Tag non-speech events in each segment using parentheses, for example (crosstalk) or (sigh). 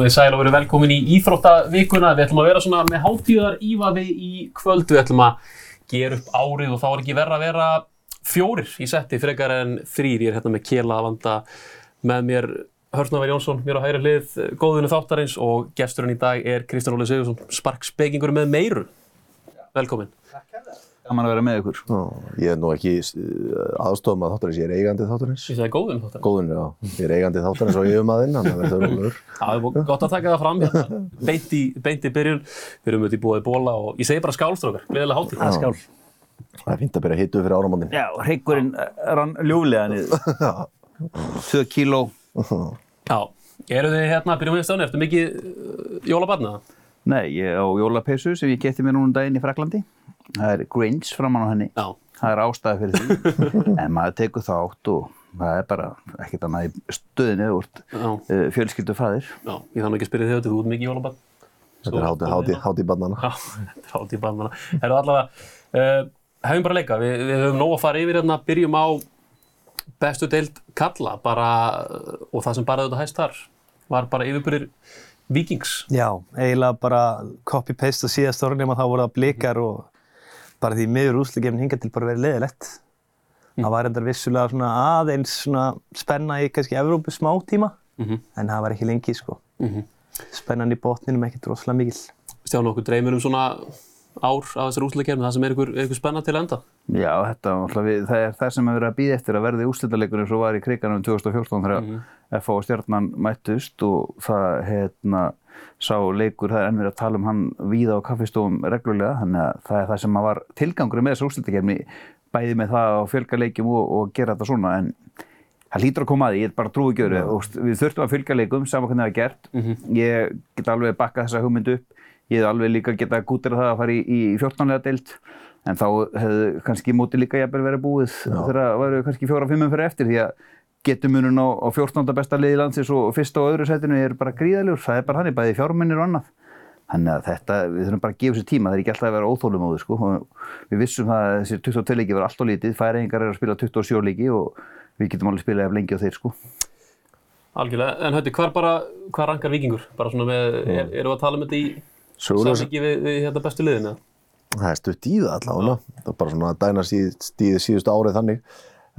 Við sæl og verið velkomin í Íþróttavíkuna. Við ætlum að vera svona með hátíðar ívaði í kvöld. Við ætlum að gera upp árið og þá er ekki verra að vera fjórir í setti frekar en þrýr. Ég er hérna með Kjela að vanda með mér Hörsnavar Jónsson, mér á hægri hlið, góðinu þáttarins og gesturinn í dag er Kristján Óli Sigursson, sparkspekingur með meiru. Velkomin. Gaman að vera með ykkur. Já, ég er nú ekki aðstofum að þáttarins, ég er eigandi þáttarins. Það er góðinu þáttarins. Góðun, já. Ég er eigandi þáttarins og yfirmaðinn, þannig að það verður rúlur. Það er búin gott að taka það fram hérna. (laughs) Beint í, beint í byrjun. Við erum auðvitað í búið bóla og ég segi bara skálstrókar. Gleðilega hátíð. Það er skál. Það er fínt að byrja að hitu fyrir áramóndin. Já, hryggurinn rann ljúflega niður. (laughs) 2 kíló. Hérna, jólabarna? Nei, ég á jólapeysu sem ég geti mér núna um daginn í Fraklandi. Það er Grinch framann á henni. Já. Það er ástæði fyrir því. (laughs) en maður tekur þátt og það er bara ekkert annað í stöðinni úr uh, fjölskyldu fæðir. Já, ég þannig ekki að spyrja þig þetta, þú ert mikið jólabarn. Þetta er hátíð barnana. Já, (laughs) þetta er hátíð barnana. Erum allavega, uh, hefum bara leika, við, við höfum nóg að fara yfir hérna, byrjum á bestu deild kalla bara, uh, og það sem bara þetta hæst þar var bara yfirbyrðir vikings. Já, eiginlega bara copy-paste og síðast orðin nema þá voru það blikar og bara því miður úsleikefnin hingað til bara verið leðilegt. Það var endar vissulega svona aðeins svona spenna í kannski Evrópu smá tíma, Mm en það var ekki lengi sko. -hmm. Spennan í botninum ekkert rosalega mikil. Stjánu, okkur dreymir um svona ár af þessar úsleikefni, það sem er ykkur, ykkur spenna til enda. Já, þetta, við, það er það sem hefur verið að býða eftir að verði úrslitaleikunum svo var í kriganum 2014 þegar Mhm. FH og Stjarnan mættust og það hérna, sá leikur, það er enn verið að tala um hann víða á kaffistofum reglulega þannig að það er það sem að var tilgangur með þessu úrslitakeppni bæði með það að fjölga leikjum og, og gera þetta svona en það hlýtur að koma að því, ég er bara trúi ekki öru við þurftum að fylgja leikum, saman hvernig það er gert. Ég get alveg bakkað þessa hugmynd upp. Ég hef alveg líka getað gútir það að fara í, í 14. deild en þá hefðu kannski móti líka jafnvel verið búið þegar það væru kannski fjóra-fimmum fyrir eftir því að getumunum á, á 14. besta liði landsins og fyrsta og öðru setinu er bara gríðalegur, það er bara hann bæði fjármunir og annað þannig að þetta, við þurfum bara að gefa sér tíma það er ekki alltaf að vera óþólum á þau sko við vissum það að þessir 22 leiki var allt og lítið færingar er að spila 27 leiki og við getum alveg spilað ef lengi á þeir sko Algjörlega, en höfði, hvar bara, hvar rankar vikingur? Bara svona með, er, erum við að tala um þetta í Sögulega, samviki við, við hérna bestu liðina? það er stutt í það allavega. Það er bara svona að dæna síð, stíði síðustu árið þannig.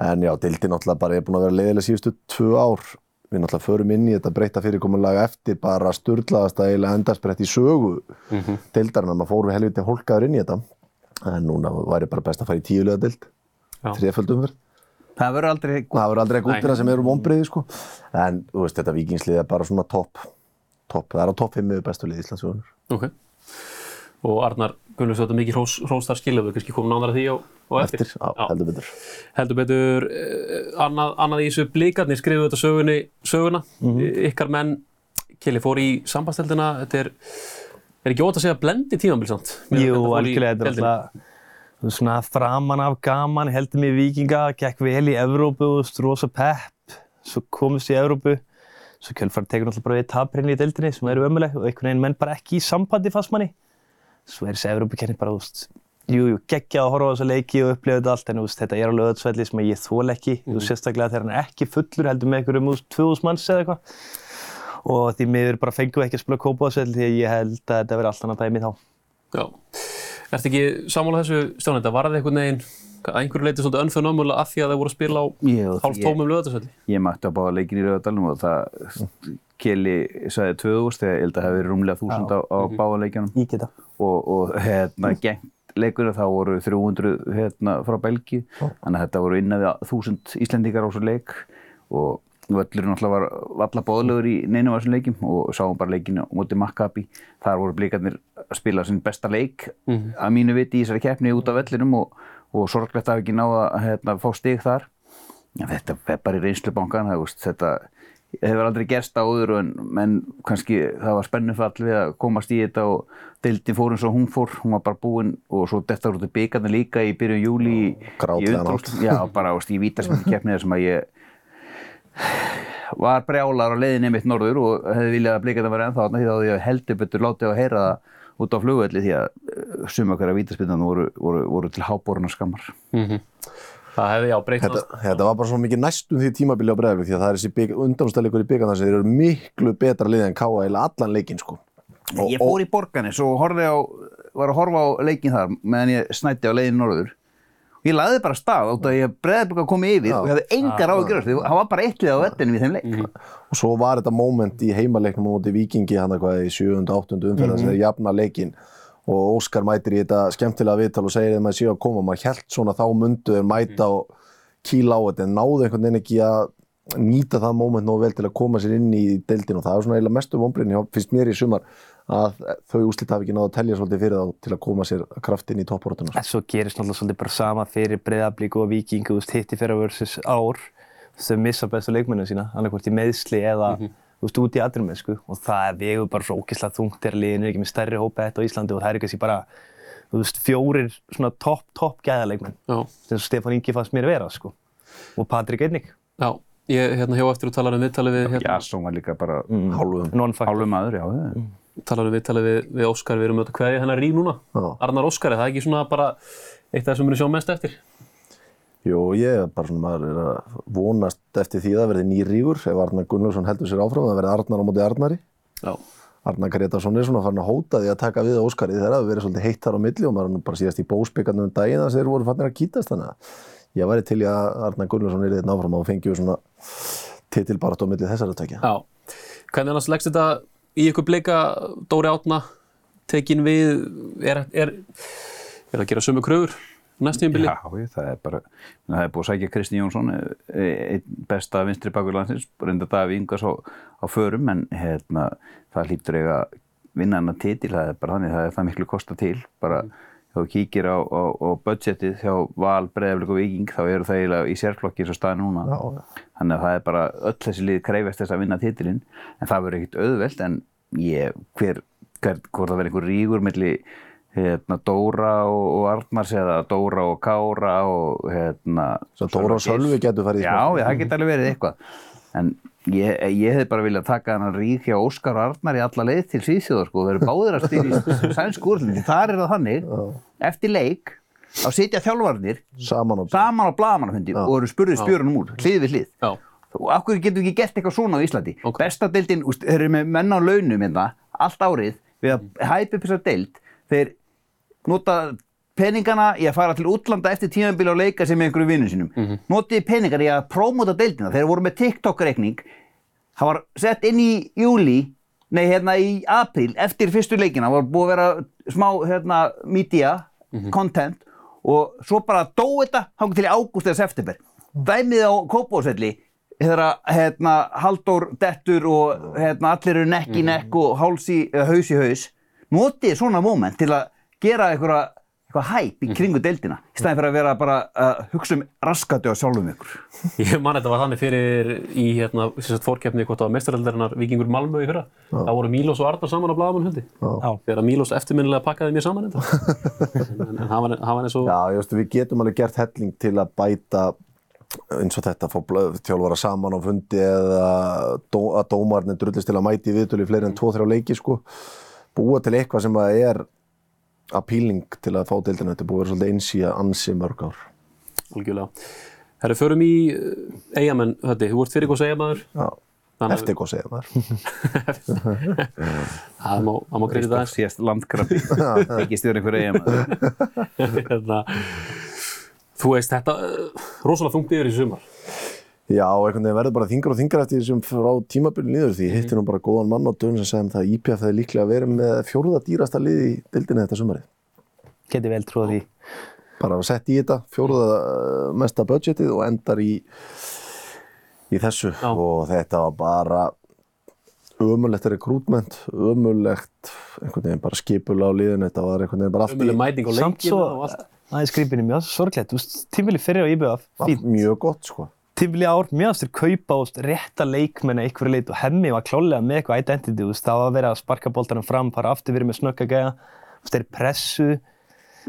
En já, deildin náttúrulega bara er búin að vera leiðilega síðustu tvö ár. Við náttúrulega förum inn í þetta breyta fyrirkomulega eftir bara sturlaðast að eiginlega endarsbreytt í sögu mm -hmm. deildarinn. Maður fór við helviti hólkaður inn í þetta. En núna væri bara best að fara í tíulega deild. Já. Þriðaföldum verð. það verður aldrei Það verður aldrei Nei. gúttina sem eru vonbreiði sko. En þú veist, þetta vikingslið er bara svona topp. Topp, það er á topp 5 með bestu lið Íslandsjóðunar. Ok. Og Arnar Gunnlaugs, þetta mikið hrós, hrós þar skilja, við kannski komum nánar að því á, á eftir. Eftir, já, heldur betur. Heldur betur, eh, annað, annað í þessu blikarnir skrifuðu þetta sögunni, söguna, ykkar menn, Kili fór í sambandsteldina, þetta er, er ekki ótt að segja blendi tímambil samt? miðað við Jú, algjörlega, þetta er alltaf svona framan af gaman, heldur mig vikinga, gekk vel í Evrópu, þú veist, rosa pepp, svo komist í Evrópu, svo kjölfara tekur náttúrulega bara við taprinni í deildinni sem eru ömuleg og einhvern veginn menn bara ekki í sambandi fast manni. Svo er þessi Evrópukenni bara, veist, jú, jú, geggjað að horfa á þessa leiki og upplifa þetta allt, en veist, þetta er alveg öðsvelli sem ég þól ekki, þú veist, sérstaklega þegar hann er ekki fullur, heldur með einhverjum, veist, 2000 manns eða eitthvað. Og því miður bara fengum við ekki að spila kópáðsvelli því að ég held að þetta verði allt annað dæmi þá. Já. Ertu ekki sammála þessu, Stján, þetta var það einhvern veginn, að einhverju leiti svolítið önfenómulega að því að þeir voru að spila á hálf ég- tómum lögatarsvelli? Ég mætti að báða leikin í Rauðardalum og það Keli sagði 2000 þegar ég held að það hefði verið rúmlega 1000 á, á báða leikjanum Ég geta. Og, og hérna gengt leikunum þá voru 300 hérna frá Belgi þannig að þetta voru innan við 1000 Íslendingar á þessu leik og völlurinn náttúrulega var valla bóðlegur í neinum af þessum leikjum og sáum bara leikinu móti Maccabi. Þar voru blikarnir að spila sinn besta leik að mínu viti í þessari keppni út af vellinum og, og sorglegt að hafa ekki náða að hérna, fá stig þar. Já, þetta er bara í reynslubankan, þetta hefur aldrei gerst áður en, en kannski það var spennufall við að komast í þetta og deildin fór eins og hún fór, hún var bara búin og svo þetta voru byggarnir líka í byrjun júli Grátlegan undanúrslitum. Já, bara veist, í vítarsmyndi keppnið sem að ég var brjálar á leiðinni mitt norður og hefði viljað að það var ennþá þá hefði ég heldur betur látið að heyra það út á flugvelli því að suma hverja vítaspinnan voru, voru, voru til háboruna skammar. Mm Það hefði, já, breytt Þetta, þetta var bara svo mikið næstum því tímabili á bregðarblík því að það er þessi undanústæðleikur í byggarnar sem þeir eru miklu betra liðið en K.A. eða allan leikinn sko. Og- Ég fór í Borganes og horfði á, var að horfa á leikin þar meðan ég snætti á leiðin norður. Ég laði bara stað út af að ég breðablik að koma yfir Já. og ég hafði engar á að gera því það var bara eitt lið á vettinu við þeim leik. og svo var þetta moment í heimaleiknum á móti Víkingi hann eitthvað í 7. og 8. umferðar sem þeir jafna leikinn og Óskar mætir í þetta skemmtilega viðtal og segir að séu að koma. Maður held svona þá mundu þeir mæta og kýla á þetta en náðu einhvern veginn ekki að nýta það moment nógu vel til að koma sér inn í deildin og það er svona eiginlega mestu vonbrinni finnst mér í sumar að þau úslit hafi ekki náðu að telja svolítið fyrir þá til að koma sér kraftinn í topprótuna En svo gerist náttúrulega svolítið bara sama fyrir Breiðablík og Víking, þú veist, hitti fyrir versus ár. Þau missa bestu leikmenninu sína, annarkvort í meðsli eða, þú veist, út í aðrum sko. Og það er vegur bara svo ógeðslega þungt þegar liðin er ekki með stærri hópa þetta á Íslandi og það er kannski bara, þú veist, fjórir svona topp, topp gæðaleikmenn. Já, sem Stefán Ingi fannst mér vera, sko. Og Patrik einnig. já, ég hérna hjá eftir og talar um viðtalið við, hérna, Jasson var líka bara hálfum Non-factor. hálfu maður, já. já. talar um viðtalið við, við Óskar, við erum auðvitað hverja hennar rík núna. Já. Arnar Óskar, er það ekki svona bara eitt af það sem við erum sjá mest eftir? Jú, ég er bara svona maður er að vonast eftir því að það verði nýrígur ef Arnar Gunnlaugsson heldur sér áfram það verði Arnar á móti Arnari Já. Arnar Gretarsson er svona farin að hóta því að taka við Óskari þegar það verið svolítið heitt þar á milli og maður nú bara síðast í bósbyggarnum um daginn sem þeir voru fannir að kýtast þannig að ég væri til í að Arnar Gunnlaugsson er þetta áfram og fengi svona titilbarat á milli þessara tökja. Já. Hvernig annars leggst þetta í ykkur bleika Dóri Átna tekin við, er, er, er að gera sömu kröfur næst tímabili? Já, ég, það er bara, það er búið að sækja Kristi Jónsson, eh, einn besta vinstri bakur landsins, reynda Daví Ingas á, á förum, en hérna, það hlýtur eiga að vinna hennar titil, það er bara þannig, það er það miklu kosta til, bara þá þú kíkir á, á, á budgetið hjá Val, Breiðaflik og Viking, þá eru það eiginlega í sérflokki eins og staði núna. Já, Þannig að það er bara öll þessi lið kreifast þess að vinna titilinn, en það verður ekkit auðvelt, en ég, hver, hver, hvort það verður einhver rígur milli hérna, Dóra og, og Arnars eða Dóra og Kára og hérna... Svo Dóra og Sölvi getur farið í Já, smá- já, það getur alveg verið eitthvað. En ég, ég hef bara viljað taka hann rík hjá Óskar og Arnar í alla leið til Svíþjóðar, sko, og verður báðir að stýra í (laughs) sænsku úrlindi. Þar er það þannig, eftir leik, þá sitja þjálfarnir saman á blagamannafundi og eru spurðið spjörunum úr, hlið við hlið. Já. Og hverju getum við ekki gert eitthvað svona á Íslandi? Ok. Besta deildin, úst, þeir eru með menn á launum hérna, allt árið, við að hæpa upp þessa deild, þeir nota peningana í að fara til útlanda eftir tímabili og leika sem einhverju vinnum sínum. Mm -hmm. Notið peningar í að prómóta deildina, þeir voru með TikTok-reikning, það var sett inn í júli, nei hérna í apríl, eftir fyrstu leikina, var búið að vera smá hérna media, content og svo bara dó þetta hangið til í ágúst eða september. Dæmið á Kópásvelli þegar hérna, Halldór dettur og hérna, allir eru nekk í nekk og háls í, eða haus í haus. Notið svona moment til að gera eitthvað, eitthvað hæp í kringu deildina í staðin fyrir að vera bara að hugsa um raskati á sjálfum ykkur. Ég man þetta var þannig fyrir í hérna, sem sagt, fórkeppni hvort það var mestaraldarinnar Víkingur Malmö í fyrra. Það voru Mílos og Arnar saman á blagamannhundi. Já. Þegar Mílos eftirminnilega pakkaði mér saman þetta. en, hann var, hann var eins og... Já, ég veist, við getum alveg gert helling til að bæta eins og þetta, fá blöð- þjálfara saman á fundi eða dó, að dómarnir drullist til að mæti í viðtölu í fleiri en 2-3 leiki, sko. Búa til eitthvað sem að er appealing til að fá deildina. Þetta er búið að vera svolítið eins í að ansi mörg ár. Algjörlega. Herru, förum í eigamenn, þetta, þú ert fyrir góðs eigamæður. Já, eftir hvað segja maður. (laughs) Það má, má greið það. Síðast landkrabbi, (laughs) ekki stjórn einhver eigin (laughs) Hérna, Þú veist, þetta, uh, rosalega þungt yfir í sumar. Já, einhvern veginn verður bara þingar og þingar eftir þessum frá tímabilið niður því ég hitti nú bara góðan mann á dögun sem segði um það að IPF hefði líklega verið með fjórða dýrasta lið í dildinni þetta sumarið. Geti vel trúið því. Bara að setja í þetta fjórða uh, mesta budgetið og endar í, í þessu Já. og þetta var bara ömulegt rekrútment, ömulegt einhvern veginn bara skipula á liðinu, þetta var einhvern veginn bara allt í mæting og Samt leikina svo, og allt. aðeins skrýpinni mjög sorglegt, tímvili fyrir á IBF, fínt. mjög gott sko. Tímvili ár, mjög aftur kaupa og rétta leikmenn að einhverju leit og hemmi var klálega með eitthvað identity, veist, það var að vera að sparka boltanum fram, fara aftur verið með snögga gæja, þú veist, þeir eru pressu,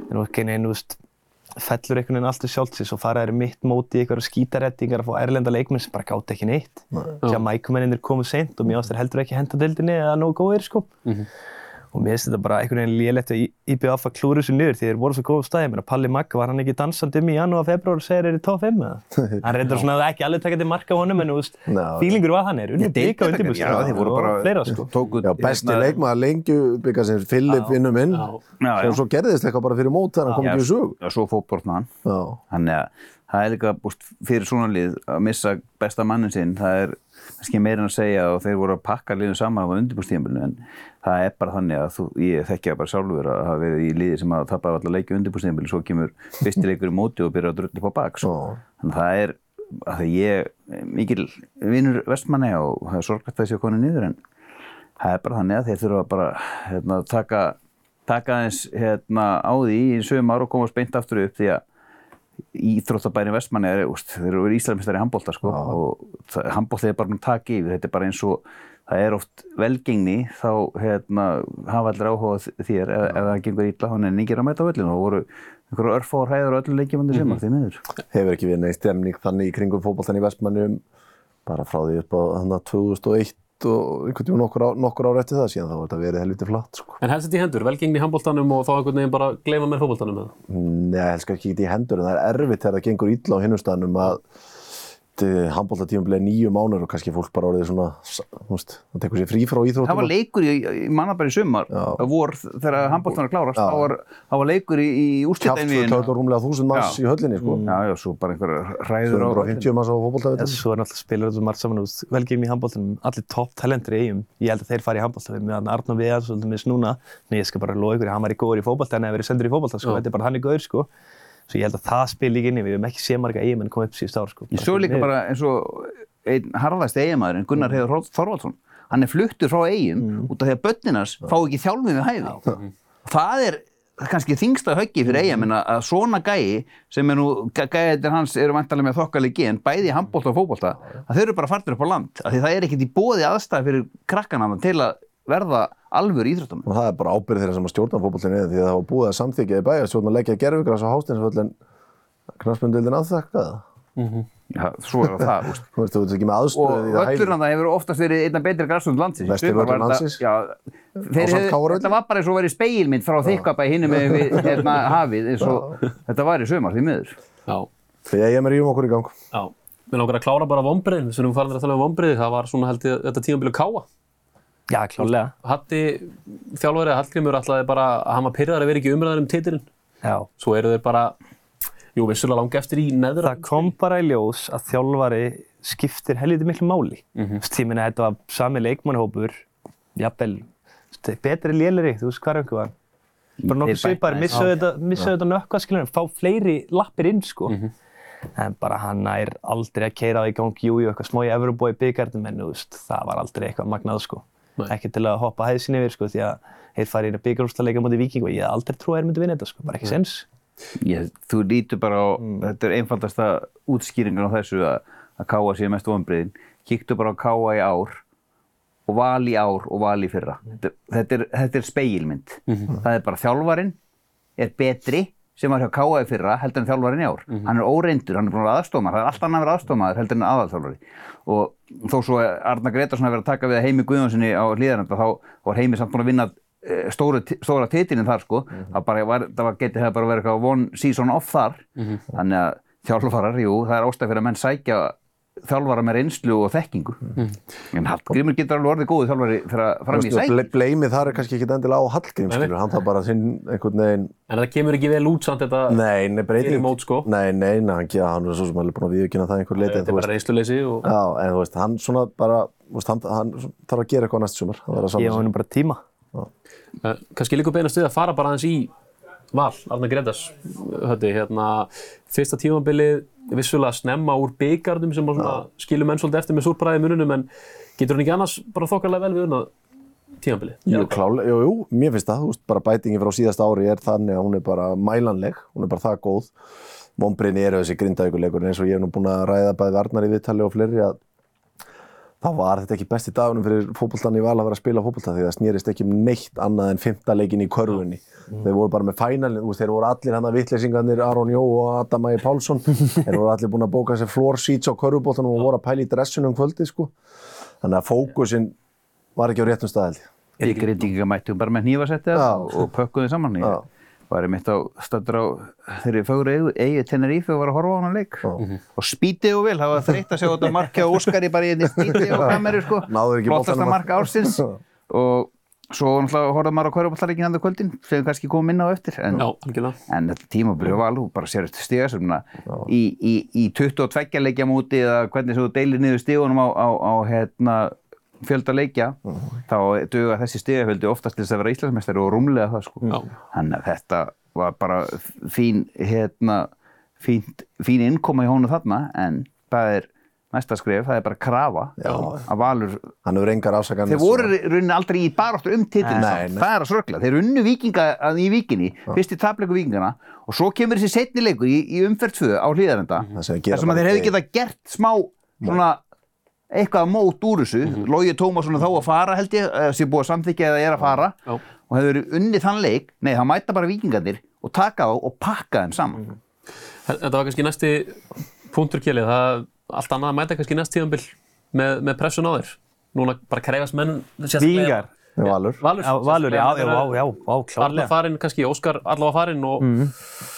en veist, fellur einhvern veginn alltaf sjálfsins og fara þeir mitt móti í einhverju skítarettingar að fá erlenda leikmenn sem bara gátt ekki neitt. Að mækumennir komu seint og mjög aftur heldur ekki henda deildinni eða nógu góðir, sko. Og mér finnst þetta bara einhvern veginn lélegt að IBF að klúra þessu niður því þeir voru svo góð stæði, menn að Palli Magga var hann ekki dansandi um í janúar, februar og segir er í top 5 eða? (laughs) Hann reyndar svona að ekki alveg taka til marka á honum en þú veist, fílingur var hann er, unni bygga undirbúst Já, þeir voru bara, fleira sko. tóku, Já, besti leikmaður lengju byggja sem Filip vinnum inn Já. Já, já. og svo gerðist eitthvað bara fyrir mót þannig að hann kom ekki í sög Já, svo fótbortna hann. Já, Þannig að það er líka búst, fyrir svona lið að missa besta mannin sinn, það er kannski meira en að segja og þeir voru að pakka liðum saman á undirbúrstíðanbílinu en það er bara þannig að þú, ég þekkja bara sjálfur að hafa verið í liði sem að tappa allar leiki undirbúrstíðanbílu svo kemur fyrsti leikur í móti og byrja að drulli upp á bak svo. Já. þannig að það er að því ég er mikil vinnur vestmanni og það er sorglægt að sé að konu niður en það er bara þannig að þeir þurfa bara hérna, taka, taka aðeins hérna, á því í sögum ára og komast beint aftur upp því að íþróttabærin Vestmanni er, úst, þeir eru íslamistar í handbólta sko, og handbólta er bara að taka yfir, þetta er bara eins og það er oft velgengni þá hérna, hafa allir áhuga á þér ef, ef það gengur illa, hann er nýgir að mæta á völlinu og voru einhverju örfáar hæður á öllu leikjum undir sem því miður. hefur ekki verið neist stemning þannig í kringum fótboltan í Vestmannum bara frá því upp á þannig 2001 og einhvern tíma nokkur, nokkur ár eftir það síðan þá var þetta verið helviti flatt sko. En helst þetta í hendur, velgengni í handbóltanum og þá einhvern veginn bara gleyma mér fótboltanum eða? Nei, helst ekki í hendur en það er erfitt þegar það gengur illa á hinnumstæðanum að handbóltatímum nýju mánuður og kannski fólk bara orðið svona, þú veist, það tekur sér frí frá íþróttum. Það var leikur í, í mannabæri sumar, vor þegar handbóltan var klárast, þá var, var leikur í, í Kjátt úrslitaeinvíðinu. tölur rúmlega þúsund manns Já. í höllinni sko. Já, já, svo bara einhver hræður á 250 manns á En fótboltavitin. svo er náttúrulega spilar þetta margt saman, þú veist, velgengni í handbóltanum, allir topp talentur í eigum. Ég held að þeir fari í handbólta, við með Svo ég held að það spil líka inn í, við hefum ekki séð marga eigamenn koma upp síðust ár, sko. Ég svo líka bara eins og einn harðast eiginmaðurinn, Gunnar Mm. Heiður Þorvaldsson, hann er fluttur frá eigin út af því að börninars fá ekki þjálfið við hæfi. Það er kannski þingsta höggi fyrir Mm. eigamenn að svona gæi sem er nú, gæðir hans eru vantarlega með þokkalegi gen, bæði handbólta og fótbólta, að þau eru bara fartir upp á land. Því það er ekkert í bóði aðstæði fyrir krakkana til að verða alvör íþróttum. Og það er bara ábyrð þeirra sem að stjórna fótbollinu því að það var búið að samþykja í bæja stjórna að leggja gerfugras á hástinsvöllin knastmyndildin aðþakkaða. Já, svo er það, úst. (laughs) Þú veist, þú veist ekki með og aðstöðu í það völlurinn það hefur oftast verið einna betri græsund landsins. Sumar völlur landsins. Já, þetta var bara eins og verið speilmynd frá þykkabæ hinum með (laughs) við, hérna, hafið eins og þetta var í sumar því miður. Já, Því að ég er með rífum okkur í gang. já. Mér langar að klára bara vombriðin, þess að við farin að tala um vombriði, það var svona held ég þetta tímabili káa. Já, klálega. Hatti þjálfarið Hallgrímur ætlaði bara að hann var pyrraðar að vera ekki umræðar um titilinn. Já. Svo eru þeir bara, jú, vissulega langt eftir í neðra. Það kom bara í ljós að þjálfari skiptir helviti miklu máli. Mm -hmm. Ég meina, þetta var sami leikmannhópur, jafnvel, betri léleri, þú veist hvað er einhver var. Bara nokkuð svipar, missaðu þetta, þetta nökkvað, skiljum, fá fleiri lappir inn, sko. En bara hann er aldrei að keira það í gang, jú, jú, eitthvað Evropa í byggarnum, en þú veist, það var aldrei eitthvað magnað, sko. Ekki til að hoppa hæðsinn yfir, sko, því að þeir fari inn að byggarústaleika mútið viking og ég hef aldrei trú að þeir myndi vinna þetta, sko, bara ekki sens. Ég, þú lítur bara á, þetta er einfaldasta útskýringan á þessu að, að káa sé mest vonbriðin. Kíktu bara á káa í ár og val í ár og val í fyrra. Þetta, þetta er, þetta er speilmynd. Það er bara þjálfarin er betri sem var hjá káa í fyrra heldur en þjálfarin í ár. Hann er óreyndur, hann er búin að aðstofmaður, það er allt annað að vera aðstofmaður heldur en aðalþjálfari. Og þó svo Arna Gretarsson að vera að taka við Heimi Guðjónssoni á hlýðarenda þá var Heimi samt búin að vinna eh, stóra, stóra titilin þar sko. Það bara var, það var, geti það bara verið eitthvað one season off þar. Þannig að þjálfarar, jú, það er ástæð fyrir að menn sækja þjálfara með reynslu og þekkingu en Hallgrímur getur alveg orðið góðu þjálfari þegar fram í sæk Ble, bleimið þar er kannski ekki endilega á Hallgrím, skilur, hann þarf bara sinn einhvern veginn, En það kemur ekki vel út samt þetta, nei, nei, breyting. Fyrir mót, sko. Nei, nei, nei, hann, ja, hann er svo sem alveg búin að viðkynna það einhver leiti, þetta er bara reynsluleysi og já, en þú veist, hann svona bara, þú veist, hann, hann þarf að gera eitthvað næst sumar, að Ég var nú bara tíma. Eh, kannski líka beinast við að fara bara aðeins í val, Arna höfði, hérna, fyrsta tímabilið vissulega snemma úr byggarnum sem skilur menn svolítið eftir með súrbræði mununum en getur hann ekki annars bara þokkarlega vel við unnað tímabilið? Jú, klálega, jú, jú, mér finnst það, bara bætingin frá síðasta ári er þannig að hún er bara mælanleg, hún er bara það góð. Mombriðni eru þessi grindavíkuleikur eins og ég hef nú búin að ræða bæði Arnar í viðtali og fleiri að þá var þetta ekki besti dagunum fyrir fótboltan í val að vera að spila fótbolta því það snýrist ekki um neitt annað en fymta leikin í körfunni. Þeir voru bara með fænalin, þú veist, þeir voru allir hann að vitleysingarnir Aron Jó og Adam Ægir Pálsson. (laughs) þeir voru allir búin að bóka sér floor seats á körfuboltanum og voru að pæla í dressunum um kvöldið, sko. Þannig að fókusin var ekki á réttum staðaldi. Við grindinga mættum bara með hnífasetti Já. og, og pökkum þið saman. Já. Ég var einmitt á stöndur á þeirri eigu, eigi Tenerife og var að horfa á hana leik. Og spítið og vel, það var þreytt að sjá þetta markja og Óskari bara í spítið og kameru sko. Flottasta boltanum að- mark ársins. og svo náttúrulega horfði maður á hverjuballaríkinn andur kvöldin sem við kannski komum inn á eftir. En, Já. En þetta tímabili var alveg bara sér eftir stigasöfnuna í, í, í 22 leikja múti eða hvernig þú deilir niður stigunum á, á, á hérna, fjölda leikja þá duga þessi stigafjöldi oftast til þess að vera Íslandsmeistari og rúmlega það sko. Já. Þannig að þetta var bara fín, hérna, fín, fín innkoma í hónu þarna en það er næsta skref, það er bara krafa Já. að Valur Hann hefur engar afsakanir. Þeir voru í rauninni aldrei í baráttu um Nei, samt. það er að sröggla. Þeir unnu vikinga að í vikinni, fyrst í tapleiku vikingana og svo kemur þessi setni leikur í, í umferð 2 á hlýðarenda Það sem þeir gera þar sem að þeir hefði getað gert smá svona eitthvað mót úr þessu Mhm. Lógi Tómasson er þá að fara held ég eh, sé búið að samþykja eða er að fara Já. og hefur verið unnið þann leik nei það mæta bara vikingarnir og taka þá og pakka þeim saman Mhm. Þetta var kannski næsti punktur kjelið, það allt annað að mæta kannski næst tíðanbill með, með pressun á þér. Núna bara krefast menn. Með Valur. Valur, Já, já, já, já, já, já, klárlega. farinn, kannski Óskar allavega farinn og Algjörlega, Þá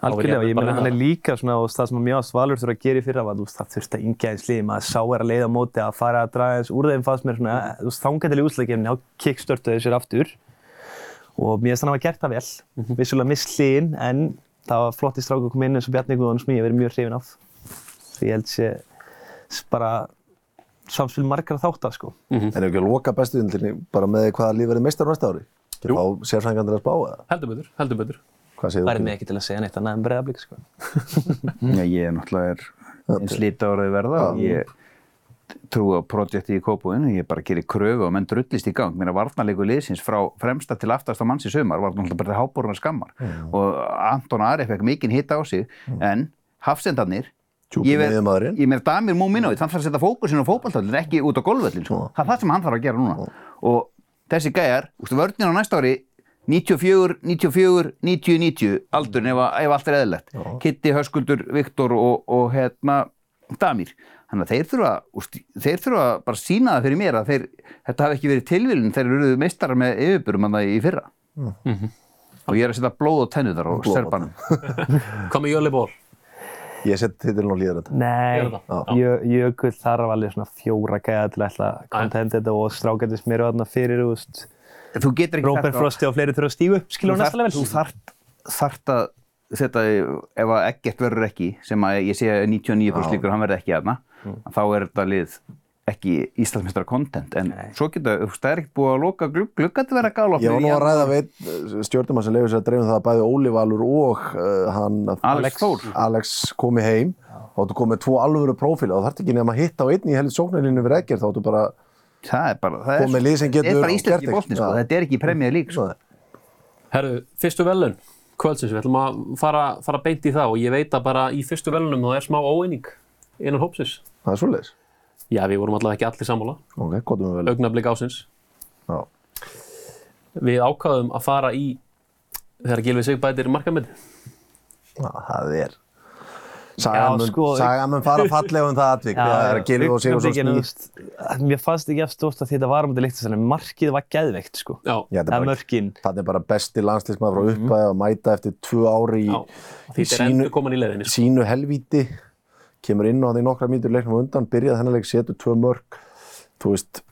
verð ég meina hann er líka svona og það sem að mjög ást Valur þurfa að gera í fyrra var, þú veist, það þurfti að yngja eins liði, maður sá er að leiða á móti að fara að draga eins úr þeim fannst mér svona, þú veist, í úsleikefni, þá kickstörtuðu sér aftur. Og mér finnst hann að hafa gert það vel, vissulega mist hliðin, en það var flott í stráku að koma inn eins og Bjarni Guðun sem ég hef verið mjög hrifin af. Því ég held sé bara samspil margar þáttar, sko. En ef ekki að loka bestu dildinni bara með hvaða líf verið meistar næsta ári? Ekki fá sérfræðingandir að þú? mig ekki til að segja neitt annað en breiðablík, sko. (laughs) Já, ég er náttúrulega er eins lítið áraði verða og ég trú á projekti í Kópúinu, ég bara gerir kröfu og menn drullist í gang. Mér er varnarleiku liðsins frá fremsta til aftasta manns í sumar var náttúrulega bara háboruna skammar og Anton Ari fekk mikinn hitta á sig en hafsendarnir ég ver- miðjumaðurinn. ég meir Damir Múminovit, hann þarf að setja fókusin á fótballtöldin, ekki út á golfvöllin sko. það er það sem hann þarf að gera núna og þessi gæjar, vörninn á næsta ári 94, 94, 90, 90 aldurinn ef, að- ef allt er eðlilegt. Kitty, Höskuldur, Viktor og, og hérna Damir. Þannig að þeir þurfa, úst, þeir þurfa bara að sína það fyrir mér að þeir, þetta hafi ekki verið tilvílun þeir eru meistarar með yfirburum að það í fyrra. Og ég er að setja blóð og tennu þar á serbanum Hvað með Jöli Ból? Ég set titilin og líður þetta. Nei, Jökull þarf alveg svona fjóra gæða til að kontenta þetta og strákættis mér og þarna fyrir, veist, þú getur ekki á- Frosti og fleiri þurfa að stígu upp, skilur hún næsta þarft- þú level. þarft, þarft að setja, ef að ekkert verður ekki, sem að ég sé að 99% líkur hann verður ekki aðna, þá er þetta lið ekki Íslandsmeistrar content, en svo getur, þú veist, það er ekkert búið að loka glugg, gluggandi verða gála Ég var nú að ræða veit stjórnumann sem leiður sér að dreifum það að bæði Óli Valur og uh, hann Alex. Alex komi heim. Og þú komið tvo alvöru prófíla og þarf ekki nefn að hitta á einn í helið sóknarlínu við ekkert þá þú bara það er bara, það er, Komið lið sem það er getur bara íslenski bóttni, sko, Já. þetta er ekki premjað lík, sko. Herru, fyrstu velun, kvöldsins, við ætlum að fara, fara beint í það og ég veit að bara í fyrstu velunum þá er smá óeining innan hópsins. það er svoleiðis Já, við vorum allavega ekki allir sammála, ok, gott um vel augnablik ásins. Já. Við ákvaðum að fara í þegar Gilvi Sig bætir markamöndi. Já, það er Sagan sko- mun fara (laughs) fallega um það atvik það er að Gilvi og Sigursson augnablikinu, sný þú veist, Mér fannst ekki eftir stórt að þetta var um þetta að markið var geðveikt, sko. Já, Já, þetta Það er er bara, mörkin. það er bara besti landslismæður frá uppæði að mæta eftir tvö ári í, í er komin í leiðinni. sko. sínu helvíti kemur inn á því nokkra mínútur leiknum undan byrjaði þennan leik, setur tvö mörg þú veist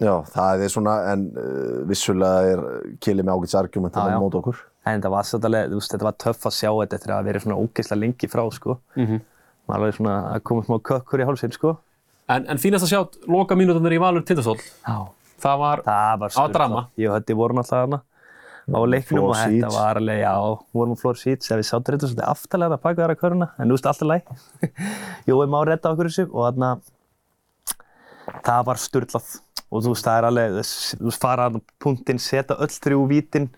já, það er svona, en uh, vissulega er Kili með ágæts argument að já. móta okkur En þetta var svolítið, þú veist, þetta var töff að sjá þetta eftir að vera svona ógeðslega lengi frá, sko. Mhm. Maður alveg svona að koma smá kökkur í hálsinn, sko. En, en fínast að sjá loka mínútonir í Valur Tindastóll. Já. Það var, Það var Á drama. Ég og Hötti vorum alltaf hana á leiknum og þetta var alveg, já, vorum á floor seats ef við sáttum þetta svolítið aftalega að baka þar að köruna en þú veist, alltaf læg (laughs) Jói má redda okkur þessu og þarna það var styrlað og þú veist, það er alveg, þú veist, fara punktinn, setja öll þrjú vítin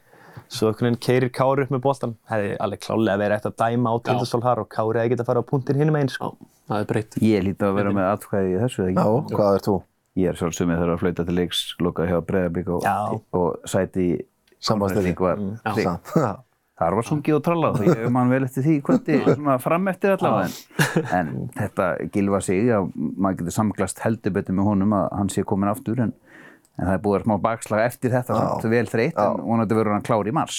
svo einhvern veginn keirir Kári upp með boltan hefði alveg klálega verið eftir að dæma á tindastól har og Kári hefði getað að fara á punktinn hinum einn, já, sko. það er breytt. Ég líti að vera með atkvæði í þessu, eða já, ekki? hvað er þú? Ég er sjálfsög með þeirra að flauta til leiks, lokað hjá Breiðablík og, Já. og sæti í Sambandsdeildin. var Já. Samt, (laughs) já. Þar var sungið og trallað og ég man vel eftir því kvöldi (laughs) svona fram eftir allavega en, en þetta gilfa sig að maður getur samglast heldur betur með honum að hann sé komin aftur en, En það er búið að smá bakslag eftir þetta, samt vel þreytt, en vonandi verður hann klár í mars.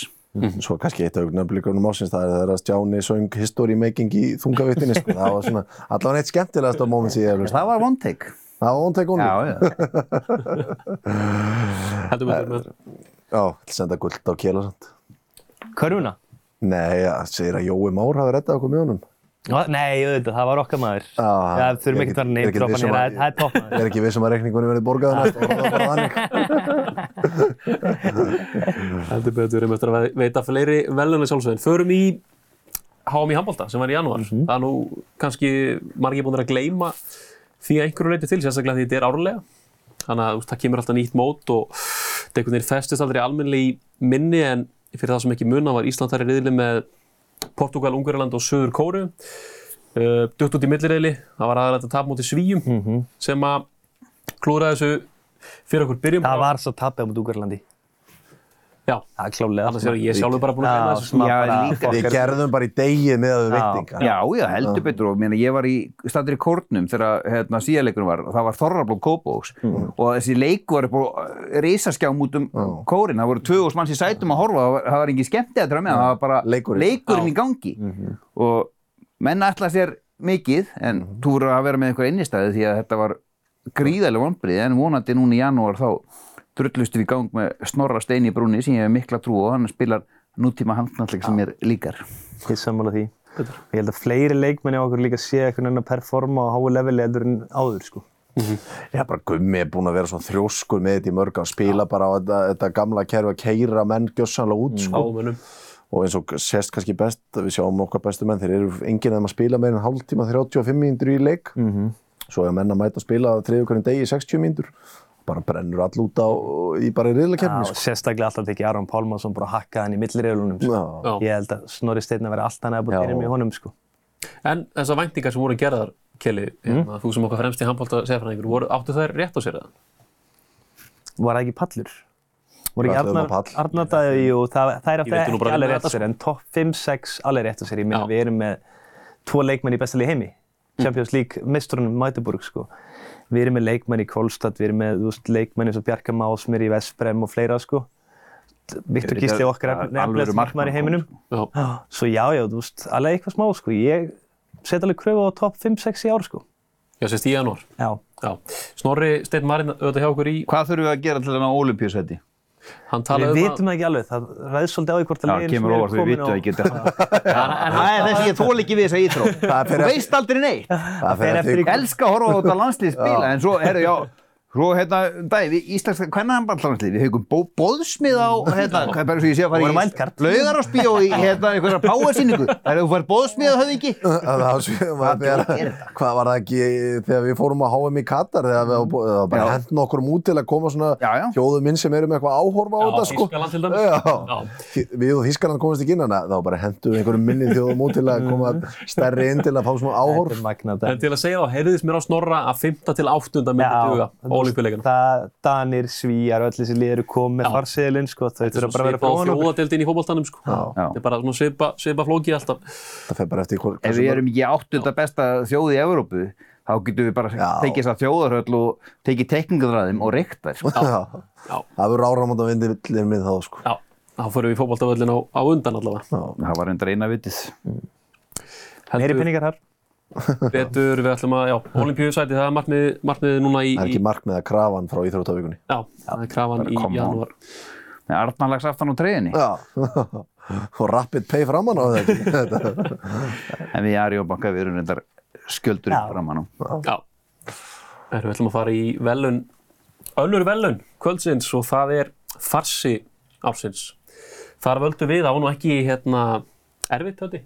Svo kannski eitt augnablikurnum ásins það er þegar Stjáni söng History Making í þungavittinni sko. það var svona allavega eitt skemmtilegast á ég hef hlust Það var one take. það var vonteik Já, honum já. (laughs) Heldur betur með já, ætla að senda guld á kjela samt Körfuna? nei, það segir að Jói Már hafi reddað okkur með honum Nei, auðvitað, það var okkar maður. Já, Já, þurfum ég ekki að vera er ég er ekki nýra, um það er topp maður. ég er ekki vissum að reikningunni verði borgað næst það var bara þannig (laughs) Heldur betur um eftir að veita fleiri velunni sjálfsögðin. Förum í HM í handbólta sem var í janúar. Það er nú kannski margir búin að gleyma því að einhverju leiti til, sérstaklega því þetta er árlega. Þannig að það kemur alltaf nýtt mót og þetta einhvern veginn festist aldrei almennilega í minni en fyrir það sem ekki munna var Ísland þar í riðli með Portugal, Ungverjaland og Söður Kóru. Uh, dutt út í milliriðli, það var aðrætt að tapa mútið svíjum sem að klúra þessu fyrir okkur byrjum. Það var svo tapið á mútið Úgarlandi. Já, Það er klálega. Annars er ég sjálfur bara búin að finna þessu. smá Já, bara líka- við gerðum bara í degi með að við Já. veitingar. Já, já, heldur betur. Og meina, ég var í staður í kórnum þegar hérna, síðaleikurinn var og það var Þorrablók Kópóks og þessi leiku var upp á risaskjám út um kórin, það voru 2000 manns í sætum að horfa, það var, það var engin skemmti að með það var bara Leikurinn. leikurinn í gangi. Og menn ætla sér mikið en þú voru að vera með einhver innistæði því að þetta var gríðarlega vonbrið en vonandi núna í janúar þá drullustum við í gang með Snorra Steini Brúni sem ég hef mikla trú og hann spilar nútíma handknalleg sem mér líkar Ég sammála því. Ég held að fleiri leikmenni á okkur líka sé eitthvað enn að performa á háu leveli heldur en áður, sko. Já, bara Gummi er búinn að vera svona þrjóskur með þetta í mörg að spila bara á þetta, þetta gamla kerfi að keira menn gjössanlega út sko. Ámönum. og eins og sést kannski best við sjáum okkar bestu menn, þeir eru enginn að maður spila meira en hálftíma 35 mínútur í leik Mhm. svo er menn að mæta að spila þriðu hvernig degi í 60 mínútur bara brennur all út á í bara í og sko. sérstaklega alltaf tekið Aron Pálmarsson bara að hakka hann í millirreilunum. Sko. Ég held að Snorri Steinn að vera alltaf næða búin að með honum, sko. En þessar væntingar sem voru gerðar, Kelly, hérna, þú sem okkar fremst í handbólta sefræðingur, voru, áttu þær rétt á sér það? Var það ekki pallur? Voru ekki Við ætluðum Arnar, á pall. Arnar Dæði, jú, það, það er alltaf ekki alveg rétt á sér, en topp 5-6 alveg rétt á sér. Ég meina, Já. við erum með tvo leikmenn í besta lið heimi. Champions League mistrunum Mætuburg, sko. Við erum með leikmenn í Kolstad, við erum með veist, leikmenn eins og Bjarka Másmir í Vesprem og fleira, sko. Viktor Gísli okkar alvöru nefnilegast markmaður í heiminum. markmann, Já. Svo já, já, þú veist, alveg eitthvað smá, sko. Ég set alveg kröfu á topp 5-6 í ár, sko. Já, sérst í janúar. Já. Já. Snorri Steinn Marinn auðvitað hjá okkur í, Hvað þurfum við að gera til að ná olimpíusæti? hann Við talaði um vitum það ekki alveg, það ræðs svolítið á því hvort að Já, liðin kemur sem óvart, eru við komin vitum á- ekki þetta. (laughs) (laughs) Það er þess að ég þól ekki við þessa íþrótt. Það fer Þú veist aldrei neitt. Það Ég elska að horfa á þetta landslið spila, en svo, herru, já, svo, hérna, við Íslands, hvernig hann bara landslið? Við hefum bó, bóðsmið á, hérna, hvað er bara svo ég sé að fara í laugarásbíó í, hérna, einhverja páasýningu. (laughs) Það er þú fær bóðsmið á höfðingi. Það var svo- maður þegar- djók er þetta? Hvað var það ekki þegar við fórum að HM í Katar þegar við bara Já. hend nokkur út til að koma svona Já, já. þjóðum inn sem eru með eitthvað áhorfa á Já, þetta sko. Þýskaland til dæmis. Já. Já. Við og Þískaland komast ekki inn hana (laughs) þá bara hendur við einhverjum minni þjóðum út til að koma stærri inn til að fá svona áhorf. Þetta er magnað En til að segja þá, heyrðist mér á Snorra að 5. til 8. myndi duga ólimpíuleikana. það, Danir, Svíjar, öll þessi lið eru komið með farseðilinn, sko, þau Þetta er þurfa bara að vera svipað á fróðan okkur. þjóðadeildin í fótboltanum, sko. Þetta er bara svona svipa, svipa flóki alltaf. Það fer bara eftir hvort Ef við erum ekki áttunda besta þjóð í Evrópu, þá getum við bara tekið þess að þjóðarhöll og tekið tekningaðræðum og reykt þær, sko. Það verður áramönda vindið minn þá sko. Já, þá fyrir við í fótboltavöllin á, á undan allavega. Já. Það var (laughs) betur, við ætlum að, já, olimpíusæti, það er markmið, markmiðið núna í, Það er ekki markmið að krafan frá Íþróttavíkunni. já, það er krafan í janúar. Með Arnarlags aftan á treyjunni. Já. (laughs) og rapid pay framan á (laughs) þetta. En við í Arjóbanka við erum reyndar skjöldur upp framan á. Já. Erum við ætlum að fara í velun, önnur velun kvöldsins og það er farsi ársins. Þar völdum við, það var nú ekki hérna erfitt þetta,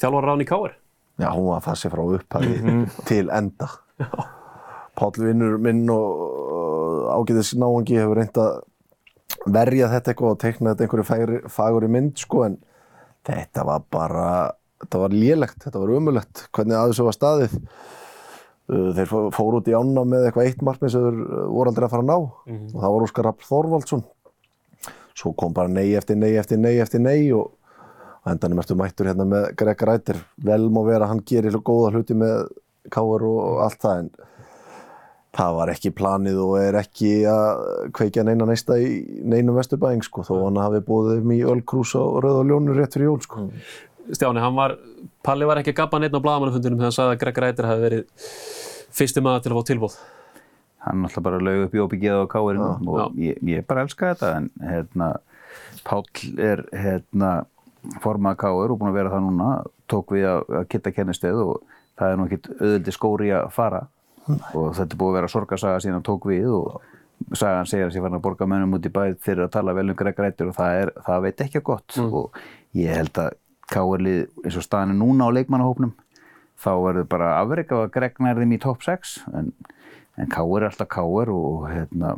þjálfar Ráni Káir. Já, hún var fassi frá upphafi (laughs) til enda. Páll vinnur minn og ágæðis náangi hefur reynd að verja þetta eitthvað og teikna þetta einhverju fagri, fagri mynd sko en þetta var bara, þetta var lélegt, þetta var umulegt hvernig að þessu var staðið. Uh, Þeir fó- fóru út í ána með eitthvað eitt markmið sem þeir uh, voru aldrei að fara að ná og það var Óskar Rapp Þorvaldsson. Svo kom bara nei eftir nei eftir nei eftir nei og á endanum ertu mættur hérna með Greg Rættir vel má vera að hann gerir góða hluti með káur og allt það en það var ekki planið og er ekki að kveikja neina neista í neinum vesturbæðing sko, þó hann hafi búið þeim í Ölkrús og Rauða Ljónu rétt fyrir jól sko. Stjáni, hann var, Palli var ekki að gabba neitt á blagamannafundinum þegar hann sagði að Greg Rætir hafi verið fyrsti maður til að fá tilbúð. hann alltaf bara laug upp í óbyggið á káirinu og ég, ég bara elska þetta en hérna, Páll er hérna, formað káir og búin að vera það núna tók við að, að kitta kennisteð og það er nú ekkit auðvöldi skóri að fara. Og þetta er búið að vera sorgarsaga síðan hann tók við og sagan segir að sé farin að borga mönnum út í bæð fyrir að tala vel um Greg Rættur og það, er, það veit ekki gott. Og ég held að káirlið eins og staðan er núna á leikmannahópnum þá verður bara afreik af að Greg nær þeim í top 6 en, en Káur er alltaf Káur og hérna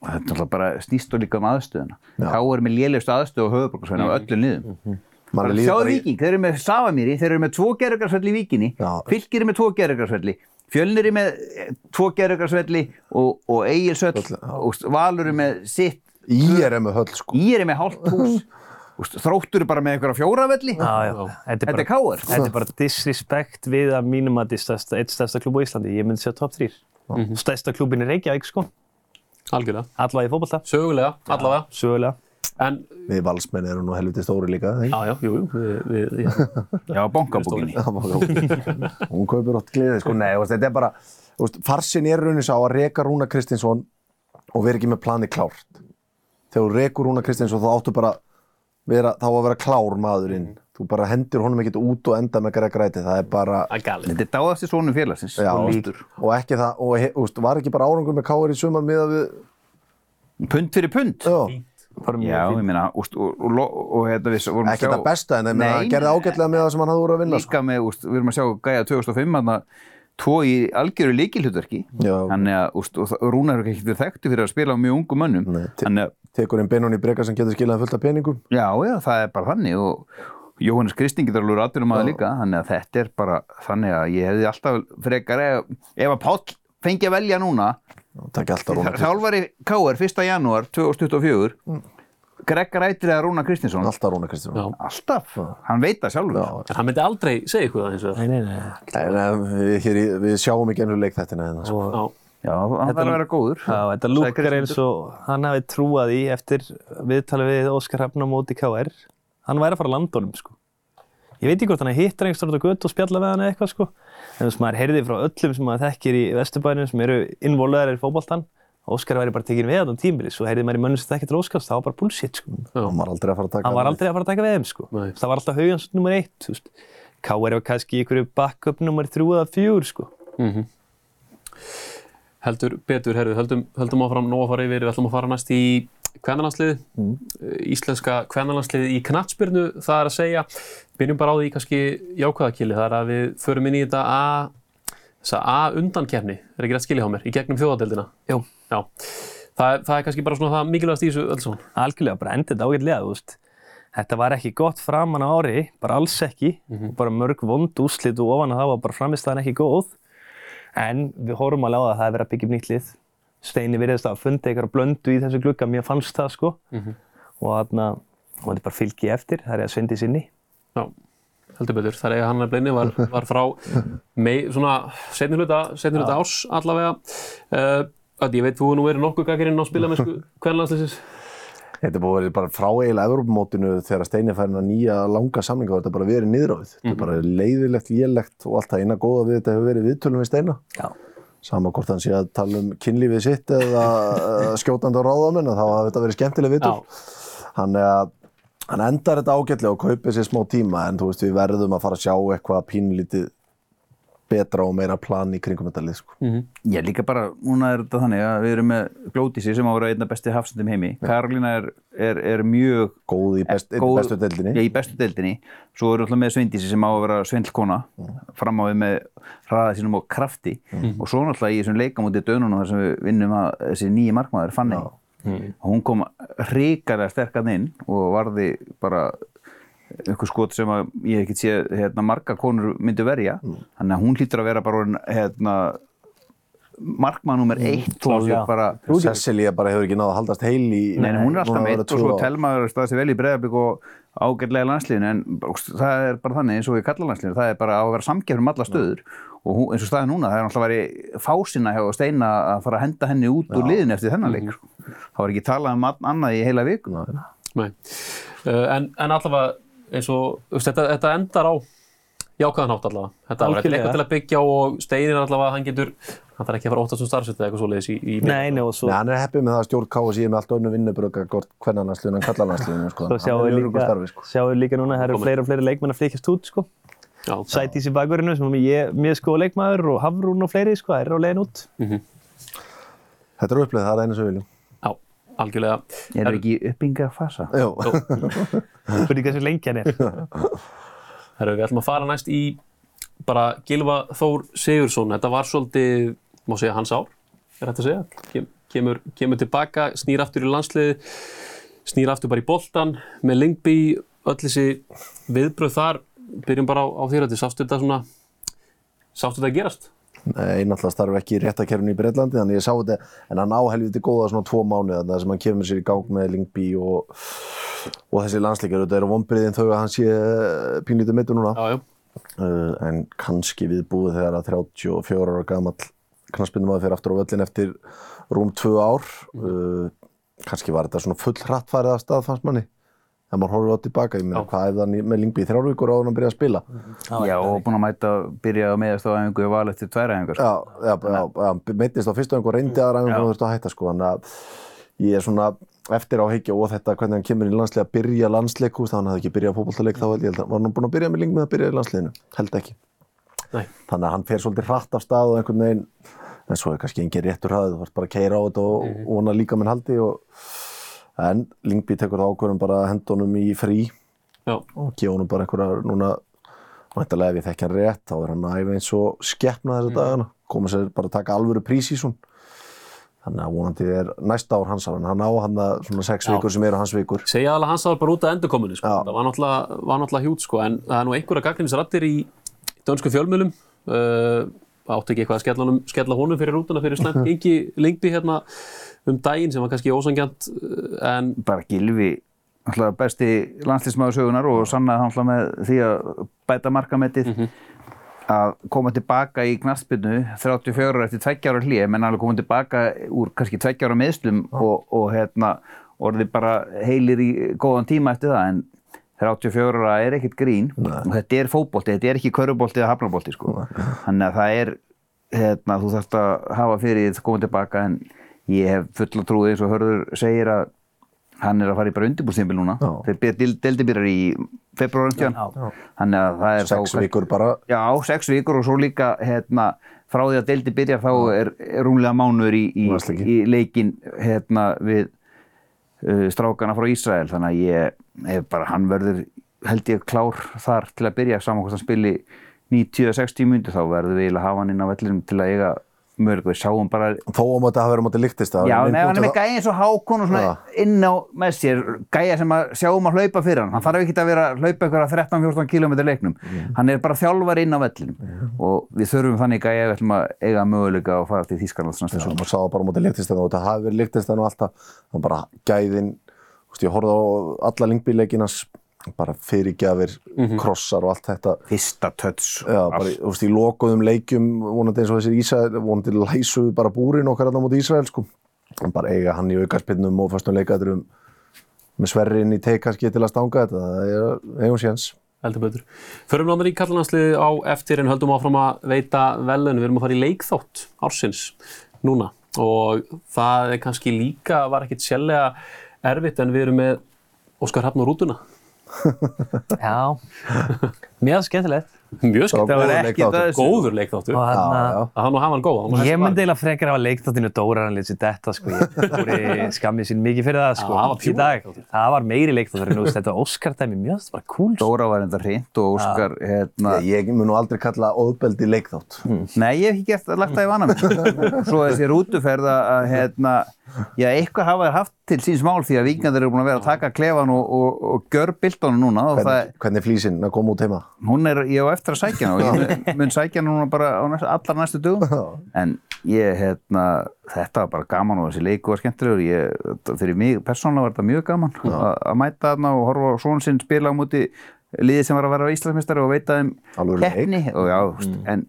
þetta er alltaf bara snýst og líka um aðstöðuna Káur er með lélegustu aðstöðu og höfuborgarsvæðinu á öllum bara líður sjáðu bara í- Víking, þeir eru með Savamýri þeir eru með tvo gerðugarsvelli í Víkinni Já. Fylkir er með tvo gerðugarsvelli Fjölnir er með eh, tvo gerðugarsvelli og, og Egilsöll og Valur er með sitt Í er með höll sko. Ír er með hálft hús (laughs) og Þróttur er bara með einhverja fjóravelli Já, já. Þetta er Þetta er bara, Káur þetta er bara disrespect við að mínum að stærsta, eitt stærsta klúb á Íslandi. Ég myndi segja top 3. Stærsta klúbin er Reykjavík, sko. Algjörlega. Allavega í fótballta. Sögulega, allavega. Sögulega. En, Við valsmenn erum nú helviti stóri líka ekki? já, já, jú, jú, við, við, (laughs) við, Já, bankabókinni hún kaupir átt gleði sko. Nei, þetta er bara farsin er raunin sá að reka Rúna Kristinsson og vera ekki með plani klárt þegar þú rekur Rúna Kristinsson þá áttu bara vera, þá að vera klár maðurinn þú bara hendur honum ekkert út og enda með Greg Ræti það er bara að galið. Þetta er dáðast í svonum félagsins já, og og, lítur. Og ekki það og he, úst, var ekki bara árangur með Káir í sumar miða við Pund fyrir pund já, Já, ég meina, úst, og, og, og, og hérna við vorum að ekki það besta en það gerði ágætlega með það sem hann hafði voru að vinna sko. líka með, úst, við erum að sjá Gæja 2005 hann tvo í algjöru líkilhutverki þannig að úst, og Rúnar er ekki þekktu fyrir að spila á mjög ungum mönnum. Þannig að, tekur inn Benón í breka sem getur skilað fullt af peningum. Já, já, það er bara þannig og Jóhannes Kristín getur alveg rættur um aða líka þannig að þetta er bara þannig að ég hefði alltaf frekar ef, ef að Páll fengi að velja núna Rúna þjálfari K.R. 1. janúar 2024 Greg Rættir eða Rúnar Kristinsson alltaf Rúna Kristinsson Já. alltaf, hann veit það sjálfur Já. En hann myndi aldrei segja ykkur það eins og það. Nei, nei, nei. Um, við, hér, í- við sjáum ekki ennur leikþættina hérna, sko. Já, Já, hann þarf að vera góður Já, þetta lúkar eins og hann hafi trúað í eftir viðtalið við Óskar Hrafn á móti KR. Hann væri að fara að landa honum, sko. Ég veit ekki hvort hann hittar einhvers stórt á götu og spjalla við hann eða eitthvað, sko. En þess að maður heyrði frá öllum sem maður þekkir í Vesturbænum sem eru involverar í fótboltan. Óskar væri bara tekin við á þann tímili, svo heyrði maður í mönnum sem þekkir til Óskars, það var bara bullshit, sko. hann var aldrei að fara að taka Hann var aldrei að fara að taka við þeim, sko. Nei. Það var alltaf haugans nummer eitt, þú veist. KR var kannski í einhverju backup nummer þrjú eða fjúr, sko. heldur betur, herðu, höldum, höldum að að kvennalandsliði, mm. íslenska kvennalandsliði í knattspyrnu, það er að segja, byrjum bara á því kannski jákvæðakili, það er að við förum inn í þetta A, þessa A undankefni, er ekki rétt skilja á mér, í gegnum þjóðadeildina. Jú. Já, það það er kannski bara svona það mikilvægast í þessu öll svona. algjörlega bara endið þetta ágætlega, þú veist. Þetta var ekki gott framan á ári, bara alls ekki, bara mörg vond úrslit og ofan að það var bara framistæðan að verið að. Steini virðist að fundi eitthvað blöndu í þessu glugga, mér fannst það sko. Og þarna, og þetta er bara fylgi eftir, það er að svendi sinni. Já, heldur betur. Það er að hann er bleini var, (laughs) var frá mei, svona setni hluta, setni hluta árs allavega. Uh, að ég veit, þú hefur nú verið nokkuð gagirinn á spilamennsku (laughs) kvennalandsliðsins. Þetta er búið að vera bara frá eiginlega Evrópumótinu þegar Steini fær hennar nýja langa samlinga og þetta er bara verið niðráðið. Þetta er bara leiðilegt, lélegt og allt það eina góða við þetta hefur verið viðtölum við Steina. Já. Sama hvort hann sé að tala um kynlífið sitt eða uh, skjótandi á ráðamenn þá hafa þetta verið skemmtileg viðtöl. Hann, hann endar þetta ágætlega og kaupir sér smá tíma en þú veist við verðum að fara að sjá eitthvað pínlítið betra og meira plan í kringum þetta lið. Sko. Já, líka bara, núna er þetta þannig að við erum með Glódísi sem á að vera einna besti hafsendum heimi. Karolína er, er, er mjög Góð í best, góð- bestu deildinni. Já, í bestu deildinni. Svo erum við alltaf með Sveindísi sem á að vera svindlkona, fram á við með hraða sínum og krafti. Og svo náttúrulega í þessum leikamóti dönunum þar sem við vinnum að þessi nýji markmaður, Fanny. Og hún kom hrikalega sterkað inn og varði bara einhver skot sem að ég hef ekki séð hérna, marga konur myndu verja. Þannig að hún hlýtur að vera bara hérna, markmann nummer eitt klárlega. klósið bara Cecilia bara hefur ekki náða að haldast heil í Nei, hún er alltaf verið og svo telmaður staðið sér vel í breyðarbygg og ágætlega í landsliðinu en það er bara þannig eins og í kallalandsliðinu, það er bara að vera samgefnum alla stöður. Og hún, eins og staðið núna, það er alltaf verið fásina hjá Steina að fara að henda henni út úr liðinu eftir þennan leik. Það var ekki talað um ann- annað í heila viku. Nei. Uh, en, en allavega eins og þetta, þetta endar á jákvæðan hátt allavega. Þetta er eitthvað til að byggja á og Steinir allavega, hann getur, hann þarf ekki að fara óttast um starfsett eða eitthvað svoleiðis í, í Nei, nei, og svo, Nei, hann er heppið með það að stjórn KSI er með allt önnu vinnubröka gort hvernarnarsliðinu en kallarnarsliðinu sko. svo sjáum við líka, starfi, sko. sjáum við líka núna, það eru fleiri og fleiri leikmenn að flykkjast út, sko. Já, Sætís í bakverðinu sem ég er mjög sko leikmaður og Hafrún og fleiri, sko, það er á leiðin út. Þetta er uppleið, það er einu sem við viljum algjörlega. Er það ekki í uppbyggingafasa? Spurning hversu lengi hann er. Herru, við ætlum að fara næst í bara Gilva Þór Sigursson. Þetta var svolítið, má segja, hans ár, er þetta að segja. Kem, kemur, kemur tilbaka, snýr aftur í landsliði, snýr aftur bara í boltan með Lingby, öll þessi viðbröð þar. Byrjum bara á, á þér, þetta sástu þetta svona, sástu þetta að gerast? Nei, náttúrulega starf ekki í réttakerfinu í Breitlandi þannig ég sá þetta, en hann á helviti góða svona tvo mánuða þar sem hann kemur sér í gang með Lingby og, og þessi landsleikar þetta eru vonbriðin þau að hann sé eh, pínlítið mittur núna. Já, já. uh, en kannski viðbúið þegar að 34 ára gamall knaspindum að fyrir aftur á völlin eftir rúm tvö ár. Uh, kannski var þetta svona full hrattfærið að stað fannst manni þegar maður horfir á tilbaka, ég meina hvað ef það með Lingby í þrjár vikur á hann að byrja að spila. Já, og búin að mæta, byrja að meðast á æfingu og val eftir tværa æfingar. Já, já, já, já meittist á fyrstu einhver reyndi aðra einhver þú veist að hætta sko. Þannig að ég er svona eftir á higgja og þetta hvernig hann kemur í landsleik að byrja landsleik húst, hann hafði ekki byrjað fótbollaleik þá held ég held að var hann búinn að byrja með ling með að byrja í landsleikinu held ekki, Nei. þannig að en Lingby tekur það ákvörðum bara að henda honum í frí Já, og gefa honum bara einhverja núna væntalega ef ég þekki hann rétt þá er hann æfa eins og skeppna þessa dagana koma sér bara að taka alvöru prís í svon þannig að vonandi er næsta ár hans ára hann á hann að svona sex Já. vikur sem eru hans vikur segja alveg hans að bara út af endurkominu sko. Já. það var náttúrulega, var náttúrulega hjút sko. en það er nú einhverja gagnrimisrættir í dönsku fjölmjölum uh, átti ekki eitthvað að skella honum, fyrir rútuna fyrir slæmt (laughs) gengi lengbi hérna um daginn sem var kannski ósangjant uh, en bara Gilvi alltaf besti landslýsmaður sögunar og sannaði hann alltaf með því að bæta markamettið að koma tilbaka í knastbyrnu 34 ára eftir 2 ára hlýja menn alveg koma tilbaka úr kannski 2 ára meðslum og, og hérna orðið bara heilir í góðan tíma eftir það en 34 ára er ekkert grín. Og þetta er fótbolti, þetta er ekki körubolti eða hafnabolti sko. Þannig að það er hérna, þú þarfst að hafa fyrir því að koma tilbaka en ég hef fulla trúið eins og Hörður segir að hann er að fara í bara undirbúrstímbil núna. Já. þeir deildi byrjar í februar þannig að það er sex þá vikur bara. Já, sex vikur og svo líka hérna, frá því að deildi byrjar þá er, er rúmlega mánuður í, í, í leikin hérna, við uh, strákana frá Ísrael. Þannig að ég er bara, hann verður held ég klár þar til að byrja. Saman hvort hann spili 90-60 mínútur þá verður við að hafa hann inn á vellinum til að eiga mörg við sáum bara þó móti að hafa verið á móti líktist Já, nei, hann er með gæja eins og hákon og svona Já. inn á með sér, gæja sem að sjáum að hlaupa fyrir hann, hann þarf ekki að vera að hlaupa eitthvað 13-14 km leiknum, hann er bara þjálfar inn á vellinum. Og við þurfum þannig gæja ef við ætlum að eiga möguleika að fara til Þýskarlands næsta sá það bara á móti líktist og þetta hafi verið líktist og alltaf. Þannig bara gæðin þú veist, ég horfði á alla Lingby-leikinas bara fyrirgjafir, krossar og allt þetta. Fyrsta töts Já, bara í- þú veist, í lokuðum leikjum vonandi eins og þessir Ísrael, vonandi læsuðu bara búrin okkar þarna móti Ísrael sko. En bara eiga hann í aukarspinnum og fyrstum leikæturum með sverrin í teik kannski til að stanga þetta, það er eigum séns. heldur betur. Förum náttúrulega í kallananslið á eftir en höldum áfram að veita velun við erum að fara í leikþátt ársins núna og það er kannski líka, var ekkit sérlega erfitt en við erum með Óskar Hrafn og Rútuna Já, (laughs) mjög skemmtilegt. mjög skemmt, Það var ekki leikþáttur. það- góður leikþáttur Og að hann já. hann og hann góð hann var Ég hægt myndi eiginlega frekar hafa leikþáttinu Dóra hann lítið þetta sko, ég voru skammið sín mikið fyrir það sko, Já, það var í dag. leikþáttur. Það var meiri leikþáttur en þú veist, þetta Óskar-dæmi mjög, það var cool. Dóra var enda hreint og Óskar hérna, Ég, ég mun nú aldrei kalla óðbeldi leikþátt. Nei, ég hef í að hérna, já, eitthvað hafa þær haft til síns mál því að vikingandir eru búin að vera að taka klefan og, og, og gjör bildónu núna og það, Hvernig, hvernig flísinn að koma út heima? Hún er, ég á eftir að sækja hann og ég mun- sækja hann núna bara næst, allar næstu dögum. En ég, hérna, þetta var bara gaman og þessi leiku var skemmtilegur. Ég, fyrir mig persónulega var þetta mjög gaman að að mæta þarna og horfa svona sinn spila á múti liðið sem var að vera Íslandsmeistari og veita þeim keppni. Og já, mm. en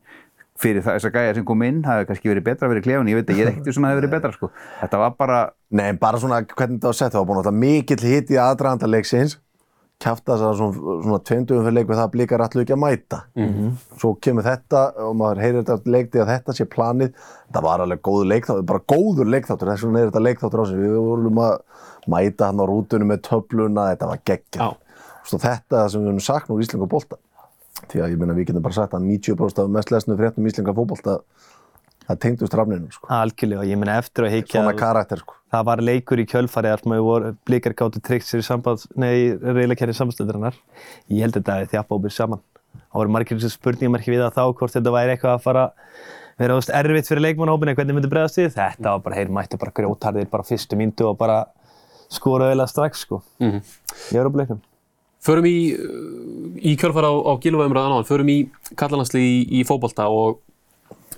fyrir það, þessar gæjar sem kom inn það hefði kannski verið betra að vera í klefun, ég veit ekki, ég er ekkert sem það hefði verið betra sko. þetta var bara Nei, bara svona hvernig þetta var sett, það var búin að mikill hitt í aðdraganda leiksins þess að svona, svona tveimdugum fyrir leik við það að blikar allu ekki að mæta. Svo kemur þetta og maður heyrir þetta leikti að þetta sé planið. Þetta var alveg góður leikþáttur, bara góður leikþáttur. Þess vegna er þetta leikþáttur á sig. Við vorum að mæta hann á rútunum með töfluna. Þetta var geggja svo þetta er það sem við höfum nú í Íslinga bólta því að ég meina við getum bara sagt að 90% af mest lesnu fréttum Íslinga fótbolta það tengdust rafninu sko. Algjörlega, ég meina eftir að higgja svona karakter sko. Það var leikur í kjölfarið þar sem við blikar gáttu tryggt sér í samband, nei, reyðleikæri samstöðurinnar. Ég held að þetta hefði þjapa óbyrð saman. Það voru margir spurningamarki við það þá hvort þetta væri eitthvað að fara vera veist, erfitt fyrir leikmannhópin eða hvernig myndi bregðast við. Þetta var bara, heyr, mættu bara grjótarðir bara fyrstu myndu og bara skora auðvitað strax, sko. Mhm. Ég var á bleiknum. Förum í, uh, í kjölfara á, á gilvæðumræðan áðan, förum í kallalandsli í, í fótbolta og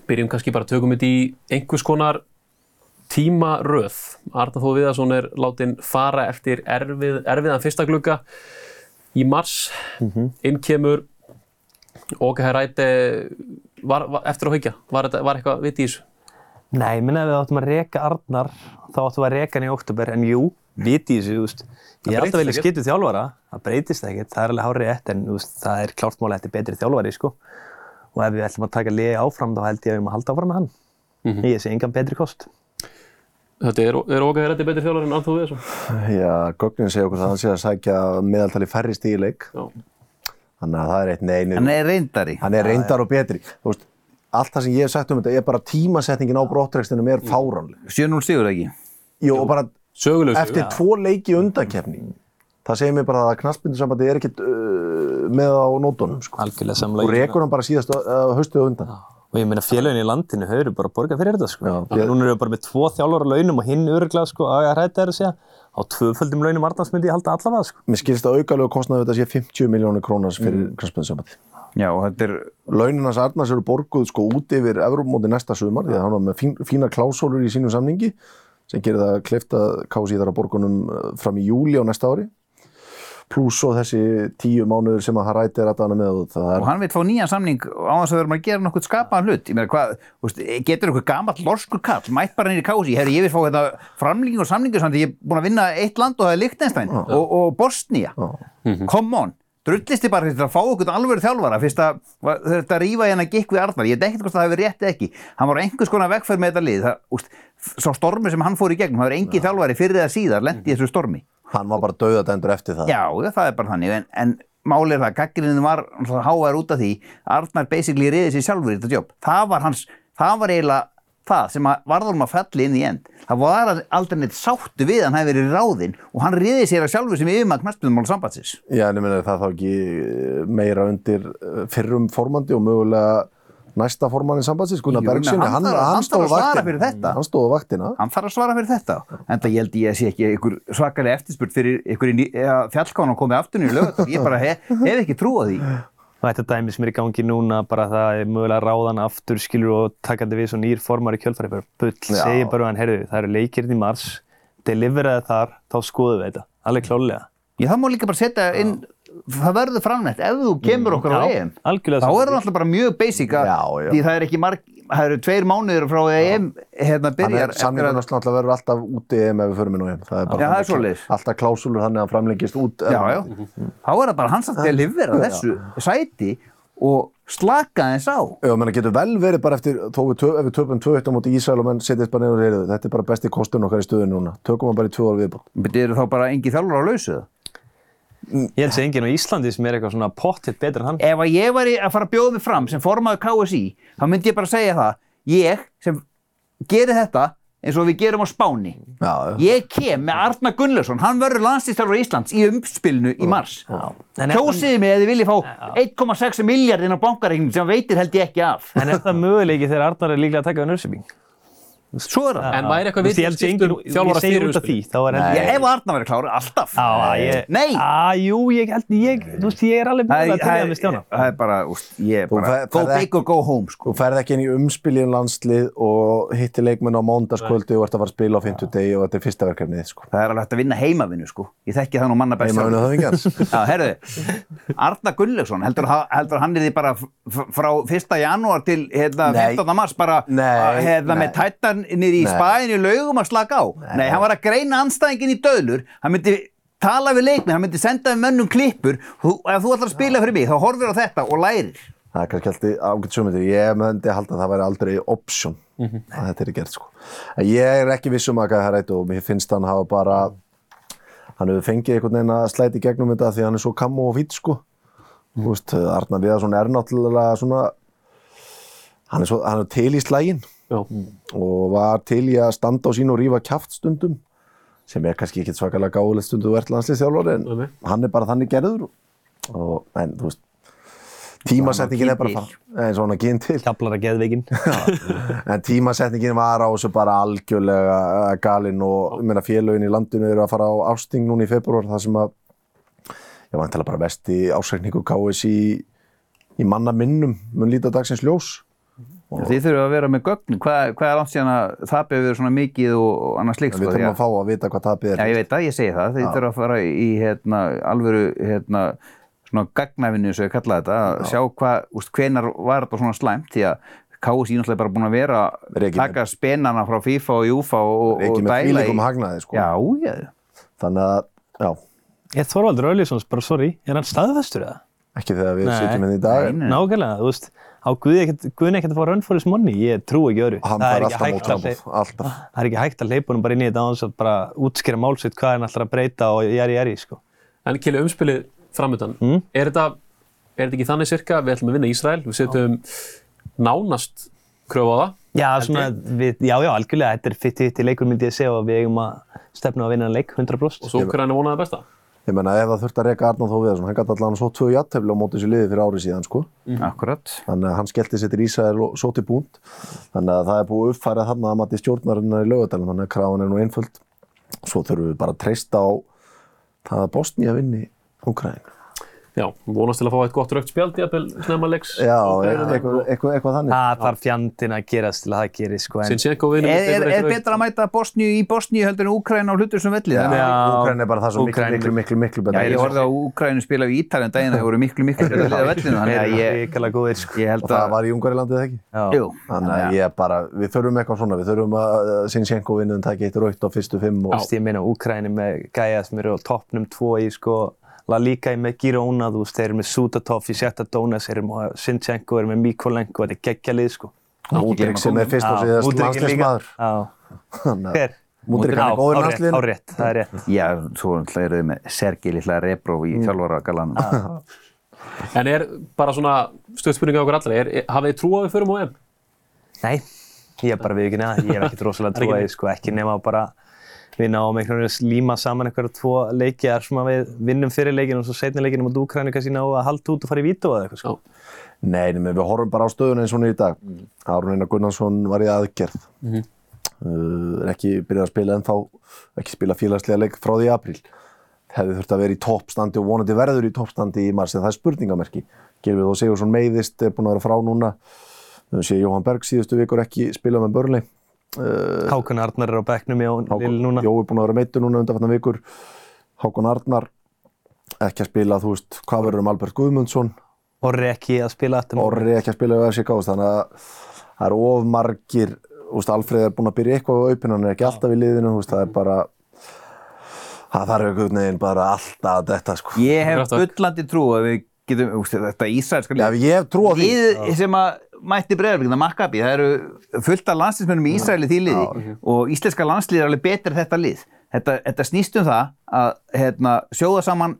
byrjum kannski bara tökum þetta í einhvers konar tímaröð. Arna Þó Viðarsson er látin fara eftir erfið, erfiðan fyrsta glugga í mars. Inn kemur Óge Hæræti, eftir að haugja, var, var eitthvað viti í þessu? Nei, minna við áttum að reka Arnar, þá áttum við að reka hann í oktober, en jú, viti í þessu, þú veist. Ég er alltaf velið skyttu þjálfara, það breytist ekkert, það er alveg hárið rétt, en veist, það er klárt máli að þetta er betri þjálfari, sko. Og ef við ætlum að taka liði áfram, þá held ég að við erum að halda áfram með hann. Ég sé engan betri kost. Þetta er, er Óge Hæræti betri þjálfur en Þó Viðarsson? Já, gögnin segja okkur það að hann sé að sækja meðaltali færri stíð í leik. Já. þannig að það er eitt neynir hann er reyndari. Hann er reyndar og betri. Þú veist, allt það sem ég hef sagt um þetta er bara tímasetningin á brottrekstinum er fáránleg. 7-0 sigur ekki? Jú, og bara Sögulegs. eftir tvo leiki undankefni það segir mér bara að knaspindusambandi er ekkit uh, með á nótunum sko. Algjörlega og samlega. rekur hann bara síðast uh, haustuð undan Og ég meina félagin í landinu, þau eru bara að borga fyrir þetta, sko. Já, Já, ég- Núna eru við bara með tvo þjálfara launum og hinn öruglega, sko, að hrætti þær að segja. Á tvöföldum launum Arnars myndi ég halda allavega, sko. mér skilst að aukalegu kostnaði þetta sé 50 miljónir krónas fyrir mm. knaspindusambandi já og þetta er Launinans Arnars eru borguð sko út yfir Evrópmóti næsta sumar því að hann var með fín, fína klásólur í sínum samningi sem gerir það kleift að kási þar að borgunum uh, fram í júli á næsta ári pluss svo þessi tíu mánuður sem að hann ræti er að dana með og það og er hann vil fá nýjan samning á þess að vera að gera nokkuð skapaðan hlut. Ég meina hvað, getur einhver gamall lorskur kall mætt bara í kási, herri ég vil fá þetta framlíking og samningu samt ég er búin að vinna eitt land og það er Liechtenstein og, og Bosnia come on, drullisti bara til að fá okkur alveg þjálfara fyrst að þetta rífa hérna gikk við Arnar, ég veit ekkert hvort það hefur rétt eða ekki. Hann var einhvers konar vegferð með þetta lið. Það, úst, sá stormi sem hann fór í gegnum það var engi þjálfari fyrir eða síðar lendi í þessu stormi hann var bara döðadendur eftir það Já, það er bara þannig, en, en málið er það, gaggrinnin var háar út af því, Arnar basically riði sér sjálfur í þetta jobb. Það var hans, það var eiginlega það sem að varðum að felli inn í end. Það var aldrei neitt sáttu við að hann hefði verið ráðinn og hann riði sér að sjálfur sem yfirmann knastbyrðumál sambandsins. Já, en ég meina það þá ekki meira undir uh, fyrrum formandi og mögulega næsta formannin sambandsins, Gunnar menn hann hann, hann, stóð að á vaktina. Hann þarf að svara fyrir þetta. En það ég held ég að sé ekki einhver svakalega eftirspurt fyrir einhver í fjallkána komið aftur í lögut. Ég bara hef, hef ekki trú á því. Og þetta dæmi sem er í gangi núna, bara það er mögulega að ráða hann aftur, skilur og takandi við svo nýr formar í kjölfari. Bara bull, Já. segir bara hann, heyrðu, það eru leikirinn í mars, deliveraði þar, þá skoðum við þetta. Alveg klálega. Ég það má líka bara setja inn, það verður framnætt, ef þú kemur okkur á EM, þá er það alltaf bara mjög basic að, því það er ekki marg, það eru tveir mánuður frá EM hérna byrjar samningun náttúrulega verður alltaf úti EM ef við förum inn á EM. Það er bara Já, það er. Alltaf að hann framlengist út. Já, já, þá er það bara hans að delivera þessu sæti og slaka þess á. Já, menn getur vel verið bara eftir, við, töf, ef við töfum 2-1 á móti Ísrael og menn setjast bara reyðu, þetta er bara besti kostun okkar í stöðinu núna. Tökum hann bara í tvö ára viðbútt. Þetta eru þá bara engi þjálfur á lausu það. Ég held að enginn á Íslandi sem er eitthvað svona pottitt betur en hann. Ef að ég væri að fara að bjóða mig fram sem formaður KSI, þá myndi ég bara segja það, ég sem gerir þetta eins og við gerum á Spáni, Já, ég kem með Arnar Gunnlaugsson, hann verður landslýstjálfur Íslands í umspilinu í mars. Kjósiði mig eða þið viljið fá 1,6 miljardinn á bankareiknum sem hann veitir held ég ekki af. En er það möguleiki þegar Arnar er líklega að taka við Nörsebing? Svo er það. En væri eitthvað Þú veist, ég held vitlaust skipt engin- um þjálfara Ég fyrir út af því, þá er held Ég ef Arna verið klár, alltaf. Já, ég, Nei. Á, jú, ég held, ég, þú veist, ég er alveg búin að tegja með stjána. það er bara, úst, ég er Þú bara, fer- go big or go home, sko. Þú ferð ekki inn í umspilin landslið og hittir leikmenn á mándaskvöldi og ert að fara að spila á 50 degi og þetta er fyrsta verkefnið, sko. Það er alveg hægt að vinna heimavinnu, sko. Ég þekki það nú manna best. Heimavinnu sjálfur. (laughs) höfðingjans. Já, herðu, Arna Gunnlaugsson, heldur, ha- heldur hann því bara f- f- frá 1. janúar til Nei. 15. mars bara Nei, að, nei. með tættan niður í Nei. spæðinu laugum að slaka á. Nei. hann var að greina anstæðingin í döðlur, hann myndi tala við leikminn, hann myndi senda við mönnum klippur, þú, ef þú ætlar að spila fyrir mig, þá horfir á þetta og lærir. Það er kannski alltaf ágætt sjömyndir. Ég myndi halda að það væri aldrei option að þetta er gert, sko. En ég er ekki viss um að það er rætt og mér finnst hann hafa bara, hann hefur fengið einhvern veginn að slæti í gegnum þetta því að hann er svo kammo og fýtt, sko. Þú veist, Arnar Viðarsson er náttúrulega svona, hann er, svo, hann er til í slægin Já. Og var til í að standa á sín og rífa kjaft stundum sem er kannski ekki svakalega gáðilegt stundu þú ert landsliðsþjálfari en Nei, hann er bara þannig gerður. Og, en þú veist tímasetningin er bara að fara eins og hann að gyn til. Kaplar að geðveikin. (laughs) en tímasetningin var á þessu bara algjörlega eh, galinn og meina félögin í landinu eru að fara á ásting núna í februar þar sem að ég vantilega bara besti ásækningu KS í, í manna minnum mun líta dagsins ljós Þið þurfum að vera með gögn, hvað, hvað er langt síðan að það hefur verið svona mikið og, annars líkt, við sko, þurfum að að fá að vita hvað tapið er Já, ég veit það, ég segi það. Þið þurfa að fara í hérna, alvöru hérna, svona gagnæfinu, eins og ég kalla þetta, að sjá hvað, úst, hvenar var þetta svona slæmt, því að KSI náttúrulega er bara búin að vera með- taka spenana frá FIFA og Júfa og, og ekki með dæla fílingum hagnaði sko. Já, já, þannig að, já, Ég Þorvaldur Öljusons, bara sorry, er hann staðfestur eða? ekki þegar við sitjum hérna í dag. Nákvæmlega, þú veist, á Guði ekkert, Guðin ekkert að fá run for his money, ég trú ekki öðru. hann Það er fær ekki alltaf hægt að mótframboð, hleypa- alltaf Það er ekki hægt að leipa honum bara inn í þetta á þess að bara útskýra málsitt hvað hann ætlar að breyta og jæri jæri, sko. En Kili, umspilið framöndan, Mm. er, þetta, er þetta ekki þannig cirka, við ætlum að vinna Ísrael, við setjum nánast kröfu á það, Já, svona, við, já, já, algjörlega, þetta er fitt hitt í leikur myndi ég segja og við eigum að stefna að vinna en leik 100%. og svo Ukraina vonaði besta. Ég menna ef það þurft að reyka Arnáð þó við hann gæti allan svo tvö jættefli á móti sér liði fyrir árið síðan sko. Akkurat. þannig að hann skellti sér til og svo til búnt. Þannig að það er búið uppfærið þarna að mati stjórnarinnar í lögadalum þannig að krafan er nú einföld. Svo þurfum við bara að treysta á það að Bosnía vinni Ukraín Já, vonast til að fá eitt gott raukt spjald í að snemma leiks. já, eitthvað, eitthvað, eitthvað þannig Það þarf fjandinn að gerast til að það gerist, sko. En, Sinchenko vinur. Er, er, er betra að mæta Bosníu í Bosníu heldur en Úkræna á hlutur sem velli? Já, Já, Úkraín er bara það svo miklu, miklu, miklu, miklu Já, betra ég horfði á Úkrænu spila í Ítalið en daginn það voru miklu, miklu betra liða vellinu, þannig að ég, Ríkala góðir, sko. ég held og það að, var í Ungarilandið ekki Já. jú, þannig að ég bara, við við á og á La Liga með Girona, þú veist, þeir eru með Sudatov í Sjetta Donas, þeir eru með Sinchenko, þeir eru með Mikolenko, þetta er geggjalið sko. Múdrik sem er fyrst og síðast er landsleismadur hver? Mudryk hann er góður í hárrétt, landsliðinu. hárrétt, það er rétt. já, svo náttúrulega eru þið með Sergei litla Rebrov í þjálfara galanum. En er bara svona stöðspurninga á okkur allra, er, er, hafið þið trú á við förum á EM? Nei, ég er bara við ekki neða, ég hef ekkert rosalega trúið, við náum einhvern veginn að líma saman einhverja tvo leiki, er svona við vinnum fyrir leikinu og svo setni leikinu mot Úkræni kannski ná að halda út og fara í vítu eða eitthvað, sko. Nei, nema við horfum bara á stöðuna eins og hún er í dag. Mm. Árun Einar Gunnarsson var í aðgerð. Mhm. uh, er ekki byrjað að spila ennþá, ekki spila félagslega leik frá því apríl. Hefði þurft að vera í toppstandi og vonandi verður í toppstandi í mars, en það er spurningamerki. Gilvið og Sigursson meiðist, er búin að vera frá núna. Við séð Jóhann Berg síðustu vikur ekki spila með Börli. Uh, Hákon Arnar er á bekknum í Lill núna. Jó er búin að vera meittur núna undanfarnar vikur. Hákon Arnar ekki að spila, þú veist, hvað verður um Albert Guðmundsson? Orri ekki að spila þetta. Orri ekki að spila við FCK þannig að það eru of margir úst, Alfreð er búinn að byrja eitthvað á aupinu hann er ekki alltaf í liðinu úst, það er bara það þarf einhvern veginn bara alltaf að þetta sko. Ég hef bullandi trú að við getum, úst, þetta ísraelska Já, ég hef trú á því Lið sem að mætti breyðarbygg, það Maccabi, það eru fullt af landsliðsmennum í Ísraeli því liði og íslenska landslið er alveg betur þetta lið. Þetta, þetta snýst um það að hérna, sjóða saman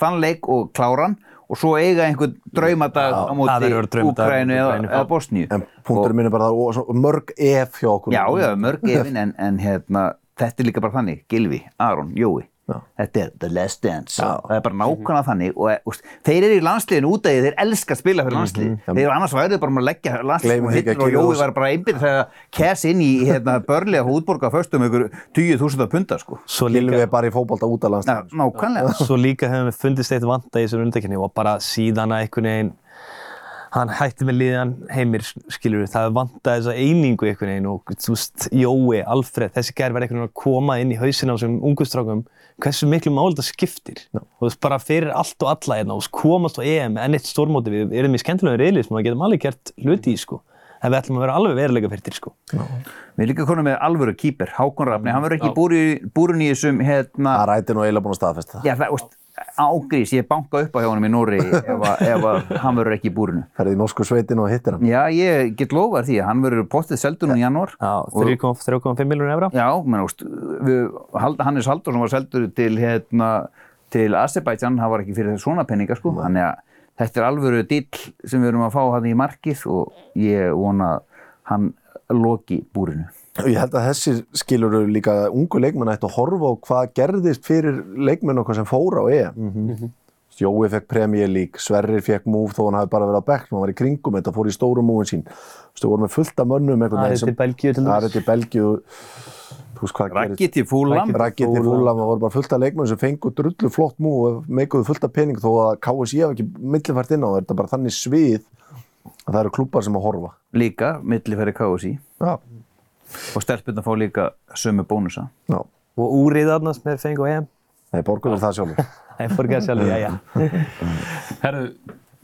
þann leik og kláran og svo eiga einhvern draumadag á móti Úkrænu eða, eða Bosníu. en punkturinn minn er bara það mörg ef hjá okkur. Já, já, mörg efin en, en hérna, þetta er líka bara þannig, Gilvi, Aron, Jói, þetta er the last dance. Það er bara nákvæmlega þannig og úst, þeir eru í landsliðinu út af því þeir elska að spila fyrir landslið þeir eru annars værið bara um að leggja landslið Gleymum og hittir og gera Jói það. var bara einbyrð þegar kæs inn í hérna, börlega hútborga föstum ykkur 20.000 pundar sko. Svo líka, er bara í fótbolta út af Ná, landslið nákvæmlega. (laughs) Svo líka hefum við fundist eitt vanda í þessum undakenni og bara síðan að einhvern veginn hann hætti með liðan heimir, skilur við, það vantaði þessa einingu einhvern veginn og þú veist, Jói, Alfred, þessi gær verði einhvern veginn að koma inn í hausin á þessum ungustrákum, hversu miklu mál þetta skiptir. No. Og þú veist, bara fyrir allt og alla hérna, og komast á EM, enn eitt stórmóti, við erum í skemmtilegum reyli sem við getum alveg gert hluti í, sko. En við ætlum að vera alveg veruleika fyrir, sko. við erum líka konum með alvöru kýper, Hákon Rafni hann verður ekki búri- búrinn í þessum hérna, Það ræti nú eiginlega búin að staðfesta það já það, úst, ágrís, ég banka upp á hjá honum í Nóri ef, að- ef að hann verður ekki í búrinu Ferði í norsku sveitin og hittir hann Já, ég get lofað því að hann verður postið seldur nú í janúar. Já, 3,5 miljónur evra. Já, menn, úst, við, Hannes Halldórsson var seldur til, hérna, til Azerbaijan, það var ekki fyrir svona penninga, sko. Þannig að þetta er alvöru dill sem við erum að fá hann í markið og ég vona að hann loki búrinu. Ég held að þessir skilur líka að ungu leikmenn ættu að horfa á hvað gerðist fyrir leikmenn okkar sem fóra á EM. Jói fekk Premier League, Sverrir fekk múf þó hann hafi bara verið á bekk, hann var í kringum þetta, fór í stóru múin sín. Þú veist, við vorum með fullt af mönnum einhvern Það er til Belgíu til Það er til Belgíu, þú veist hvað Raggi til Fúlam. Raggi til Fúlam, það voru bara fullt af leikmenn sem fengu drullu flott mú og meikuðu fullt af pening þó að KSI hafi ekki millifært inn á það, þetta er bara þannig svið að það eru klubbar sem að horfa. Líka, millifæri KSI. Já, Og stelpunna fá líka sömu bónusa. já, Og úrið þarna sem er fengu á EM. það er borgunum það sjálfur. (laughs) Er fórgæð sjálfur, já, já. (laughs) Herðu,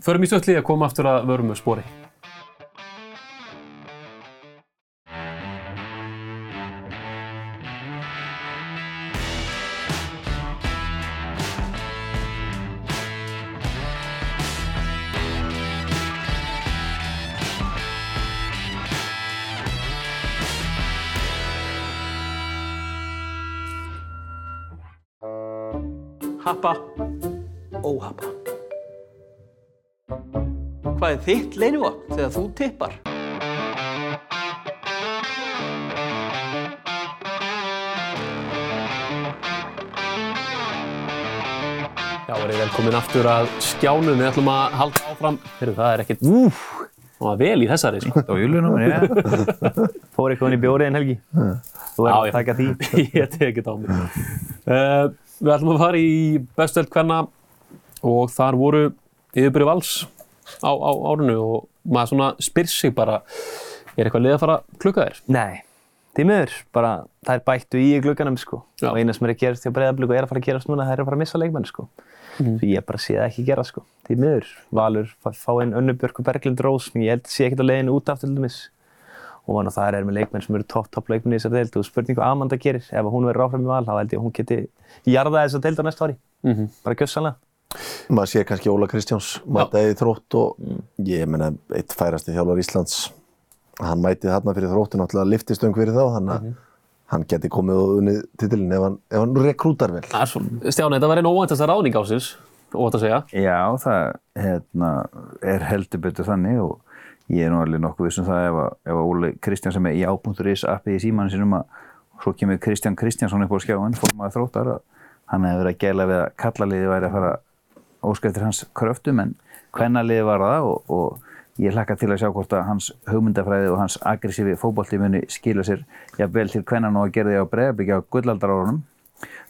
förum í stöðlið að koma aftur að vörum með spori. Happa, óhappa. Hvað er þitt leinivopn þegar þú tippar? Já, verið velkomin aftur að skjánum. Við ætlum að halda áfram. Heyrðu, það er ekkert... Úf! Það var vel í þessari, sko. Á júlunum, já. (laughs) Fór eitthvað inn í bjórið en helgi. Þú verður að taka því. (laughs) ég tek ekki á mig. Uh, (laughs) við ætlum að fara í bestöld hvenna og þar voru yfirbyrju vals á, á árunu og maður svona spyr sig bara, er eitthvað lið að fara að klukka þér? Nei, því miður, bara það er bættu í glugganum sko. Já. og eina sem er að gerast hjá breyðablík og er að fara að gerast núna það er að fara að missa leikmenn sko. Svo ég bara sé það ekki gera sko. Því miður, Valur, fá, fá inn Önnu Björk og Berglind Rós sem ég held sé ekkert á leiðinu út af til dæmis og og það er með leikmenn sem eru topp, topp leikmenn í þessar deild og spurning hvað Amanda gerir ef hún verður áfram í val, þá held ég að hún geti jarðað þessar deild á næsta ári bara gjössanlega maður sé kannski Óla Kristjáns mæta í þrótt og Mm. ég meina eitt færasti þjálfar Íslands hann mæti þarna fyrir þróttu náttúrulega liftistöng fyrir þá þannig að Mhm. hann geti komið og unnið titilin ef hann, ef hann rekrútar vel er Stjáni, þetta var einn óvæntasta ráðning ásins, óvænt að segja. Já, það hérna, er heldur betur þannig og ég er nú alveg nokkuð vissum það ef að, ef að Óli Kristján sem er í á.is appið í símanum sinum að svo kemur Kristján Kristjánsson upp á skjáin formaður þróttar að hann hefði verið að gæla við að kallaliði væri að fara óskæftir hans kröftum en hvernaliði var það og, og ég hlakka til að sjá hvort að hans hugmyndafræði og hans aggressífi fótbolti muni skila sér jafnvel til hvenna nú að gerði á breiðabyggja á gullaldar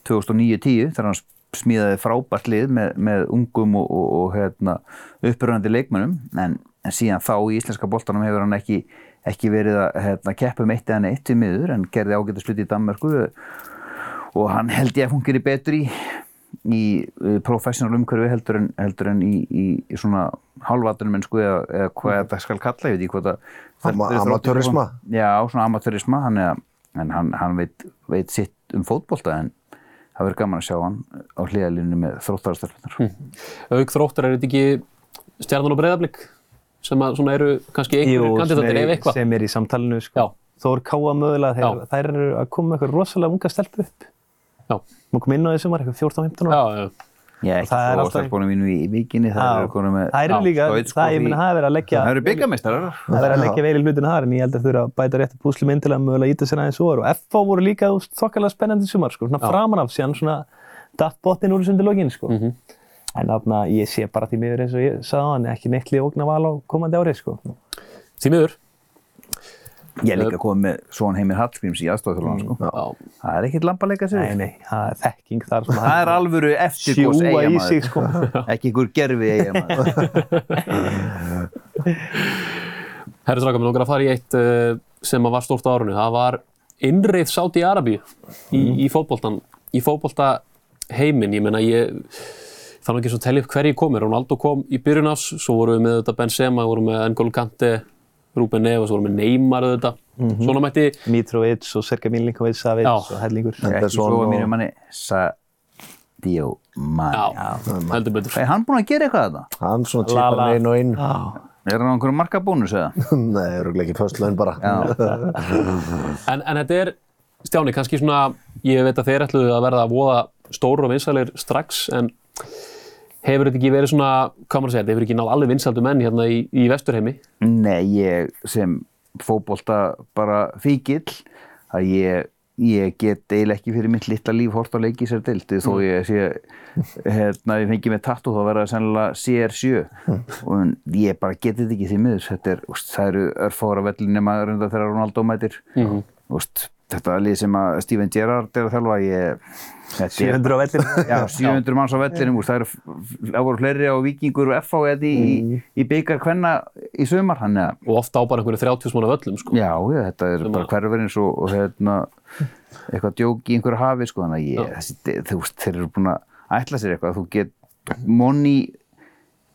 2009-10 þegar hann smíðaði frábært lið með, með ungum og, og, og hérna, uppröðandi leikmönnum en, en síðan þá í íslenska boltanum hefur hann ekki, ekki verið að hérna, keppa um eitt eða neitt í miður en gerði ágæta sluti í Danmörku og hann held ég að fungeri betur í í uh, professional umhverfi heldur en, heldur en í, í, í svona halvatunum mennsku eða, eða hvað þetta skal kalla, ég veit ekki hvað það Ama- það- amateurisma? Já, svona amateurisma hann, en hann, hann veit, veit sitt um fótbolta en það verður gaman að sjá hann á hliðalínu með þróttarastelpunar. Hm. Auk þróttar er þetta ekki stjarnan og breyðablík sem að svona eru kannski einhverjir Jú, sem kandidatir er, í- eitthvað. sem er í samtalenu sko. Já. Þór Káa mögulega, þeir, Já. þær eru að koma með eitthvað rosalega unga stelpu upp Já. Má koma inn á því sumar, eitthvað 14-15 ára Já, já. Er Og ekki það er svo stelpunum mínu í vikinni, það Já. eru konum með Það er líka, það, ég minna, það er verið að leggja Það eru byggameistarar. Það er verið að leggja vel í hlutina þar en ég held að þurfa að bæta réttu púslum inn til að mögulega íta sér aðeins úr og FH voru líka þú veist, þokkalega spennandi sumar sko, svona framan af síðan svona datt botnin úr þessu undir lokin sko. En þarna ég sé bara því miður eins og ég sagði á hann ekki neitt lið ógna val á komandi árið sko. Því miður. Ég er líka komið með Svon Heimir Hallgríms í aðstofþjóðan, sko. Já. Það er ekkert lambalega sig. Nei, nei, það er þekking þar sem Það er alvöru eftirgós sjúa í sig sko. (laughs) Ekki einhver gerfi eigamaður. (laughs) Herri strákar, mér langar að fara í eitt uh, sem að var stórt á árunni. Það var innreið Sáti Arabíu í, í fótboltan, í fótbolta heiminn. Ég meina, ég þannig ekki svo að tellja upp hverju komir. Ronaldo kom í byrjun ás, svo vorum við með þetta Benzema, vorum með N'Golo Kante, Ruben Neves, vorum með Neymar þetta. Svona mætti, Mitrovic og Sergej Milinkovic, Savic Já. og hellingur. Ekki svo og- mínu manni Sadio Mani. já, heldur betur. Er hann búinn að gera eitthvað þetta? Hann svona típar einn og einn. Er hann á einhverjum markabónus eða? (laughs) Nei, eru ekki först laun bara. (laughs) En, en þetta er, Stjáni, kannski svona, ég veit að þeir ætluðu að verða að voða stóru og vinsalir strax, en hefur þetta ekki verið svona, hvað maður að segja, þetta hefur ekki náð alveg vinsaldu menn hérna í, í vesturheimi? Nei, ég sem fótbolta bara fíkil að ég, ég get eiginlega ekki fyrir mitt litla líf hort á leiki sér dildi þó ég sé hérna, ég fengi með tattu þá verða það sennilega CR7 og ég bara get þetta ekki því miður. Þetta er, úst, það eru örfára vellin nema reynda þegar Ronaldo mætir. Úst, þetta er lið sem að Steven Gerrard er að þjálfa ég, þetta er 700 á vellinu. Já, 700 manns á vellinum, úst, það, eru, það voru fleiri á Víkingur og FH í, í, í byggar kvenna í sumar, hann er Og ofta á bara einhverju 30 smána völlum, sko. Já, já, þetta er bara hverfurins og, og hérna, eitthvað djók í einhverju hafi, sko, þannig að ég, þessi, þú þeir eru búin að ætla sér eitthvað, þú get, monni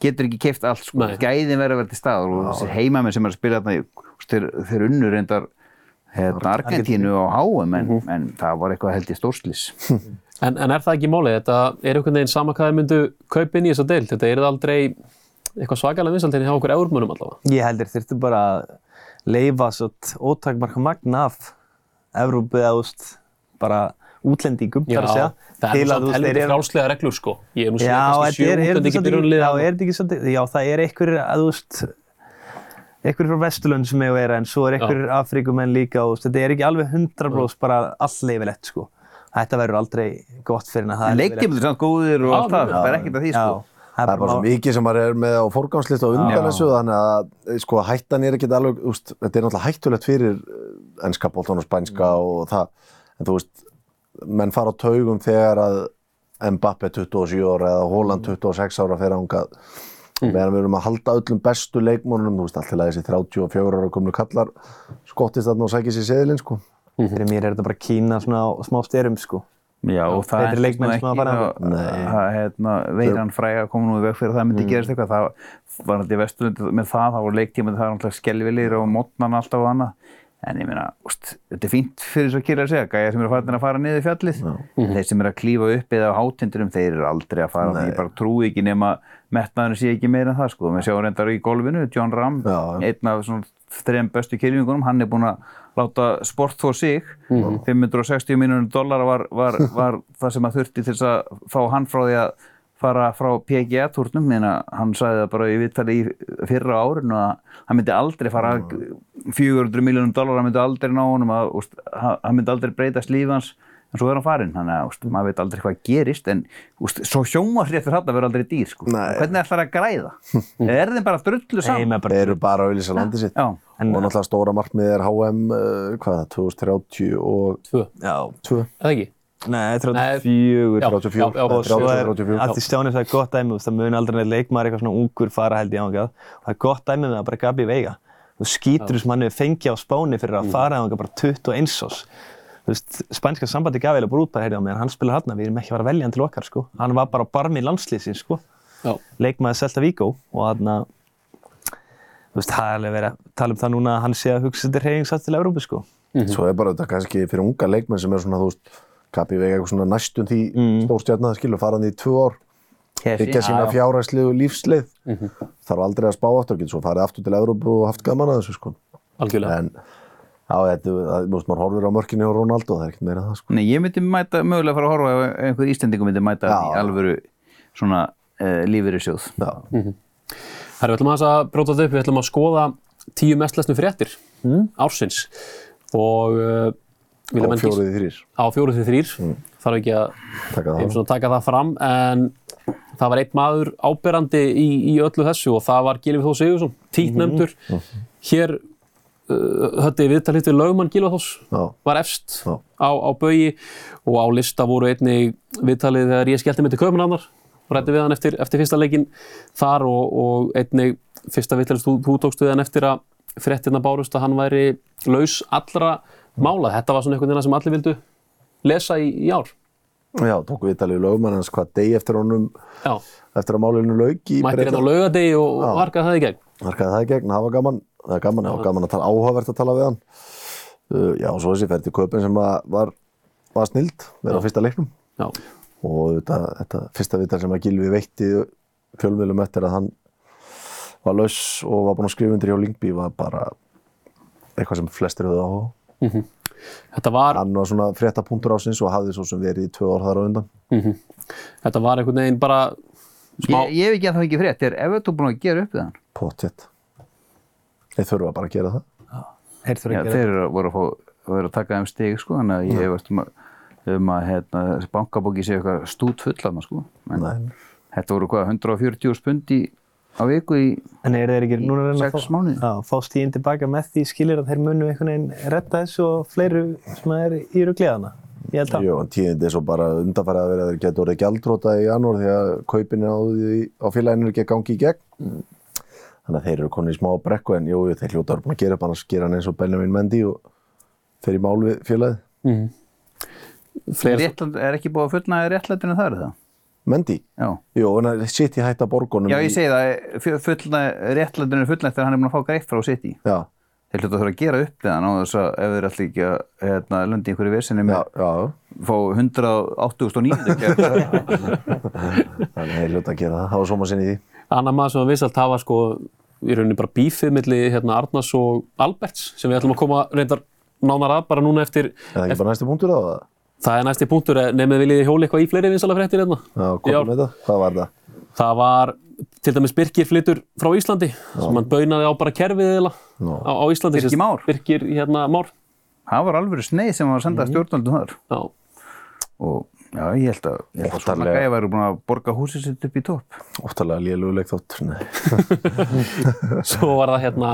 getur ekki keift allt, sko, gæðin verður að vera til staðar og þessir heimamenn sem er að spila þarna, þeir, þeir unnur reyndar, hérna, Argentínu og HM, en, en það var eitthvað held ég stórslis. (laughs) En, en er það ekki málið? Þetta er einhvern veginn sama hvað þeir myndu kaupa inn í þessa deild. Þetta er það aldrei eitthvað svakalega vinsaldinni hjá okkur eurmönum allavega. Ég heldur þurftu bara að leifa svo ótakmarka magn af Evrópu eða úst, bara útlendingum, þar að segja. það er samt eru- frálslega reglur, sko. Ég er nú Já, kannski er, er, útlendingi þetta byrjunarlið já, þarna. er þetta ekki svolítið, já, það er einhverjir, að veist, einhverjir frá Vesturlund sem hefur verið, en svo er einhverjir Afríkumenn líka og þetta er ekki alveg 100% bara all leifilegt, sko. Þetta verður aldrei gott fyrir en að það En er leiktímul er samt góðir og allt það, það er ekkert að því, sko. Það er bara svo mikið sem maður er með á fórgangslist og undan þessu þannig að eh, sko, hættan er ekkert alveg, úst, þetta er náttúrulega hættulegt fyrir ennska bóltan og spænska og það, en þú veist, menn fara á taugum þegar að Mbappe 27 ára eða Holland 26 ára fyrir ánga meðan við erum að halda öllum bestu leikmónunum, þú veist, alltaf þessi 34 ára komlu kallar skottist þarna og sækir sér seðilinn, sko. Fyrir mér er þetta bara Kína svona á smá styrum, sko. Já, og það Betri leikmenn sem að fara ekki, Nei. það, það, hérna, veiran fræga kom nú í veg fyrir að það myndi gerast eitthvað, það var þetta í vesturlundi með það, það voru leiktíma, það var alltaf skelvilir og mótnan alltaf og annað, en ég meina, úst, þetta er fínt fyrir svo kýra að segja, gæja sem eru að fara niður fjallið, þeir sem eru að klífa upp eða á hátindurum, þeir eru aldrei að fara, ég bara trúi ekki nema metnaðurinn sé ekki meira en það, sko, við sjáum reyndar í golfinu, John Ram, Já. einn af þrejum bestu kylfingunum, hann er búinn að láta sport þó sig. 560 miljonur dollara var, var, (laughs) var það sem að þurfti til að fá hann frá því að fara frá PGA-túrnum en hann sagði það bara í viðtali í fyrra árinu að hann myndi aldrei fara 400 miljonum dollara, hann myndi aldrei ná honum að, hann myndi aldrei breytast líf hans en svo er hann farinn, þannig að úst, maður veit aldrei hvað gerist en úst, svo sjónvarsréttur hann verður aldrei dýr sko. Nei. hvernig ætlar það að græða? (laughs) er þeim bara drullu saman? Þeir eru bara að auðvisa landið sitt. Já, og náttúrulega stóra markmið er HM, uh, hvað er það, 2030 og Tvö, já, 2, eða ekki? nei, Nei, 34. já, 34, já, já, og svo er 34. allt í stjáni það er gott dæmi þú veist, það mun aldrei neitt leikmaður eitthvað svona ungur fara held ég ángað það er gott dæmi með það bara Gabi Veiga þú skýtur hann hefur fengið á spáni fyrir að fara ángað bara 21 ás veist, spænska sambandi gaf eiginlega bara út bara heyrði á meðan hann spila hann við erum ekki að fara að velja hann til okkar sko hann var bara á barmi landslýsin sko Já. leikmaður Selta Víkó og hann þú veist, það er alveg verið að tala um það núna að hann sé að hugsa þetta reyningsatt til Európu sko Svo er bara þetta kannski fyrir unga leikmenn sem er svona, þú veist, Kapi vega eitthvað svona næstum því mm. stórstjarnar, skilur, faraði í tvö ár, byggja sína fjárhæslegu lífsleið. Þarf aldrei að spá aftur, getur svo farið aftur til Evrópu og haft gaman að þessu, sko. Algjörlega. En, já, þetta, veist, maður horfir á mörkinni og Ronaldo, það er ekkert meira en það, sko. Nei, ég myndi mæta, mögulega fara að horfa ef einhver Íslendingur myndi mæta Já. í alvöru svona uh, lífeyrissjóð. Já, Herra, við ætlum aðeins að bróta þetta upp, við ætlum að skoða tíu mest lesnu fréttir ársins og uh, vilja á fjórið þrýr. á fjóruð til þrýr þarf ekki að Taka það. og taka það fram en það var einn maður áberandi í, í öllu þessu og það var Gilvi Þór Sigursson, títt nefndur hér höfði viðtalið til lögmann Gilvi Þórs Já. var efst á, á baugi og á lista voru einnig viðtalið þegar ég skellti mig til Kaupanarnar og rætti við hann eftir, eftir fyrsta leikin þar og, og einnig fyrsta viðtalið þú, þú tókst við hann eftir að fréttina bárust að hann væri laus allra mála. Þetta var svona einhvern veginn sem allir vildu lesa í, í ár. Já, tók við talið lögmann hans hvað degi eftir honum, Já, eftir að málinu lauk í mættir hérna á laugadegi og, og harkaði það í gegn. Harkaði það í gegn, það var gaman, það var gaman, það var gaman að tala, áhugavert að tala við hann. Uh, já, og svo þessi ferð til köpinn sem að var, var snild, verið á fyrsta leiknum. Já, Og þetta, þetta fyrsta viðtal sem að Gilvi veitti fjölmiðlum eftir að hann var laus og var búinn að skrifa undir hjá Lingby var bara eitthvað sem flestir höfðu áhuga. á. þetta var, Hann var svona frétta punktur ásins og hafði svo sem verið í tvö ár þar á undan. þetta var einhvern veginn bara smá, Ég, ég hef ekki að það ekki frétt, er Evertón búin að gera upp við hann? Pottet. Þeir þurfa bara að gera það. Þeir þurfa Já, að gera þeir eru- voru að, fá, voru að taka þeim stig, sko, þannig að ég veist um að, um að hérna, bankabóki sé eitthvað stút fullana, sko. En Nei. þetta voru hvað, 140 spund í, á viku í En er þeir ekki núna að reyna Sex að fá, mánuði. já, fá stíðin tilbaka með því skilir að þeir munu einhvern veginn retta þessu og fleiru sem er í rugliðana? Ég held að. Jú, en tíðindi er svo bara undanfærið að vera að þeir getur orðið gjaldróta í janúar því að kaupin á, á félaginu er ekki að gangi í gegn. Þannig að þeir eru konið í smá brekku en jú, jú, þeir hljóta eru búin að gera upp annars gera hann eins og Benjamin Mendy og fer í mál við félagið. fleiri, Réttland, er ekki búið að fullnaði réttlætinu þar, það? Mendy? Já. Jú, en að sitt í hætta borgunum Já, ég segi það, fullnaði, réttlætinu er fullnægt þegar hann er búin að fá greitt frá City. Já, Þeir hljóta að þurfa að gera upp við hann á þess að ef þeir ætla ekki að hérna, löndi í einhverju versinni já, með já, fá 189 (laughs) þannig að þeir hljóta að gera það, var sóma sinni í því. annar maður sem var vissalt var sko í rauninni bara bífið milli hérna, Arnars og Alberts sem við ætlum að koma reyndar nánar að bara núna eftir Er það ekki bara næstu punktur á það? það er næsti punktur. Eh, nefnir viljið hjóla eitthvað í fleiri vinsala fréttir hérna? Já, komum með það, hvað var það? Það var til dæmis Birkir flyttur frá Íslandi sem hann baunaði á bara kerfið á, á Íslandi Birkir Már? Birkir hérna Már Það var alveg sneið sem var að senda stjórnaldum þar já, og já, ég held að, ég held að svona gæði væri búin að borga húsið sitt upp í topp. Óttalega léluguleik þátt, nei. (laughs) svo var það hérna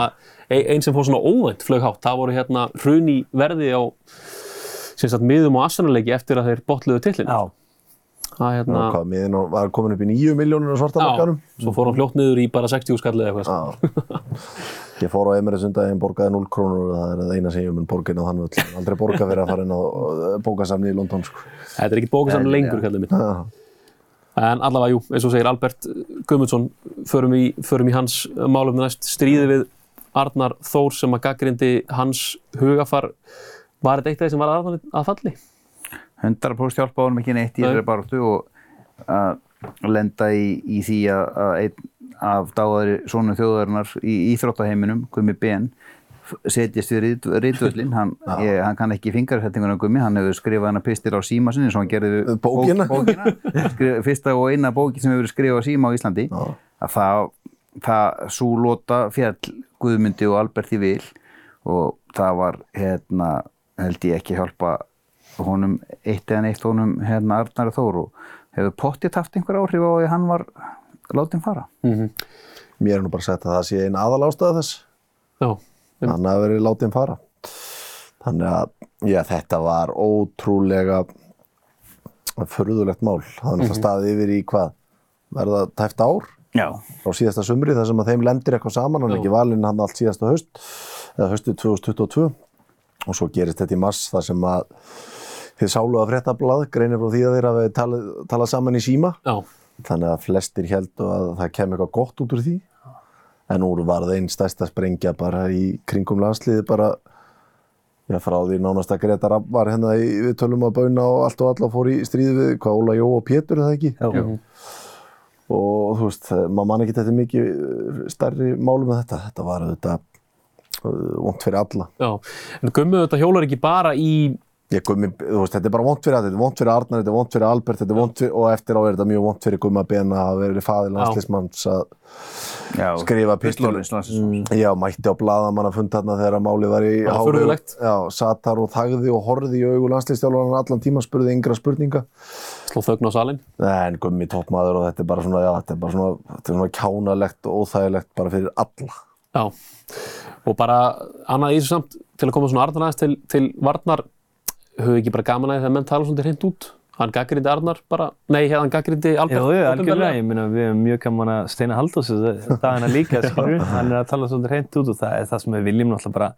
ein, ein sem fór svona óvænt flög hátt það voru hérna hrun í verði á sem sagt miðum og assanarleiki eftir að þeir botluðu tillin Já. Það hérna Hvað, miðin á- var komin upp í nýju miljónir á svarta markanum? Já, svo fór hann fljótt niður í bara 60 skallið eða eitthvað. Já. Ég fór á Emirates undaginn, borgaði 0 krónur og það er eina sem ég mun borga inn á þann völl. Aldrei borga fyrir að fara inn á uh, bókasamni í London, sko. Þetta er ekki bókasamni lengur, kallið minn. Já. En allavega, jú, eins og segir Albert Guðmundsson, förum í, förum í hans málum næst stríði við Arnar Þór sem að gaggrindi hans hugafar. Var þetta eitt af því sem var Arnar að falli? 100% hjálpa honum ekki neitt í þessari baráttu og að lenda í, í því að, að einn af dáðari svona þjóðarinnar í íþróttaheiminum, Gummi Ben, setjast við ritvöllin, hann, (laughs) ég, hann kann ekki fingarsettinguna Gummi, hann hefur skrifað hana pistil á síma sinni, svo hann gerði Bókina? Bók, bókina. (laughs) Skrif, fyrsta og eina bóki sem hefur verið skrifað á síma á Íslandi, Já. að það, það svo lota fjall Guðmundi og Alberti vil og það var, hérna, held ég ekki hjálpa honum eitt eða neitt honum hérna Arnar Þór og hefur pottið haft einhver áhrif á því að hann var látin fara. Mér er nú bara sagt að það sé einn aðal ástæða þess. Já, Hann hafi verið látið fara. Þannig að, já, þetta var ótrúlega förðulegt mál. Það er náttúrulega staðið yfir í hvað? Verða tæft ár? Já. á síðasta sumri þar sem að þeim lendir eitthvað saman, hann er ekki valinn hann allt síðasta haust eða haustið 2022 og svo gerist þetta í mars þar sem að þið sálu að fréttablað greinir frá því að þeir hafi talað, talað saman í síma. Já, þannig að flestir heldur að það kem eitthvað gott út úr því. En úr var það einn stærsta sprengja bara í kringum landsliði bara já, frá því nánast að Greta Rapp var hérna í, við tölum að bauna og allt og alla fór í stríði við hvað Óla Jó og Pétur er það ekki? Já. og þú veist, maður man ekki þetta mikið uh, stærri málum með þetta. Þetta var þetta vond fyrir alla. Já. En Gummi þetta hjólar ekki bara í Ég gummi, þú veist, þetta er bara vont fyrir að þetta er vont fyrir Arnar, þetta er vont fyrir Albert, þetta er vont fyrir, og eftir á er þetta mjög vont fyrir Gumma Ben að verið faðir landslismanns að skrifa. Pistolins landsins. Já, mætti á blaðamann að funda þarna þegar málið var í furðulegt. Já, satt þar og þagði og horfði í augu landslistjálfarnar allan tíma, spurði yngra spurninga. Sló þögn á salin. En Gummi toppmaður og þetta er bara svona, já, þetta er bara svona, þetta er svona kjánalegt og óþægilegt bara fyrir alla. Já, og bara annað í þessu samt til að koma svona Arnar aðeins til, til Varnar við ekki bara gaman að því þegar menn tala svolítið hreint út hann gaggrindi Arnar bara, nei, hann gaggrindi Albert Jú, jú, algjörlega, ég meina við erum mjög gaman að Steina Halldórs dagina líka, (laughs) skilur, hann er að tala svolítið hreint út og það er það sem við viljum náttúrulega bara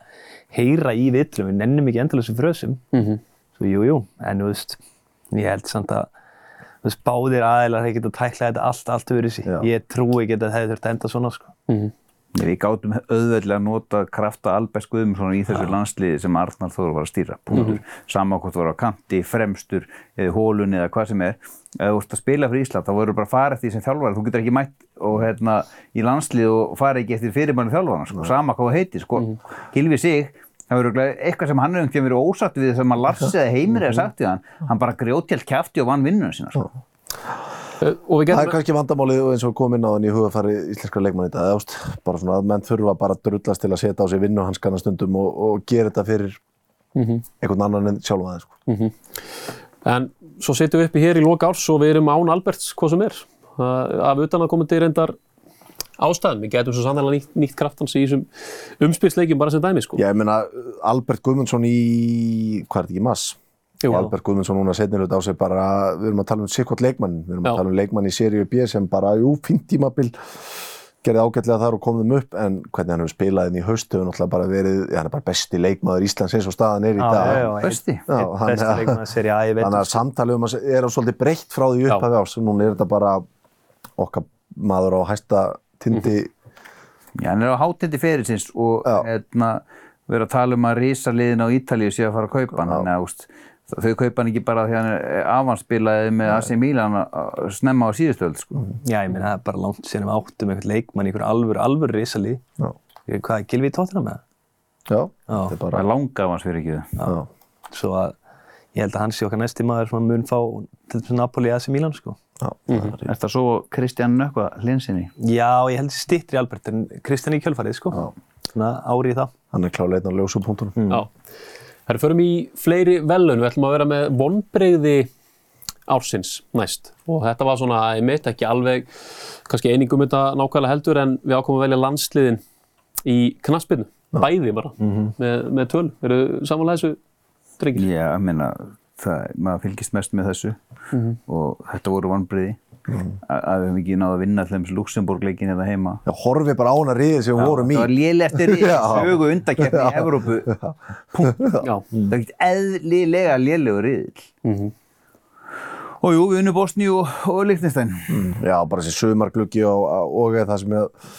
heyra í villum, við nennum ekki endalösum frösum, Mhm. svo jú, jú, en þú veist, ég held samt að þú veist, báðir aðeinar hefði getað tæklað þetta allt, allt öðru Já. ég trúi ekki að það hefði þurft að enda svona, sko. Mhm. Við gátum auðveldlega að nota krafta Albert Guðmundsson í þessu landsliði sem Arnar Þór var að stýra. Punktur. Sama hvort þú var á kanti, fremstur, eða hólunni eða hvað sem er. Ef þú ert að spila fyrir Ísland þá verður bara að fara eftir því sem þjálfari. Þú getur ekki mætt og, hérna, í landslið og fara ekki eftir fyrirbænu þjálfarna. Sko. Sama hvað þú heitir. Sko. Gylfi sig, það verður eitthvað sem hann hefur verið ósatt við sem að Lars eða Heimir hefur sagt við hann. Hann bara grjótjælt kæfti og vann vinnuna sína. Sko. Og við Það er kannski vandamálið eins og kom inn á hann í hugafæri íslenskra leikmann í dag, ást, bara svona að menn þurfa bara að drullast til að setja á sig vinnuhanskana stundum og, og gera þetta fyrir einhvern annan en sjálfa það, sko. en svo setjum við uppi hér í loka árs og við erum án Alberts hvað sem er. Af utan að komandi reyndar ástæðum, við getum svo sannlega nýtt, nýtt kraftans í þessum umspilsleikjum bara sem dæmi, sko. Já, ég meina, Albert Guðmundsson í, hvað er þetta ekki, mass? Jú. Albert Guðmundsson núna setnir hlut á sig bara, við erum að tala um sikkot leikmann, við erum Já. að tala um leikmann í seríu B sem bara, jú, fínt tímabil, gerði ágætlega þar og kom þeim upp, en hvernig hann hefur spilað inn í haust hefur náttúrulega bara verið, já, hann er bara besti leikmaður Íslands eins og staðan er í dag. Besti. Já, hann- besti leikmaður seri A í Þannig vetur. að samtalið um að er svolítið breytt frá því Já. upphafi árs, núna er þetta bara okkar maður á hæsta tindi, Já, hann er á hátindi ferilsins og Já. hérna, við erum að tala um að risaliðin á Ítalíu sé að fara að kaupa hann, þannig að þau kaupa hann ekki bara því að hann er afanspilaði með AC Milan að snemma á síðustöld, sko. Já, ég meina það er bara langt síðan við áttum einhvern leikmann í einhvern alvöru, alvöru risalí. já, Hvað er Gylfi í tóttina með það? já, Já. þetta er Það bara, er langa afans fyrir ekki það. já, Svo að ég held að hann sé okkar næsti maður sem að mun fá til að Napoli AC Milan, sko. já, Er það svo Kristján Nökkva hlinsinni? Já, ég held þessi stittri Albert en Kristján í kjölfarið, sko. Svona ári í það. hann er klálega einn á ljósupunktunum. Það er förum í fleiri velun, við ætlum að vera með vonbreyði ársins næst. Og þetta var svona, meit ekki alveg kannski einingum þetta nákvæmlega heldur en við ákomum að velja landsliðin í knaspinu, bæði bara með, með töl, eru samanlega þessu drengir? Já, ég meina, það, maður fylgist mest með þessu. Og þetta voru vonbriði að að við hefum ekki náðu að vinna þess Luxemburg-leikin hérna heima. Já, horfi bara á hana riðið sem við vorum í. Það var lélegasti rið, (laughs) Já. sögu undakeppni í Evrópu. Já. Það er ekkert eðlilega lélegur riðil. Og jú, við unnum Bosníu og, og Liechtenstein. Já, bara þessi sumargluggi og, og það sem ég,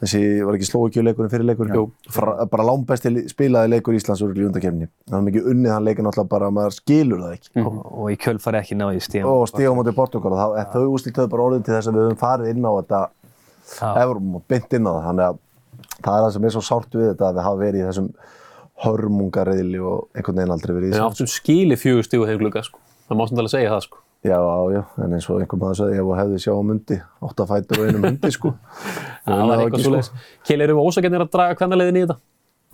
þessi, var ekki slóikjuleikurinn fyrir leikur? Jú. Fra, bara lámbesti spilaði leikur Íslands úr í undakefni. Það var mikið unnið hann leikin alltaf bara að maður skilur það ekki. og, og í kjölfarið ekki náði stíðan. Og stíga á móti Portugal og þá, þau úrslitöðu bara orðin til þess að við höfum farið inn á þetta Evrum og beint inn á það. Þannig að það er það sem er svo sárt við þetta að við hafa verið í þessum hörmungarriðli og einhvern veginn aldrei verið í þessu. áttum skili fjögur stígu sko. Sko. Já, já, en eins og einhver maður sagði, ef þú hefði sjá á mundi, átta fætur og einum mundi, sko. (laughs) Það var eitthvað ekki, svo leiðis. Kjell, erum við ósakennir að draga hvernig leiðin í þetta?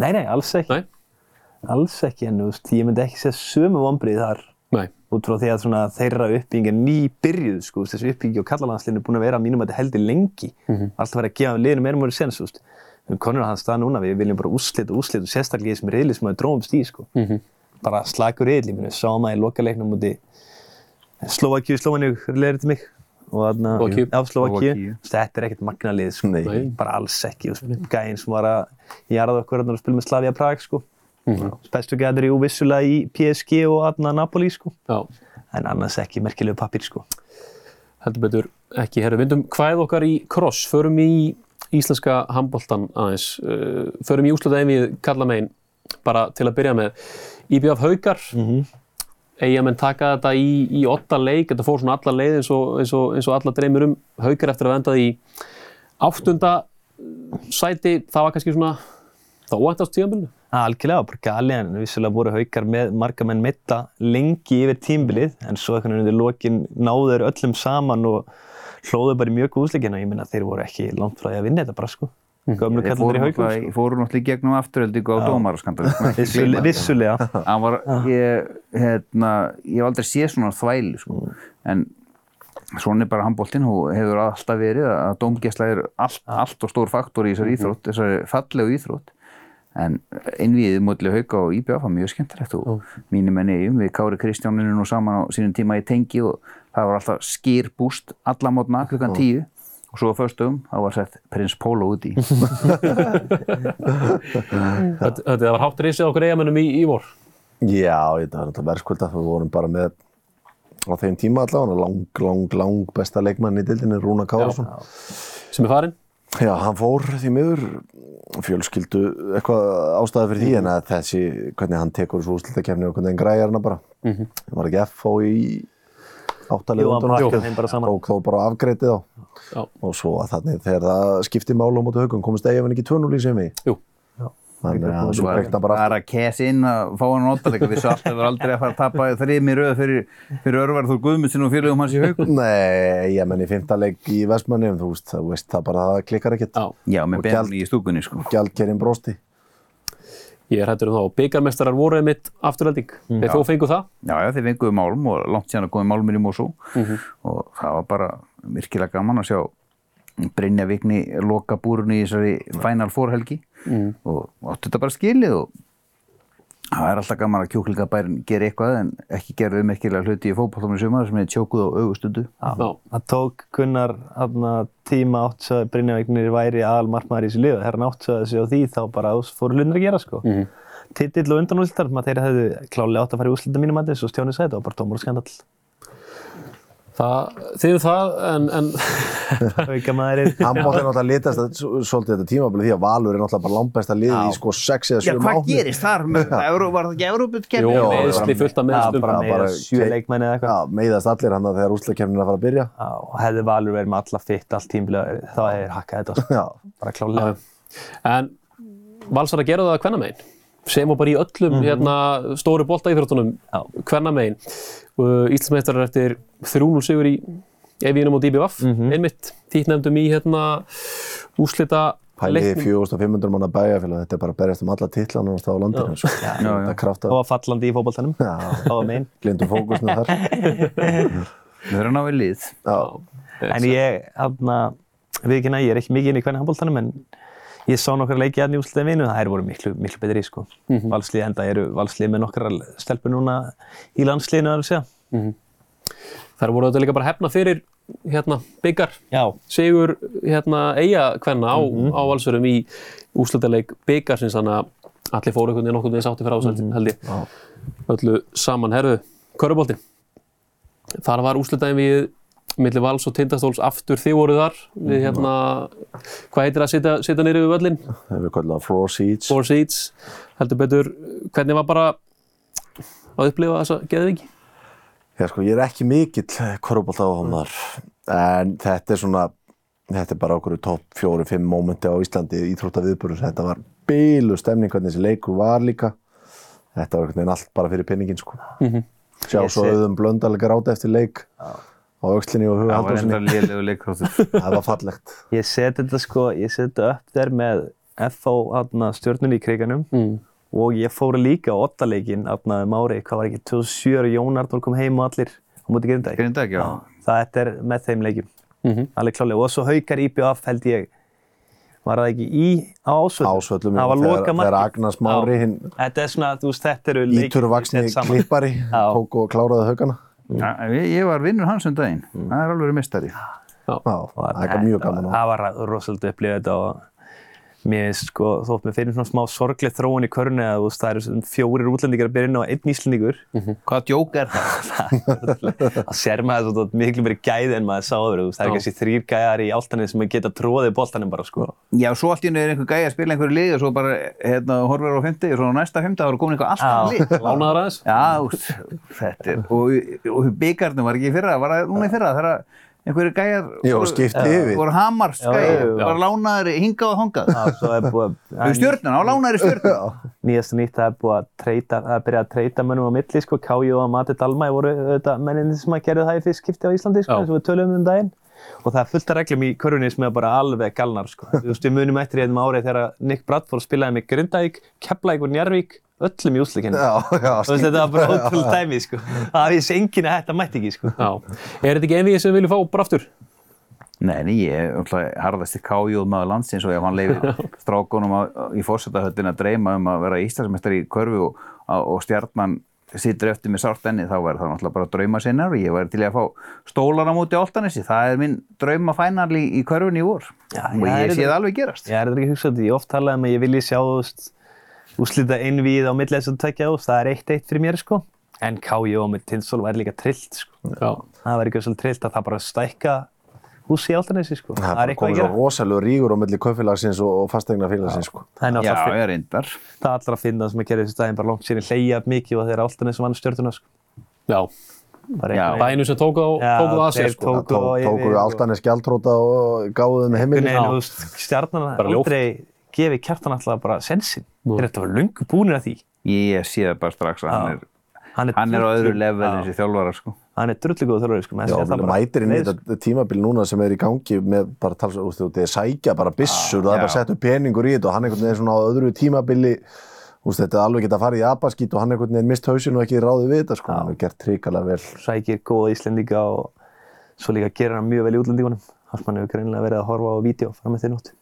Nei, nei, alls ekki. Nei? Alls ekki, en þú veist, ég myndi ekki segja sömu vonbrið þar Nei. út frá því að svona þeirra uppbygging er ný byrjuð, sko, þessi uppbyggingi og kallalandsliðinu er búin að vera að mínum að þetta heldur lengi. Alltaf verið að gefa liðinu meira og meira sens, erum konur að hans stað núna, við viljum bara úrslit og úrslit og sérstaklega í þessum riðli sem við dróðum stíð, sko. Bara slagur riðli, við sáum það í lokaleiknum múti Slovakíu, Slóvaníu, leðir til mig Slóvakíu. já, Slovakíu. Þetta er ekkert magnalið, sko. Nei. Bara alls ekki, gæinn sem var að jarða okkur þarna og spila með Slavia Prag, sko. Bestu gæður jú vissulega í PSG og þarna Napoli, sko. Já. En annars ekki merkilegu pappir, sko. heldur betur ekki. Herru, vindum hvað okkar í cross, förum í íslenska handboltan aðeins, uh, förum í úslutaði við kalla megin, bara til að byrja með. IBF Haukar, mm -hmm. Eiga menn taka þetta í, í åtta leik, þetta fór svona alla leið eins og, eins og, eins og alla dreymir um Haukar eftir að venda í áttunda sæti, það var kannski svona, það óæntast tíðanbyrnu. Algjörlega, bara galið en vissulega voru haukar með marga menn mitta lengi yfir tímbilið en svo einhvern veginn undir lokin náðu þeir öllum saman og hlóðu bara mjög úsleikina. Ég minna þeir voru ekki langt frá því að vinna þetta bara sko. Gömlu kallandir í haukum náttúrulega, sko. fóru náttúrulega í gegnum afturöldingu á dómaraskandal. (laughs) Vissulega, vissulega. Hann var, ég, hérna, ég hef aldrei séð svona þvælu, sko. En svona er bara handbóltinn og hefur alltaf verið að dómgæsla er allt, allt og stór faktor í þessari íþrótt, þessari fallegu íþrótt. En innviðið mótilega hauka og IBF var mjög skemmtilegt. Og mínir menn eigum, við Kári Kristjáninu nú saman á sínum tíma í tengi og það var alltaf skýrbúst alla mótna klukkan tíu og svo á föstum þá var sett prins Pólo út í. (laughs) Þetta, var hátt reysið okkur eigamennum í, í vor. Já, þetta var náttúrulega verðskulda. Við vorum bara með á þeim tíma allavega lang, lang, lang besta leikmann í dildinni, Rúna Kárasson. sem er farinn. Já, hann fór því miður fjölskyldu eitthvað ástæði fyrir því en að þessi, hvernig hann tekur þessu úrslutakefni og hvernig hann græjar hana bara. Mm -hmm. Var ekki FH í áttalega saman. og þó bara afgreitið á. Já. Og svo að þannig þegar það skipti málu á mótu haugum komist eigin ekki 2-0 í sem við. Jú. Þannig að svo breykt hann bara bara að kesa inn að fá hann notalega við svo alltaf (laughs) var aldrei að fara að tapa þrjum í röð fyrir, fyrir Örvar Þór Guðmundsin og félögum hans í haugum Nei, ég menn í fymta leik í Vestmanni, þú veist, þú veist það bara það klikkar ekkert. Já. Já, með benni í stúkunni sko Gjaldkerinn brosti. Ég er hættur um það og byggarmestarar voru einmitt afturhalding. Þeir þó fengu það. Já, já, þeir fenguðu málum og langt síðan að komið málumir í Mosó og það var bara virkilega gaman að sjá Brynja Vigni loka búrunni í þessari Final Four helgi og áttu þetta bara skilið og það er alltaf gaman að kjúklingabærin gera eitthvað en ekki gera ummerkilega hluti í fótbollum í sumar sem er tjókuð á augustundu. Það tók Gunnar hana, tíma átt að Brynjavíknir væri aðal markmaður í þessu liðu. Hann átt að sig á því þá bara fóru hlunar að gera sko. Mm. Titill og undanúsildar, maður þeirra hefðu klálega átt að fara í úslita mínum aðeins og sagði þetta var bara tómur og skandall. Það, þið er það, en, en (laughs) Auka maðurinn. Handbótt er náttúrulega litast að, svolítið þetta tímabili því að Valur er náttúrulega bara langbesta lið í sko 6 eða 7 mánuði. þar? Evró, var það ekki Európa-kefni? Já, meðsli fullt af Já, meðslum. bara Já, bara- sjö leikmenni eða eitthvað. Já, meiðast allir hann að þegar úrslækjafnin er að fara að byrja. Já, og hefði Valur verið með alla fitt allt tímbilega, þá hefði hakkað þetta sko. Já, Bara klálega. Að í Já. Uh, Íslandsmeistarar eftir 3-0 sigur í Evíunum og DBVF, einmitt títnefndum í hérna, úslita pælið í 4500 manna bæjarfélag, þetta er bara að berjast um alla titlan á landinu. Sko. já. Þetta er krafta. Og var fallandi í fótboltanum. Já, Það var megin. glindum fókusnu þar. (laughs) Við höfum náðu lið. Já, En ég, aðna, við ekki ég er ekki mikið inn í hvernig handbóltanum, en ég sá nokkra leiki aðni úrsliðið minu, það er voru miklu, miklu betri, sko. Valslið, enda eru valslið með nokkra stelpur núna í landsliðinu, að segja. Þar voru þetta líka bara hefna fyrir hérna, byggar. Já, sigur hérna, eiga hvenna á, á valsurum í úslitaleik byggarsins þannig að allir fóru einhvern veginn nokkurn veginn sátti fyrir ásætti held ég. Öllu saman. Herðu Körubolti þar var úslitaðin við milli vals og tindastóls aftur þið voru þar við hérna hvað heitir að sitja, sitja nýri við völlin það við kallað floor seats. four seats heldur betur hvernig var bara að upplifa þessa geðviki Já, sko, ég er ekki mikill korfbólta áhugaðar, en þetta er svona, þetta er bara okkur topp fjóri, fimm mómenti á Íslandi íþrótta viðbörður. Þetta var bílu stemning hvernig þessi leikur var líka. Þetta var einhvern veginn allt bara fyrir pinningin, sko. Sjá Ég svo sé- auðum blöndalega ráta eftir leik á aukslinni og huga Það var enda lélegu leikþáttur. (laughs) Það var fallegt. ég seti þetta sko, ég seti þetta upp þér með FH aðna, stjórnunni í kriganum mm. og ég fóru líka á ottaleikin aðna um ári, hvað var ekki, 2007 og Jón Arnór kom heim og allir á móti Grindavík. Grindavík, já. Það er með þeim leikjum, Mhm. alveg klálega. Og svo haukar IBF held ég, var það ekki í ásvöldum? Ásvöllum, Það var loka þegar Agnars Mári, hinn Þetta er svona, þú veist, þetta eru leikir. íturvaksni er klippari, tók og kláraði haugana. Já, ég, ég var vinnur hans um daginn. Það er alveg mistari. Já, það er mjög gaman. Það var rosalega upplifað þetta og mér finnst sko, þótt mér finnir svona smá sorglega þróun í körnu að þú veist, það eru svona fjórir útlendingar að byrja inn á einn íslendingur. Hvaða djók er það? (laughs) Það sér maður svona miklu meiri gæði en maður sá öfru. Það er kannski þrýr gæjar í áltanið sem geta tróðið boltanum bara sko. Já, svo allt í hennu er einhver gæi að spila einhverju lið og svo bara, hérna, horfir á 50 og svo næsta 50 þá er komin eitthvað allt annað lið. lánaðar aðeins Já, þetta er, og, og einhverju gæjar Jó, skipti yfir. voru hamar Já, já, skæjar, já. bara lánaður hingað og hangað Já, svo er búið Þú að... stjórnuna, á lánaður í stjórnuna Nýjast og nýtt, það er búið að treyta, það er byrjað að treyta mönnum á milli, sko, Káju og Mati Dalmæ voru auðvitað menninni sem að gerði það í fyrst skipti á Íslandi, sko, eins og við tölum um daginn. Og það er fullt af reglum í körfunni sem er bara alveg galnar, sko. Þú veist, við munum eftir í einum árið þegar Nick Bradford spilaði með Grindavík, Keflavík og Njarvík, öllum í. Já, já, veist, þetta var bara ótrúlega dæmi, sko. Það vissi enginn að þetta mætti ekki, sko. Já. Er þetta ekki einvið sem við viljum fá bara aftur? Nei, nei, ég er alltaf harðasti kájóð maður landsins og ef hann leifir strákunum á, í fórsetahöllin að dreyma um að vera Íslandsmeistari í körfu og, og stjarnan situr eftir með sárt enni, þá væri það náttúrulega bara drauma sinnar og ég væri til að fá stólar á móti Áltanessi, það er minn draumafænal í, í körfunni í vor Já, og já, ég er sé það alveg gerast. Ég er þetta ekki að hugsa þetta, ég oft talaði um að ég vilji sjá, þú veist, úslita einvíð á milli þess að tvekja, þú veist, það er eitt eitt fyrir mér, sko. En Káju og með Tinsól væri líka trillt, sko. Já. Það væri ekki svolítið trillt að það bara stækka húsi í Áltanesi, sko. Það er eitthvað komið að svo gera. rosalega rígur á milli kaupfélagsins og, og fastegnafélagsins sko. Það er er það allra að finna sem að gera þessi daginn bara langt síðan hleyja mikið og þeir Áltanesi vann stjórnuna, sko. Já. Bænum sem tóku, á, Já, tóku það að sér, þeir sko. tóku- Tó, á Altanes gjaldróta og gáðu þeim einhvern heimilin veginn, Já. þú veist, stjarnan aldrei gefið kjartan alltaf bara sensin. Þeir þetta var lungu búinir að því. Ég sé það bara strax að hann er, Hann er, hann er á öðru level Já. en þessi þjálfara, sko. Hann er drullu góð þjálfari, sko. Já, bara- mætir inn í þetta tímabil núna sem er í gangi með bara tals, úst, úst, þeir sækja bara byssur, það er bara já. að setja peningur í þetta og hann einhvern veginn svona á öðru tímabili úst, þetta er alveg geta að fara í abaskít og hann einhvern veginn mist hausin og ekki ráði við þetta sko, hann hefur gert trikalega vel sækir góða Íslendinga og svo líka gerir hann mjög vel í útlendingunum. Hafsmann hefur greinilega verið að horfa á vídeo fram með þeir nótt.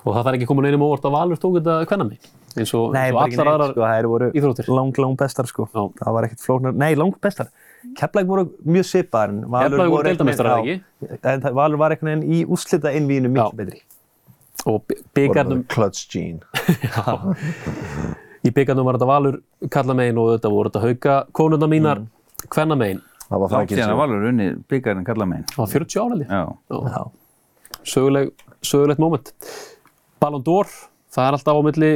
Og það þarf ekki að koma neinum óvart að Valur tók þetta kvennami. Eins og, eins og allar aðrar sko, íþróttir. lang, lang bestar, sko. Já. Það var ekkert flóknar, nei, lang bestar. Keflæk voru mjög Valur Keflavík voru já. En það- Valur var einhvern veginn í úslita innvíðinu miklu Já. betri. og byggarnum, Clutch Gene (laughs) í byggarnum var þetta Valur kalla megin og þetta voru þetta hauka konuna mínar, mm. kvenna megin. það var að sem Valur unni byggarinn kalla megin. Það var 40 ára Já. Já. söguleg, sögulegt moment. Ballon d'Or, það er alltaf á milli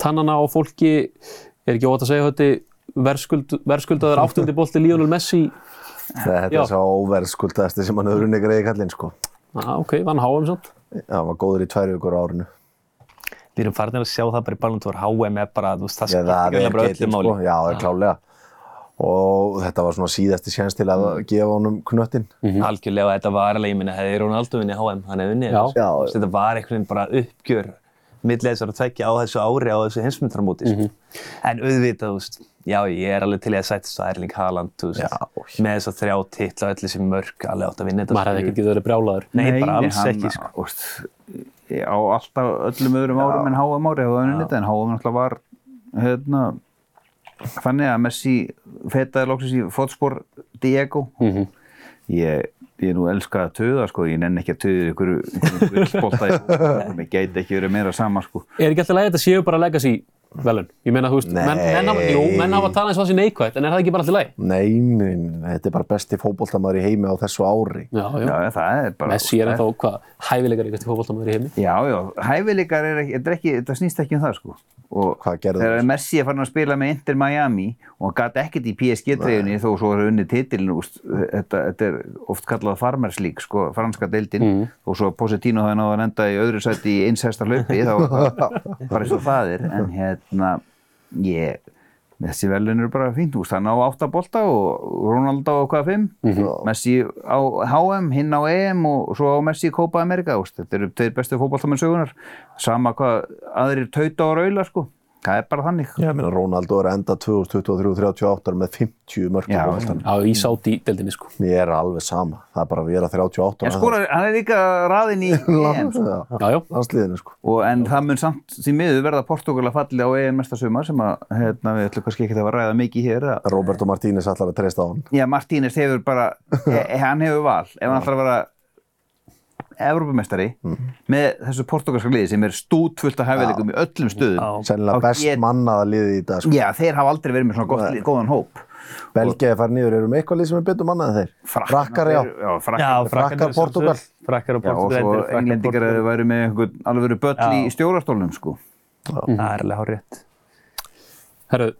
tannana á fólki, er ekki óvægt að segja þetta, verðskuld, verðskuldaður (laughs) áttundi bolti Lionel Messi. þetta Já. er svo óverðskuldaðasti sem hann hefur unni greiði kallinn sko Ah, ok, vann HM samt. Já, hann var góður í tvær vikur á árinu Við erum farin að sjá það bara í Ballon d'Or, HM er bara, þú veist, það Já, það skiptir er greinilega bara geitin öllu sko, máli. já, það er klálega og þetta var svona síðasti séns til að gefa honum knöttin Algjörlega, þetta var alveg, ég minna, hefði Ronaldo unnið HM, hann hefði unnið Já. þessu. Þú veist, Þetta var einhvern veginn bara uppgjör milli þessar að tvekja á þessu ári á þessu heimsmyndarmóti. Mm En auðvitað, þú veist, já, ég er alveg til í að sætast að Erling Haaland, þú veist, Já. með þess að þrjá titla öll þessi mörg, alveg átt að vinna þetta. Maður hefði ekki getið verið brjálaður. Nei, bara alls hann, ekki, sko. Úst, á alltaf öllum öðrum árum en HM ári hefur hann unnið þetta, en HM náttúrulega var hérna, þannig að Messi fetaði loksins í fótspor Diego. Mhm. Ég, ég nú elska að töða, sko, ég nenni ekki að töða ykkur, í fótbolta, mér gæti ekki verið meira sama, sko. Er ekki alltaf leið þetta séu bara legacy velun? Ég meina, þú veist, menn, menn, hafa, jú, menn hafa talað eins og það sé neikvægt, en er það ekki bara alltaf leið? Nei, nei, nei, þetta er bara besti fótboltamaður í heimi á þessu ári Já, já. Já, það er bara... Messi er ennþá, hvað, hæfilegar ykkur til fótboltamöður í heimi? Já, já, hæfileikar er ekki, þetta er ekki, þetta snýst ekki um það, sko. Og þegar? Messi er farin að spila með Inter Miami og hann gæti ekkert í PSG-treyjunni þó svo er unni titilin, þetta, þetta er oft kallað Farmers League, sko, franska deildin Mm. og svo Positino hefði náða að enda í öðru sæti í eins hesta hlaupi, þá (laughs) það og það er, en hérna, ég, þessi velun eru bara fínt, úst, hann á 8 bolta og Ronaldo á hvað 5, Mhm. Messi á HM, hinn á EM og svo á Messi í Copa America, þetta eru tveir bestu fótballtamenn sögunar, sama hvað aðrir tauta og raula, sko, það er bara þannig. Já, ég meina Ronaldo er að enda 2023-38 með 50 mörgum Já, á veltan. Já, í sátt í deildinni, sko. Mér er alveg sama, það er bara að vera 38 En skora, hann er líka raðinn í (laughs) EM, sko. Já, Já, já. landsliðinu sko og, en það mun samt því miður verða Portugal að falli á EM næsta sumar sem að, hérna, við ætlum kannski ekki að ræða mikið hér. Að, Roberto Martínez allar að treysta á hann já, Martínez hefur bara, (laughs) e, hann hefur val, ef hann ætlar að vera Evrópumestari með þessu portugalska liði sem er stútfullt af hæfileikum í öllum stöðum. Sennilega best get- mannaða liði í dag sko. Já, þeir hafa aldrei verið með svona gott, lið- góðan hóp. Belgía er farið niður, eru með eitthvað lið sem er betur mannaði þeir? Frakkar, já Já, frakkar. Já, Frakkar, og Já, og Portugal. svo englendingar Portúgal. að væri með alveg verið böll í Já. stjórastólnum, sko. Það er alveg hár rétt. Herru,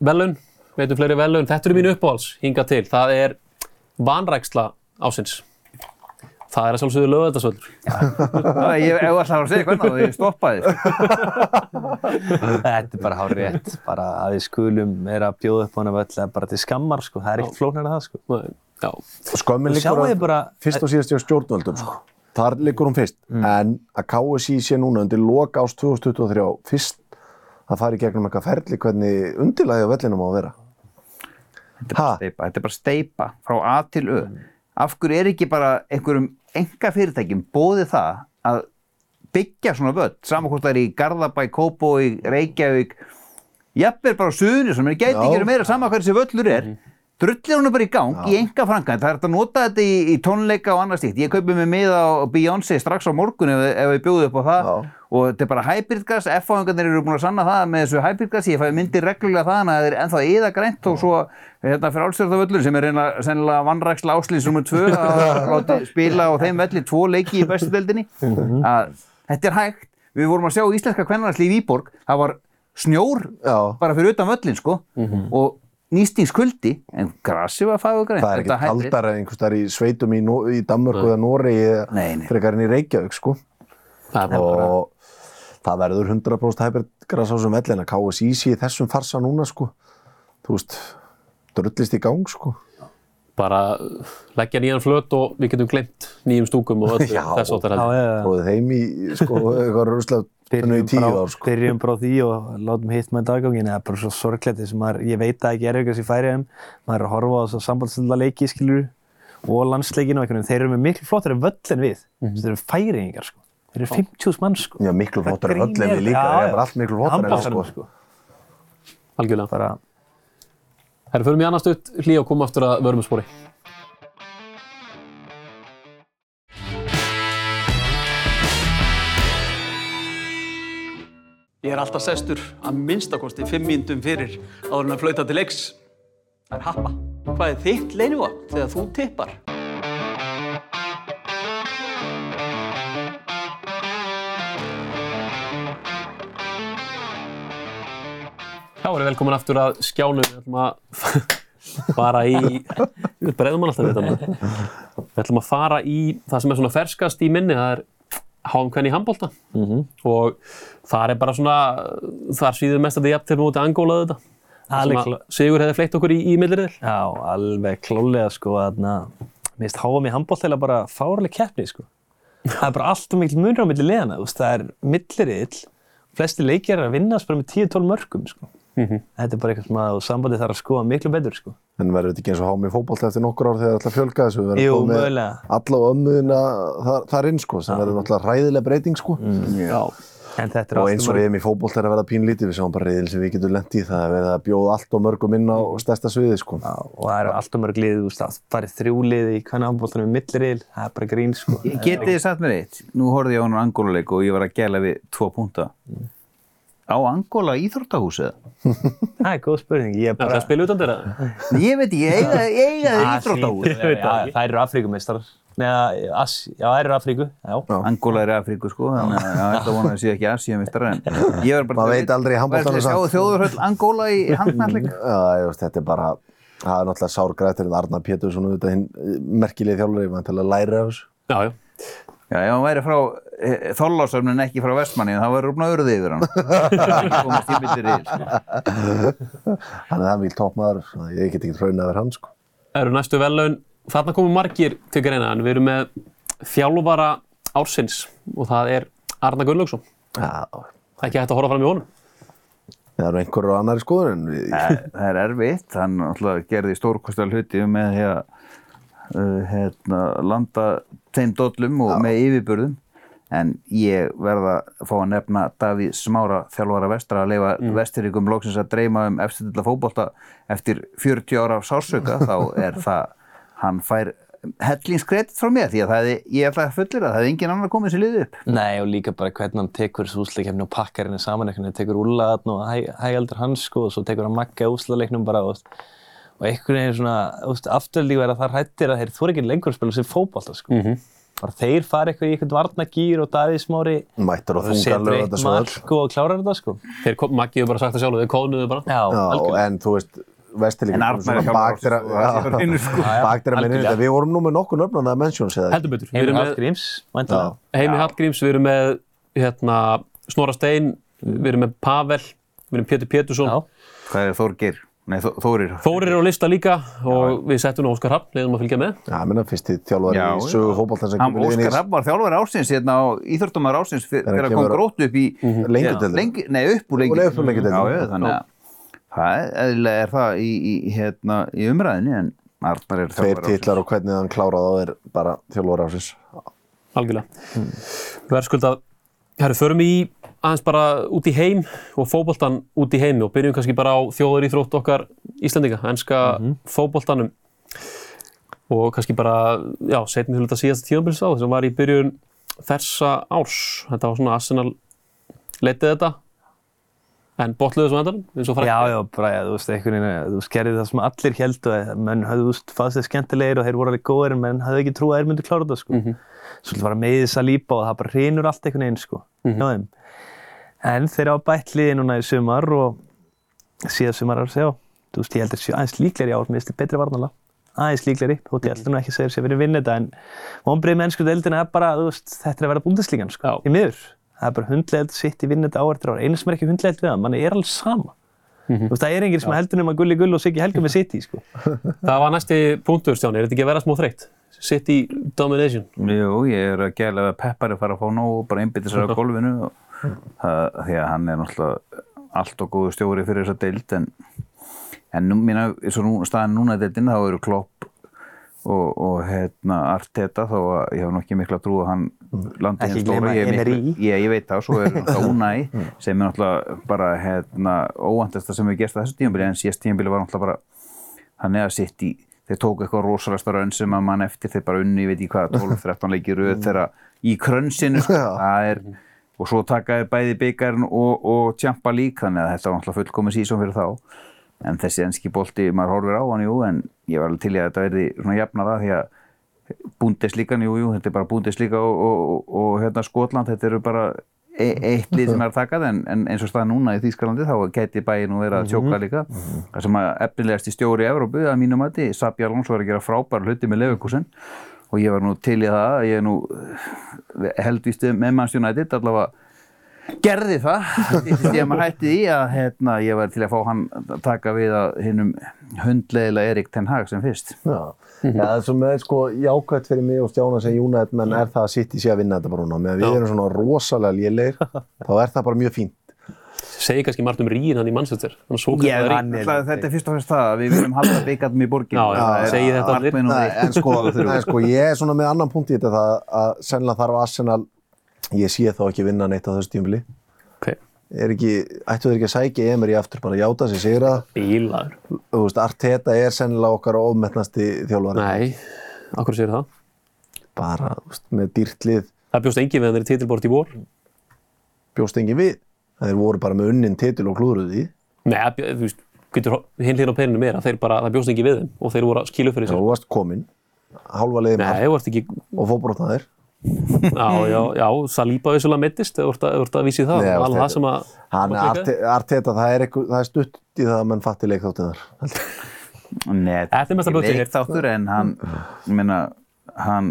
velun, veitum fleiri velun, þetta eru mínu uppáhalds hingað til. Það er vanræksla ásins. Það er að sjálfsögðu lögðardasvöldur. Já, ég ef þú ætlar að segja hvernig og ég stoppaði. sko. (laughs) Þetta er bara hár rétt, bara að við skulum vera að bjóða upp á hana völl eða bara til skammar sko, það er ekkert flóknar en það sko. Nei, Já, Skömmin Sjáu liggur þið bara, fyrst og síðast hjá stjórnvöldum sko. Þar liggur hún fyrst. En að KSI sé núna undir loka ást 2023 fyrst að fara í gegnum eitthvað ferli hvernig undirlæði á vellinum á að vera. Þetta er bara steipa frá A til Ö. Af hverju er ekki bara einhverjum enga fyrirtækjum bóðið það að byggja svona völl, saman hvort það er í Garðabæ, Kópói, Reykjavík, jafnvel bara á suðunni sem er gæti Já. ekki meira sama hvað þessi völlur er. Drullir hún bara í gang í enga framkvæmd. Það er að nota þetta í, í tónleika og annað stíkt. Ég kaupi mig miða á Beyoncé strax á morgun ef, ef við bjóðum upp á það. Já. Og þetta er bara hybridgas. F-fáingarnir eru búin að sanna það með þessu hybridgas. Ég fæ myndir reglulega það að það er ennþá eða grænt og svo hérna fyrir álstjórnavöllur sem er reyna sennilega vannræksla áslýs nummer tvö að (laughs) láta spila á þeim velli tvo leiki í bestu deildinni. Að þetta er hægt. Við vorum að sjá íslenska kvennarslíf í Íborg. Það var snjór Já. bara fyrir utan völlin sko og nýstingskuldi en grassi var fagugrænt Það er ekki kaldar en einhvers þar í sveitum í, í Danmörku eða Noregi nei. frekar en í Reykjavík sko. það er bara, og það verður 100% hæpergras á þessum vellin að KSI sé í þessum farsa núna sko. þú veist drullist í gang sko. bara leggja nýjan flöt og við getum glemt nýjum stúkum og (laughs) öllu Já. þess áttar já, heldur. já, já. tróðið þeim í sko, (laughs) eitthvað rúslega í tíu ár sko. byrjum bara því og látum hitt með dagangin það er bara svo sorglegt þess að maður, ég veit að ekki er eitthvað sem færi þeim, maður er að horfa á þess að sambandslunda leiki skilur og landsleikinu og einhvern veginn, þeir eru með miklu flottari völl en við, þeir eru færingar sko. Þeir eru 50 mann sko. Já, miklu flottar en öll en er- við líka, það er allt miklu flottar en við sko. algjörlega. bara, Herru, förum í annars stutt hlý og koma aftur að vörmspori. Ég er alltaf sestur að minnstakosti fimm mínútum fyrir áður en að flauta til leiks. Það er happa. Hvað er þitt leinivopn þegar þú tippar? Já, verið velkomin aftur að skjánu. Við ætlum að (laughs) fara í, við bregðum hann alltaf við þetta maður. Við ætlum að fara í það sem er svona ferskast í minni, það er háum hvernig í handbólta. Og það er bara svona, þar síður mest að þið jafn til móti angólaðu þetta. Alveg Sem að klá- Sigur hefði fleitt okkur í, í milliriðil. já, alveg klálega sko að mér finnst háa mig handbóltilega bara fárlega keppni sko. það er bara allt og mikil munur á milli liðana, þú veist, það er milliriðil, flesti leikir er að vinnast bara með 10-12 mörgum sko. Þetta er bara eitthvað sem að sambandi þarf að skoða miklu betur sko. En verður þetta ekki eins og hámi fótbolti eftir nokkur ár þegar það ætla að fjölga þessu? Við verðum Jú, með mögulega. Alla og ömmuðina þar, þar inn sko, sem verður náttúrulega hræðileg breyting sko. Já. en þetta er Og allt eins og EM í fótbolti er að verða pínlítið, við sjáum bara reyðil sem við getum lent í, það er verið að bjóða allt og mörgum inn á stærsta sviði sko. Já, og það eru alltaf mörg liðið, þú veist, það farið þrjú liðið í hvernig handbóltanum með milliriðil, það er bara grín sko. Getið þið satt mér eitt? Nú horfði ég á hann angóluleik og ég var að gæla við tvo púnta. Á Angóla íþróttahúsið? (laughs) Það er góð spurning, ég er Það bara... að spila utan þeirra. Ég veit ekki, ég eiga, ég eiga (laughs) þið Ah, íþróttahús. hlýtur að vera, já, Það eru As, já, það eru Afríku, já. Angóla er í Afríku sko, þannig að ég ætla að vona að það sé ekki Asíumistar en ég var bara Maður veit aldrei í er samt. að sjá þjóðurhöll Angóla í (laughs) ég veist, þetta er bara, það er náttúrulega sárgrættir en Arnar Pétursson, merkilegi þjálfari, við til að læra af þessu. Já, já. Já, ef hann væri frá e, Þorlásöfn en ekki frá Vestmanni þá væri rúfna öruði yfir hann. Sko. Hann er það mjög toppmaður, svo ég get ekki hraunað verið hann sko. Eru næstu velun. Þarna komum margir til greina, en við erum með þjálfara ársins og það er Arna Gunnlaugsson. Já, Það er ekki hægt að horfa fram í honum. það eru einhverjur á annari skoðun en við, Það er erfitt, hann alltaf gerði stórkostal hluti með því að uh, hérna, landa þeim dollum og með yfirburðum en ég verða að fá að nefna Davíð Smára þjálfara vestra að leifa mm. vestiríkum loksins að dreyma um eftirtilla fótbolta eftir 40 ára sársöka (laughs) þá er það, hann fær hellingskredit frá mér því að það er, ég ætla að fullir að það er engin annar komið sér liðið upp. Nei, og líka bara hvernig hann tekur þessu úsleikefni og pakkar henni saman veginn, tekur úrlaðan og hæ, hægaldur hans sko og svo tekur hann makka úslaleiknum bara og, og einhvern veginn svona, afturlíf er að það hrættir að þeir þú ekki lengur að spila sem fótbolta sko. Bara þeir fara eitthvað í einhvern varnagýr og Davíð Smári mættur og þungarlega þetta svo öll. mark og klárar þetta sko. Þeir kom, Maggi hefur bara sagt það sjálf, þeir kóðnuðu bara. Já, Já, en þú veist, er og það sé bara hreinu, sko. Bakdera minni, algjörlega. við vorum nú með nokkur nöfnum að mentions eða ekki? Heldur betur. Við Heimir erum með Hallgríms, væntanlega. Heimi Hallgríms, við erum með hérna, Snorra Stein, við erum með Pavel, við erum með Pétur Pétursson. Já. Hvað er Þorgir? Nei, Þó- Þórir. Þórir er á lista líka og við settum nú Óskar Hafn, leiðum að fylgja með. Já, minna fyrst í þjálfari Já, í já. sögu sem Hann kemur liðin í Óskar Rapp var þjálfari ársins hérna á íþjóttumar ársins fyr- Þegar kom grótt upp í Já, deildina. lengi, Nei, upp úr Og upp úr deildina. Já, já, þannig að það er, er það í, í, hérna, í umræðinni en Arnar er Tveir þjálfari titlar og hvernig hann kláraði á er bara þjálfari ásins. Algjörlega. Verðskuldað. Herru, förum í aðeins bara út í heim og fótboltan út í heimi og byrjum kannski bara á þjóður í þrótt okkar Íslandinga, enska fótboltanum og kannski bara, já, setni til þetta síðasta tíðanbils á sem var í byrjun þessa árs. Þetta var svona Arsenal leitið þetta en botluðu svo endan, eins og frækt. Já, já, bara, ja, þú veist, einhvern veginn, þú veist, gerði það sem allir heldu að menn höfðu, þú veist, fannst þeir skemmtilegir og þeir voru alveg góðir en menn höfðu ekki trú að þeir myndu klára þetta, sko. Svolítið bara með þess að lípa og það bara hrinur allt einhvern veginn, sko, hjá þeim. En þeir hafa bætt liði núna í sumar og síðan sumar að segja, þú veist, ég heldur séu aðeins líklegri ár, mér finnst þið betri varnala, aðeins líklegri, þótt ég heldur nú ekki að segja sér verið vinn þetta, en vonbreið mennsku deildina er bara, þú veist, þetta er að vera búndeslíkan, sko, í miður. Það er bara hundlegeld sitt í vinn þetta ár eftir ár, einu sem er ekki hundlegeld við það, manni er alveg sama. Þú veist, það er enginn sem heldur nema gulli gull og siggi helga með sitt í, sko. Það var næsti punktur, Stjáni, er þetta ekki að vera smá þreytt? City Domination. Jú, ég er að gæla að Peppar er að fara að fá nóg og bara einbytta sér á (laughs) golfinu og það, því að hann er náttúrulega allt og góðu stjóri fyrir þessa deild en, en nú, mína, eins og nú, staðan núna í deildin þá eru Klopp og, og hérna Arteta þó að ég hef nú ekki mikla trú að hann landi Ekki stóra gleyma ég, er miklu- Emery. ég, ég veit það, svo er náttúrulega (laughs) Unai sem er náttúrulega bara hérna óvandasta sem við gerst á þessu tímabili en síðast tímabili var náttúrulega bara hann er að sitt í þeir tóku eitthvað rosalegsta raun sem að mann eftir þeir bara unni, ég veit ekki hvað, (laughs) 12-13 leikir röð þeirra í krönsinu sko. er, og svo taka þeir bæði byggarinn og, og tjampa lík þannig að þetta var náttúrulega fullkomið sísón fyrir þá. En þessi enski bolti, maður horfir á hann jú, en ég var alveg til í að þetta verði svona jafnara því að Bundesliga, jú, jú, þetta er bara Bundesliga og, og, og, og hérna Skotland, þetta eru bara e eitt lið sem er að taka það en, en eins og staða núna í Þýskalandi þá geti bæinn og vera að tjóka líka. Það sem að efnilegast í stjóri í Evrópu að mínum mati, Sabi Alonso var að gera frábær hluti með Leverkusen. Og ég var nú til í það, ég er nú eh, heldvíst með Manchester United allavega gerði það. Því að maður hætti í að hérna, ég var til að fá hann að taka við að hinnum hundlegilega Erik Ten Hag sem fyrst. Já, Já það er svo með sko jákvæmt fyrir mig og Stjána sem Júnætt menn er það að sitt í sig að vinna þetta bara núna. Meðan við erum svona rosalega lélegir (laughs) þá er það bara mjög fínt. Segir kannski margt um ríðin hann í Manchester. Hann er svo kallar hann er- það, þetta er fyrst og fyrst það að við viljum halda byggarnum í borgin Já, já, segi þetta allir. En sko, (laughs) en sko ég er svona með annan punkt í þetta það að sennilega þarf Arsenal. Ég sé þá ekki vinna neitt á þessu tímili Ok, er ekki, ættu þeir ekki að sækja Emery aftur bara játa sig sigra? Bílaður. þú veist, Arteta er sennilega okkar ofmetnasti þjálfari. Nei, akkur segir það? bara, þú veist, með dýrtlið Það bjóst engin við hann er í titilbort í vor. bjóst engin við. Þeir voru bara með unnin titil og klúðruði Nei, það bjó- þú veist, getur hinn hlýðin á peninu meira, þeir bara, það bjóst engin við þeim og þeir voru að skilja upp fyrir þú sér. varst komin hálfa leiði (laughs) Já, já, já, Saliba vissulega ert að, þú ert að vísi það, Nei, alveg það sem að... hann Arte, Arteta, það er, er stutt í það að menn fatti leikþáttunar Nei, Þetta er mesta blötu hér. þáttur en hann, ég meina, hann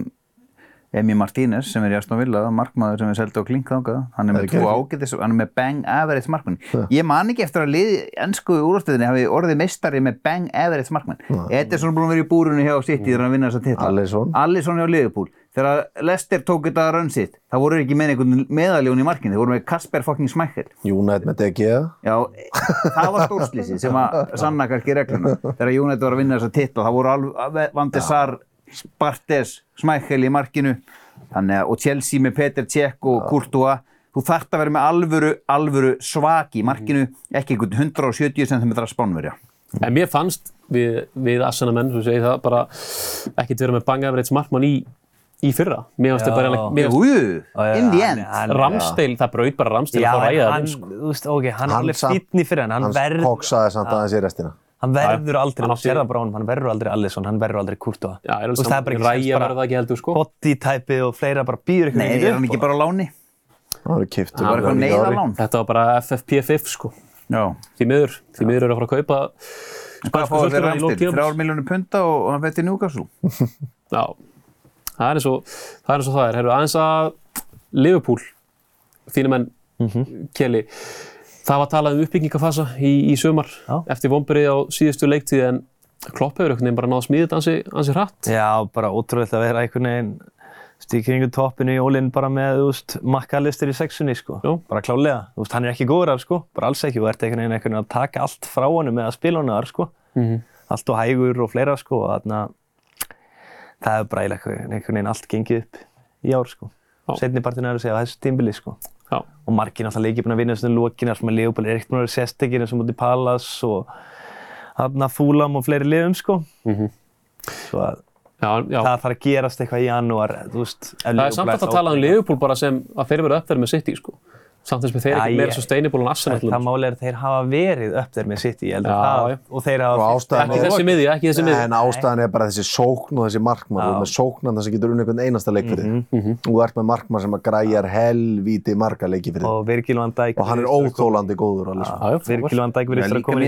Emi Martínez sem er í Aston Villa, markmaður sem er seldi á klink þangað, hann er með Það tvo ekki. ágætis, hann er með bang average markmann. Ég man ekki eftir að liði ennsku úrstöðinni hafi orðið meistari með bang average er svona búin að vera í búrunni hjá City þegar hann vinna þessa titla. Alisson. Hjá Liverpool. Þegar Leicester tók þetta rönn sitt, það voru ekki með einhvern meðaljón í markinu, þeir voru með Kasper fucking Schmeichel. Júnætt með DG Já, það var stórslýsi sem að sanna kannski regluna. Þegar United var að vinna þessa titla, það voru alveg Van der Sar, Bartes, Schmeichel í markinu þannig að, og Chelsea með Peter Cech og Courtois. Þú þarft að vera með alvöru, alvöru svaki í markinu, ekki einhvern 170 cm spánverja. En mér fannst við, við Asana menn, svo segi það, bara ekkert vera með banga eftir eitt smartmann í, í fyrra. Mér fannst þetta bara, Já. mér fannst Jú, Já, in the hann- end. hann- Ramsteil, það braut bara Ramsteil Já, að fá en ræða hann, þeim, sko. þú veist, ok, hann er Hann alveg fítni fyrir hann, hann hann verður, koksaði samt aðeins í restina hann verður aldrei, Hann sér það bara á honum, hann verður aldrei Alisson, hann verður aldrei Courtois. Já, er það er bara ekki það ekki heldur, sko. Body-typið og fleira bara býður eitthvað Nei, er hann ekki bara á láni? það var kiptur Það var eitthvað neyðarlán. Þetta var bara FFP5, sko. Já. Því miður, því miður eru að fara að kaupa þeir sultuna í tímabils. Þrjár miljónir punta og hann veitir Newcastle. (laughs) Já, það er eins og það er, eins og það er. Herru, aðeins að Liverpool, þínum menn, Kelly, það var talað um uppbyggingafasa í, í sumar Já. eftir vonbyrði á síðustu leiktíð en Klopp hefur einhvern veginn bara náða að þetta ansi, ansi hratt. Já, bara ótrúlega að vera einhvern veginn stíkringu toppinu í ólinn bara með, veist, makkalistir í sexunni, sko. Já. Bara klálega. Þú veist, hann er ekki góður þar, sko. Bara alls ekki. Þú ert einhvern veginn einhvern veginn að taka allt frá honum með að spila honum þar, sko. Mhm. Allt og hægur og fleira, sko. Og þarna, það er bara einhvern veginn allt gengið upp í ár, sko. Já. Setni partinu er að segja á þessu tímbili, sko. Já, Og margir náttúrulega leikir búin að vinna þessum lókina sem að Leopold er ekkert búin að vera sérstekir eins og mútið Pallas og þarna Fúlam og fleiri liðum, sko. Mhm. Svo að já, já. það þarf að gerast eitthvað í janúar, þú veist. Það er samt að tala um Liverpool bara sem að þeir verða upp þeir með City, sko. Samt þess með þeir ekki meira sustainable en Arsenal. Það máli er að þeir hafa verið upp þeir með City, ég held að Já, það, já. og þeir hafa... Ekki þessi miðja, ekki þessi miðja. en ástæðan er bara þessi sókn og þessi markmann. Þú ert með sóknan þess að getur unnið einhvern einasta leik fyrir Mhm. þig. Þú ert með markmann sem að græjar helvíti marga leiki fyrir þig. Og Virgil van Dijk... Og hann er óþólandi góður alveg. Virgil van Dijk verið er eftir að koma í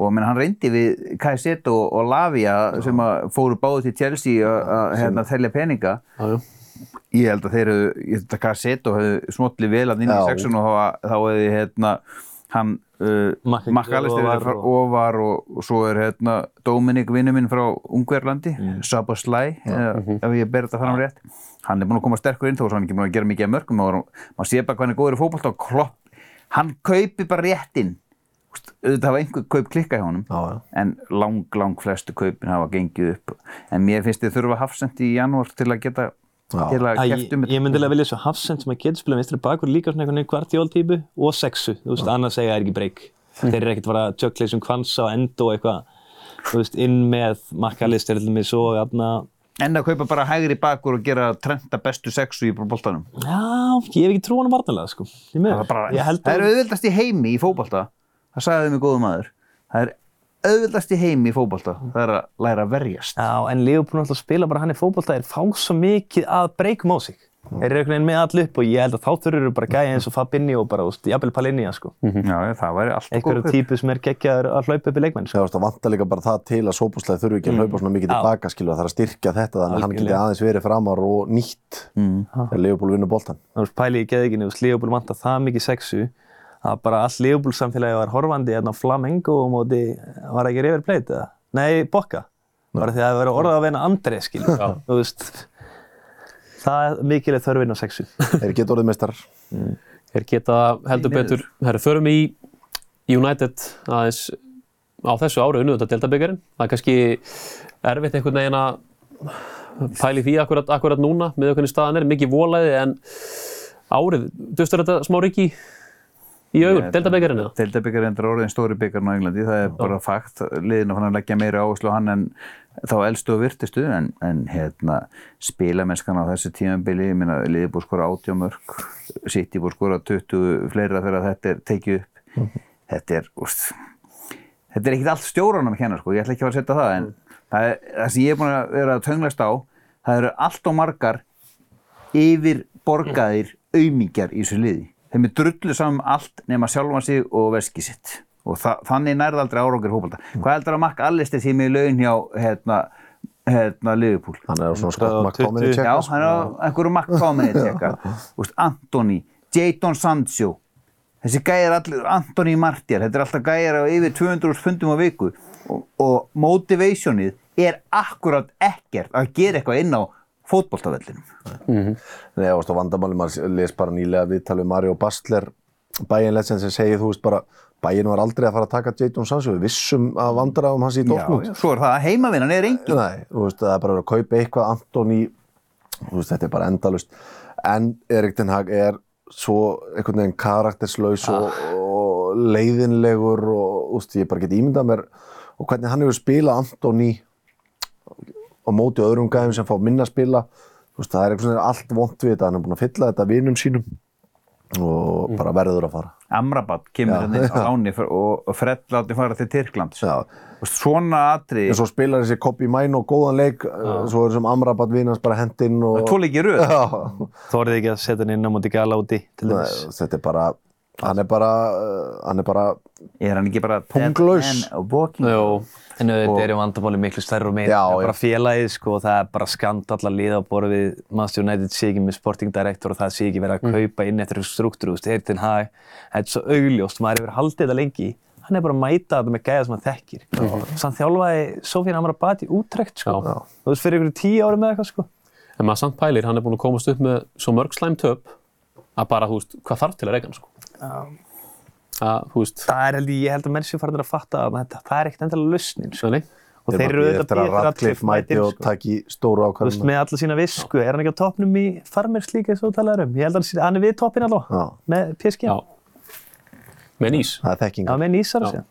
Já. Og menn, hann reyndi við Kajseto og Lavia sem að fóru báðu til Chelsea að- hérna, telja peninga. Já, já. Ég held að þeir að Kajseto hefðu smollið vel að inn í Já. sexun og þá, hefði hérna, hann uh, Makkalistir ofar ofar, og- ofar og, og svo er hérna Dominik vinnu minn frá Ungverlandi, mm. Sabo Sly, ef ég ber þetta fram rétt. Hann er búinn að koma sterkur inn þó svo hann ekki búinn að gera mikið af mörgum og maður sé bara hvað hann er góður í fótbolta og klopp. Hann kaupi bara rétt inn. Úst, auðvitað hafa einhver kaup klikka hjá honum Já, já. en lang, lang flestu kaupin hafa gengið upp en mér finnst þið þurfa hafsend í janúar til að geta Já. til að Æ, kæft um ég, ég myndilega vilja svo Hafsend sem að geta spila vinstri bakur líka svona einhvern veginn kvartjóltípu og sexu, þú veist, annars segja það er ekki breyk. Þeir eru ekkert að fara að tjökla þessum kvansa og enda og eitthvað, þú veist, inn með makkalistir til mig svo, þarna, en að kaupa bara hægri bakur og gera trenda bestu sexu í boltanum já, ég hef ekki trú hann varnalega, sko. Ég með, það er, bara, ég held það er að, auðvildast í heimi í fótbolta það sagði mig góðum maður það er auðvildast í heimi í fótbolta það er að læra að verjast já, en Leopold náttúrulega spila bara hann í fótbolta, er fá svo mikið að breykum á sig. Þeir eru einhvern veginn með all upp og ég held að þá þurfur bara gæja eins og Fabinho og bara, jafnvel Palinja, sko. já, já, það væri alltaf Einhverju góð típu sem er geggjaður að hlaupa upp í leikmenn, Já, sko. veist, það vantar líka bara það til að sóbúslega þurfi ekki að hlaupa svona mikið Já. tilbaka, skilur, það þarf að styrkja þetta þannig að hann geti aðeins verið framar og nýtt þegar Leopold vinnur boltan. pæli í geðeginu, Leopold vantar það mikið sexu að bara all Leopold samfélagi var horfandi hérna á Flamengo og móti, var ekki River Plate eða? Nei, Bokka. Bara því að það hefur verið orðað að veina André, skilur. Þú veist, það er mikilvægt þörfin á sexu. Þeir geta orðið meistarar. Þeir geta heldur betur, herru, förum í United aðeins á þessu ári unnu þetta deltabyggarinn. Það er kannski erfitt einhvern veginn að pæli því akkurat, akkurat núna með hvernig staðan er, mikið volaði en árið, dustur þetta smá rikki í augun, deltabyggarinn eða? Deildabikar endur orðin stóri byggarn á Englandi, það er bara fakt liðin að fann að leggja meiri áherslu á hann en þá elstu og virtustu en, en hérna, spilamennskan á þessu tímabili, ég minna liði búið skora 80 mörg, City búið skora 20 fleira þegar þetta er tekið upp þetta er úst, þetta er ekkert allt stjóranum að kenna sko, ég ætla ekki að fara að setja það en það, er, það sem ég er búin að vera að tönglast á það eru allt og margar yfir borgaðir aumingjar í þessu liði. Þeim er drullu saman um allt nema sjálfan sig og veski sitt. Og þa þannig nærði aldrei árangur hópalda. Hvað heldur að makka allisti því með laun hjá hérna, hérna Liverpool? Hann er á svona skott 120 makkáminni Já, tjekka. hann er á einhverju makkáminni (laughs) tjekka. Antoni, Jadon Sancho, þessi gæjar allir, Antoni Martial, þetta er alltaf gæjar á yfir 200 fundum á viku og, og motivationið er akkurat ekkert að gera eitthvað inn á fótboltavellinum. Nei, þú veist, og vandamáli, maður les bara nýlega viðtal við Mario Bastler, Bayern Legend sem segir, þú veist bara, Bayern var aldrei að fara að taka Jadon Sancho, við vissum að vandræðum hans í Dortmund. Já, svo er það að heimavinnan er engin. Nei, þú veist, það er bara að kaupa eitthvað Antoni, þú veist, þetta er bara endalust. En Erik Ten Hag er svo einhvern veginn karakterslaus og, og leiðinlegur og, þú veist, ég bara get ímyndað mér og hvernig hann hefur spilað Antoni á móti öðrum gæðum sem fá minna að spila. Þú veist, það er einhvern veginn allt vont við þetta, hann er búinn að fylla þetta vinum sínum og bara verður að fara. Amrabat kemur Já, henni á (laughs) já. láni fyr- og og Fred láti fara til Tyrklands. Já. Og Svona atri, En svo spilar þessi Kobi Mæn og góðan leik, svo er þessum Amrabat vinans bara hendinn og... tvo leikir röð. Já. Þórið ekki að setja hann inn á móti gala úti, þetta er bara hann er bara, uh, hann er bara Er hann ekki bara Punglaus. En auðvitað eru vandamáli miklu er já. bara félagið sko og það er bara skandall að liða á borð við Master United sé ekki með sporting director og það sé ekki verið að kaupa inn eftir þessu struktúru, þú veist, Hag, þetta er svo augljóst, maður hefur haldið þetta lengi, hann er bara að mæta þetta með gæða sem hann þekkir. Sann þjálfaði Sofín Amrabat í útrekt sko, Já. þú veist, fyrir ykkur tíu ári með eitthvað sko. en maður samt pælir, hann er búinn að komast upp með svo mörg slæm töp að bara, þú veist, hvað þarf til að reyka hann, sko. Að, þú veist, Það er held ég, ég held að menn séu farin að fatta að þetta, það er ekkert endilega lausnin sko. nei, Og þeir eru auðvitað að betur Radcliffe mæti og sko. taki stóru Þú veist, með alla sína visku, er hann ekki á toppnum í farmers líka eins og þú talaður um? Ég held að hann er við toppin allavega, með PSG. já. Með nýs. það er þekking Já, með nýsar Já, sér.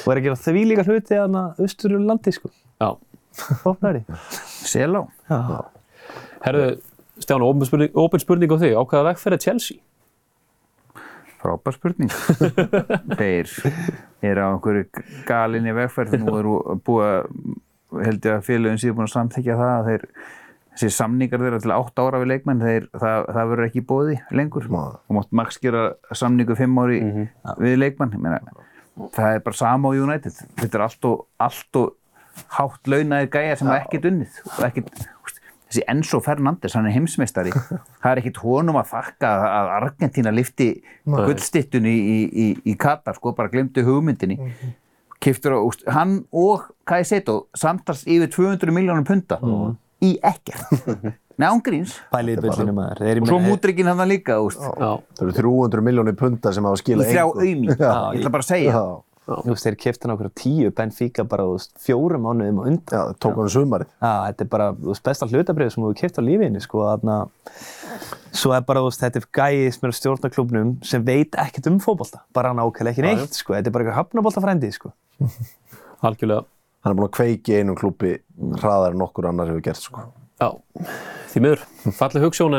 Og er að gera því líka hluti að hann austur landi, sko. já. Opnari. Selá? Já. Herðu, Stjána, opin spurning, á þig, á hvaða vegferð er Chelsea? Frábær spurning. (laughs) Þeir eru á einhverju galinni vegferð. Nú eru búið að, held ég að félagin séu búin að samþykja það að þeir, þessi samningar þeirra til 8 ára við leikmenn, þeir, það, það verður ekki bóði lengur. Og mátt max gera samningu 5 ári við leikmenn. Ég Meina, það er bara sama á United. Þetta er allt og, allt og hátt launaðir gæjar sem hafa ekkert unnið. Og ekkert, þessi Enzo Fernandes, hann er heimsmeistari. (laughs) það er ekkert honum að þakka að Argentína lifti gullstittun í, í, í, í Katar, sko, bara glemdu hugmyndinni. Kiftur á, úst, hann og Kajseto samtals yfir 200 miljónum punta í ekkert. (laughs) Nei, ángríns. Pælið bullinu maður. Þeir eru Og svo með- mútrikinn hann líka, úst, Já, það eru 300 miljónir punta sem hafa í skilað þrjá engu. auðmi. Ég ætla bara að segja. Já, Þú veist, þeir kefti hann okkur á tíu Benfica bara, fjórum mánuðum á undan. já, tók hann sumarið Já, þetta er bara, þú veist, besta hlutabrið sem þú keft á lífiðinni, sko, þarna. Svo er bara, þú veist, þetta er gæi sem er að stjórna klubnum sem veit ekkert um fótbolta. Bara nákvæmlega ekki neitt, sko. Þetta er bara eitthvað hafnaboltafrændi, sko. (laughs) algjörlega. hann er búin að kveiki einum klubbi hraðar en okkur annar hefur gert sko. Já, því miður. Falleg hugssjón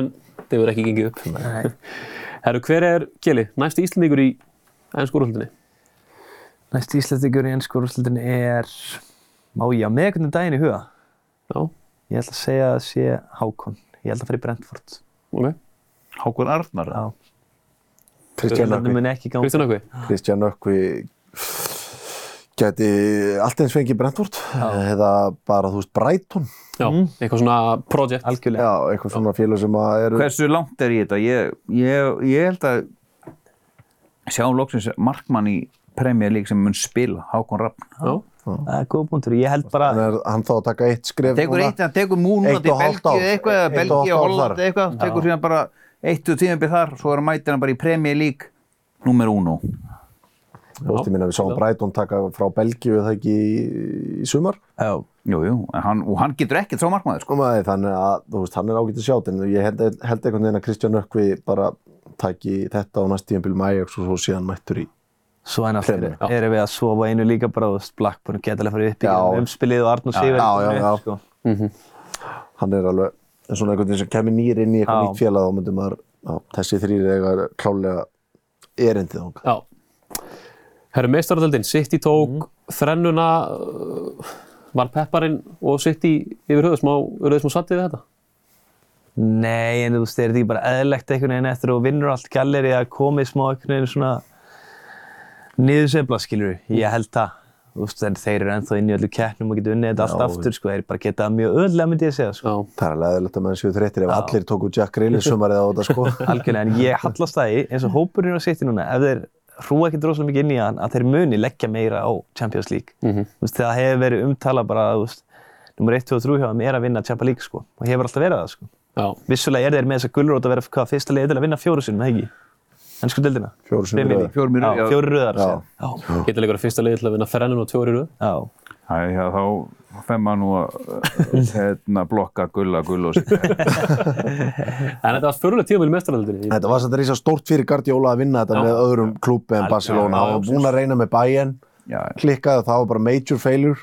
(laughs) Næst íslendingur í ennsku úrslitin er, má ég á með einhvern daginn í huga? Já, Ég ætla að segja að sé Hákon. Ég held að fara í Brentford. ok. Hákon Arnar. Já. Kristján Það Ökvi mun ekki ganga. Kristján Ökvi? Kristján Ökvi geti allt eins fengið Brentford eða bara þú veist Brighton Já, eitthvað svona project. Algjörlega. já, eitthvað svona félag sem að eru Hversu langt er ég þetta? Ég, ég, ég held að sjáum loksins markmann í Premier League sem mun spila, Hákon Raffn. Já, Það er góð punktur. Ég held bara, hann, er, hann þá að taka eitt skref Tekur eitt, hann tekur múnum Eitt til og hálft Belgíu eitthvað, eða Belgíu og Holland eitthvað, tekur síðan bara eitt og tímabið þar, svo er hann mætir hann bara í Premier League nummer uno. Pósti minna við sáum Brighton taka frá Belgíu eða ekki í, í sumar? Já, Jú, jú, en hann, og hann getur ekkert sá markmaður, sko. sko maður þannig að þú veist, hann er ágætt að sjátt en ég held, held einhvern veginn að Kristján Ökvi bara taki þetta á næst tíðanbíl Majax og svo síðan mættur í svo en aftur erum við að sofa einu líka bara, þú veist, Blackburn geta alveg farið upp í umspilið og Arnur Sýver. já, já, já. Sko. hann er alveg en svona einhvern veginn sem kemur nýr inn í eitthvað nýtt félag þá myndum já, þessi þrýr eiga klálega erindið þangað. já. Herru, meistaradöldin, City tók þrennuna, uh, var pepparinn og City yfir höfuð smá, eru þið smá sattið við þetta? Nei, en þú veist, er þetta ekki bara eðlegt einhvern veginn eftir og vinnur allt galleri að komið smá einhvern veginn svona niðursefla, skilur Ég held það. Þú veist, þeir eru ennþá inn í öllu keppnum og geta unnið þetta allt aftur, sko. Þeir bara geta mjög öðlega, myndi ég segja, sko. Já, það er alveg eðlilegt að menn séu þreyttir ef allir tóku Jack Grealish sumarið á þetta sko (laughs) Algjörlega, en ég hallast það í, eins og hópurinn á City núna, ef þeir hrúa ekki droslega mikið inn í hann, að þeir muni leggja meira á Champions League. Þú veist, það hefur verið umtala bara, þú veist, nummer 1, 2 og 3 hjá þeim er að vinna Champions League, sko. Og hefur alltaf verið það, sko. já, Vissulega er þeir með þessa gulrót að vera hvað, fyrsta liðið til að vinna fjóru sinum, eða ekki? Ennsku deildina? Fjórum sinnum í Premier röð. League. Fjórum í röð, Já, já. fjóru röðar. Geta leikur að fyrsta liði til að vinna þrennun og tjóri röð. Já. Æ, já, þá fem maður nú að uh, (laughs) hérna, blokka gulla, gull og sér. (laughs) En þetta var fyrirlega tíma í meistaradöldinni. Þetta var rísa stórt fyrir Guardiola að vinna þetta Já. með öðrum klúpi en Barcelona. Hann var búinn að reyna með Bayern, Já, já. klikkaði það var bara major failure.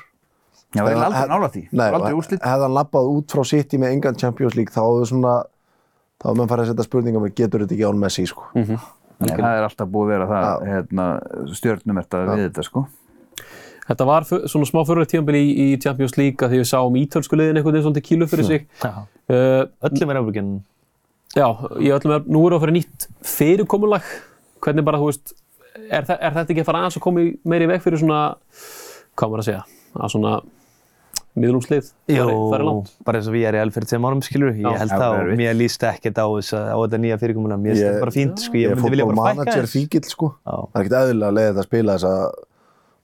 Já, það er aldrei nála því. Nei, aldrei og úrslit. hefði hann lappað út frá City með engan Champions League þá hefðu svona þá hefðu menn farið að setja spurningar með getur þetta ekki án Messi sko. Nei, það er alltaf búið að vera það, hérna, stjörnum þetta við þetta, sko. Þetta var fyr- svona smá fyrirlega tíma í, í Champions League að því við sáum ítölsku liðin veginn svona til kílu fyrir sig. Já. Uh, Öllum er ábyrginn. já, í öllum er, nú er það að fyrir nýtt fyrirkomulag hvernig bara, þú veist, er, er þetta ekki að fara aðeins að koma í meiri veg fyrir svona, hvað maður að segja, að svona miðlungslið fari, fari langt? bara eins og við erum í alferð sem árum, skilur Ég Já. held Já, það og mér líst ekkert á, þessa, á þetta nýja fyrirkomulega. Mér finnst Ég- þetta bara fínt, sko. Ég Ég er myndi vilja bara fækka þess. fíkill sko Já. Það er ekkert eðlilega að leiða þetta að spila þess að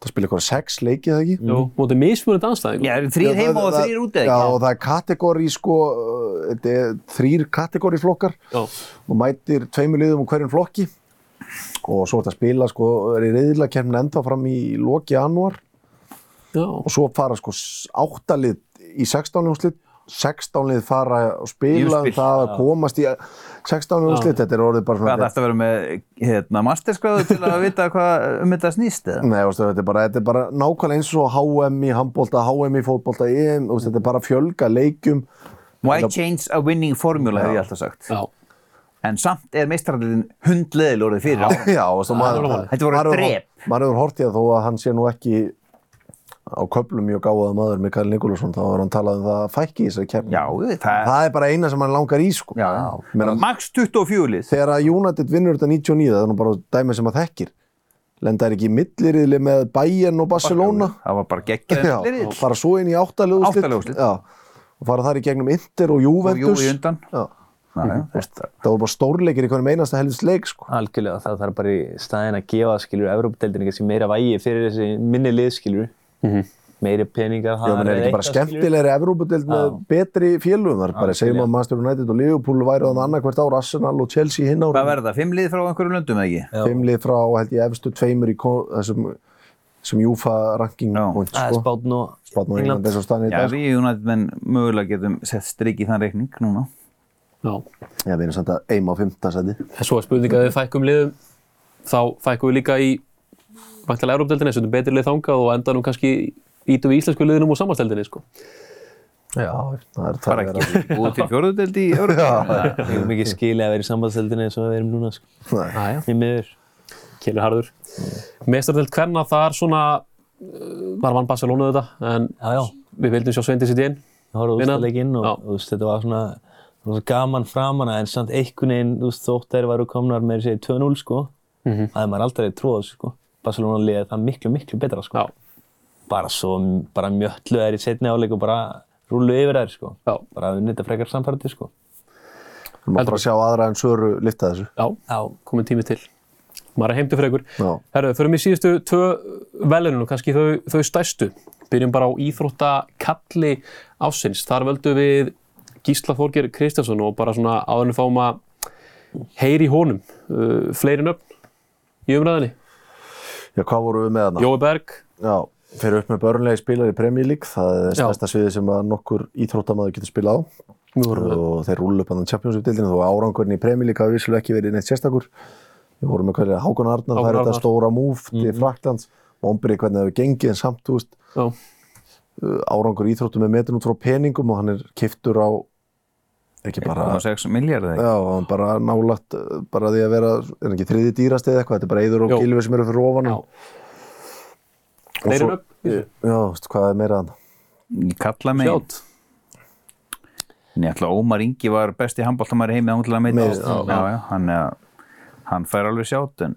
það spila eitthvað sex leikið það ekki Jú, mótið mismunandi anstæðing. Já, þrýr Já, heima það- og það- þrýr úti Já, ekki? og það er kategóri sko, uh, þetta er þrýr kategóriflokkar Já. og mætir tveimur liðum úr hverjum flokki og svo er þetta að spila sko, er í reyðilega kemna enda fram í loki janúar Já. og svo fara sko áttalið í 16 úrslit 16 lið fara og spila um það að komast í 16 úrslit, þetta er orðið bara Hvað svona þarfst að vera með hérna, masterskráðu til að vita hvað um þetta snýst eða? Nei, veistu, þetta, er bara, þetta er bara nákvæmlega eins og HM í handbólta, HM í fótbólta, EM, veistu, þetta er bara að fjölga leikjum. Why change a winning formula, hef ég alltaf sagt. Já. En samt er meistarallin hundleðil orðið fyrir á. Já, veistu, maður, er alveg. Þetta voru maður hefur- drep. Maður hefur hort í það þó að hann sé nú ekki á köflum mjög gáðað maður, Mikael Nikolásson, þá var hann talað um það að fækki í þessari keppni. Já, það, Það er bara eina sem hann langar í, sko. já, já. Meina- Max 24 lið. Þegar að United vinnur þetta 99, það er nú bara dæmi sem að þekkir. Lenda er ekki í milliriðli með Bayern og Barcelona. Það var bara geggjaði Já, liðið. fara svo inn í Áttalegu úrslit. Já, og fara þar í gegnum Inter og Og Juventus. jú í undan. Já. Já, já, þetta. Það voru bara stórleikir í hvernig einasta helvist leik sko. Algjörlega, það þarf bara í staðin að gefa, skilur, Evrópadeildinni kannski meira vægi fyrir þessi minni lið, skilur. Meiri peningar, Já, menn er ekki bara skemmtilegri Evrópudeld með betri félugum þar bara segjum að Manchester United og Liverpool væri þannig annað hvert ár Arsenal og Chelsea hinn Hvað ára verða? Fimm lið frá einhverjum löndum eða ekki? fimmlið frá held ég efstu tveimur í þessum þessum Júfa ranking Já. point Það sko. spátn og Spátn og England eins og staðan í Já, dag sko. við United menn mögulega getum sett strik í þann reikning núna. Já. Já, við erum samt að eima á fymta seti En svo er spurning að við fækkum liðum, þá fækkum við líka í vantilega Európa-deldinni, setjum betri lið þangað og endanum kannski ítum við íslensku liðinum úr samansteldinni, sko. Já, það er Bara það er ekki búið til fjóruðdeld í Európa. við erum ekki skilið að vera í sambandsdeildinni eins og við erum núna, sko. Nei. Æja. Í miður. Kjelur harður. Meistardelt hverna þar svona, var vann Barcelona þetta, en Já, já. við vildum sjá Sveindis í dén. Horfði Vinna. úrstæðleikinn og þú veist, þetta var svona, það var svo gaman framan en samt einhvern veginn, þú veist, þótt þær varu komnar með þessi 2-0, sko. Mhm. Það er maður aldrei tróð, sko. Barcelona liðið það miklu, miklu betra, sko. Já. Bara svo, bara mjöllu þær í setni áleik og bara rúlu yfir þær, sko. Já. Bara unnið þetta frekar samfærdi, sko. Við máum bara sjá aðra en Söru lifta þessu Já, Já. komin tími til. Maður er heimtu frekur. Já. Herru, förum í síðustu tvö velunum og kannski þau, þau stærstu. Byrjum bara á íþróttakalli ásins. Þar völdum við Gísla Þorger Kristjánsson og bara svona áður en við fáum að heyri í honum. Uh, fleiri nöfn í umræðinni. Já, hvað voru við með þarna? Jói Berg, Já, fyrir upp með börnlegi spilar í Premier League það er stærsta sviði sem nokkur íþróttamaður getur spilað á. Og þeir rúlu upp hann Championship-dildinu þó árangurinn í Premier League hafi vissulega ekki verið neitt sérstakur. Við vorum með hverja Hákon Arnar, það er þetta stóra múf til Fraklands og ombrið hvernig það hefur gengið en samt, þú veist, Já, uh, árangur íþróttum er metin út frá peningum og hann er kiftur á ekki bara 1,6 miljardar eða Já, hann bara nálægt uh, bara því að vera, er ekki þriði dýrasti eða eitthvað, þetta er bara Eiður og. Gylfi sem eru fyrir ofan nöfn. í þessu. Já, veist, hvað er meira hann? ekki? Kalla mig. Sjátt. En ég ætla að Ómar Ingi var besti handbóltamæri heimi ángilega að Meiri, meita. já. Já, já, hann, er- hann fær alveg sjátt en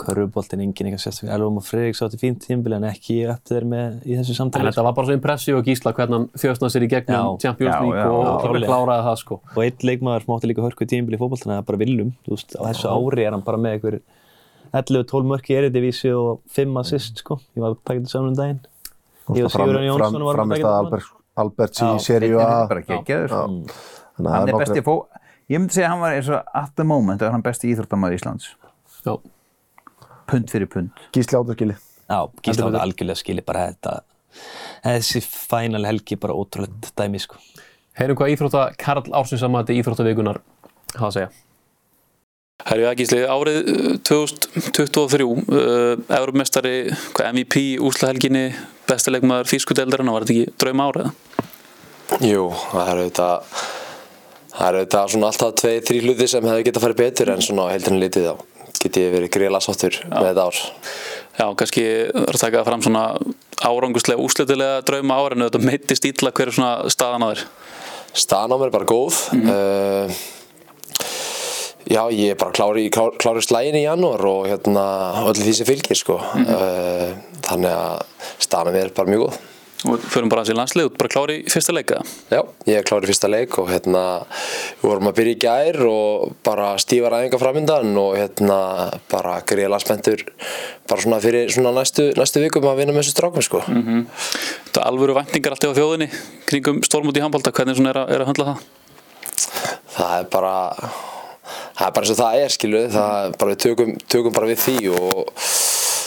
Körfuboltinn enginn eitthvað sérstaklega. Elvam og Fredrik sátti fínt tímbil en ekki upp þeir með í þessu En samtali. þetta var bara svo impressív og Gísla hvernig hann þjóðsnaði sér í gegnum. Champions League og kláraði það sko. Og einn leikmaður sem átti líka hörku tímbil í fótboltana, það er bara Willum. Þú veist, á þessu ári er hann bara með einhver 11-12 mörk í Eredivísi og 5 assist, sko. Ég var að taka þetta saman um daginn. Ég og Sigurðan Jónsson varum að framist taka þetta er geggjaður. Já. sko. Þannig að er. Ég myndi segja að hann var eins og at the moment að hann besti íþróttamæður Íslands. Já. Pund fyrir pund. Gísli Áturskili Já, Gísla Heldur átti algjörlega skilið bara þetta. Þessi fænal helgi bara ótrúlega dæmi, sko. Heyrum hvað íþrótta Karl Ársins að mati íþróttavikunar hafa að segja. Herri Gísli, árið uh, 2023, uh, Európmestari, MVP, úslahelginni, bestilegmaður fískudeldarinn, var þetta ekki draum árið? Jú, það er auðvitað það er auðvitað svona alltaf tvei, þrý hluti sem hefði getað farið betur en svona á heildinu litið þá get ég verið greiðlega sáttur með þetta ár Já, kannski er að taka það fram svona áranguslega, úslitilega drauma ár en þetta meittist ítla hver er svona staðan að þér. staðan á mér er bara góð mm Já, ég er bara klári, klár, klári slægin í janúar og hérna öll því sem fylgir sko. Uh, þannig að staðan er bara mjög góð. Förum bara aðeins í landslið, bara klári fyrsta leika. Já, ég er klári fyrsta leik og hérna við vorum að byrja í gær og bara stífa ræðinga framöndan og hérna bara greiðlega spenntur bara svona fyrir svona næstu, næstu vikum að vinna með þessu strákum sko. Þetta er alvöru væntingar alltaf á þjóðinni kringum stórmóti í handbólta, hvernig er að, er að höndla það? það er bara það er bara eins og það er skilu það er bara við tökum, tökum bara við því og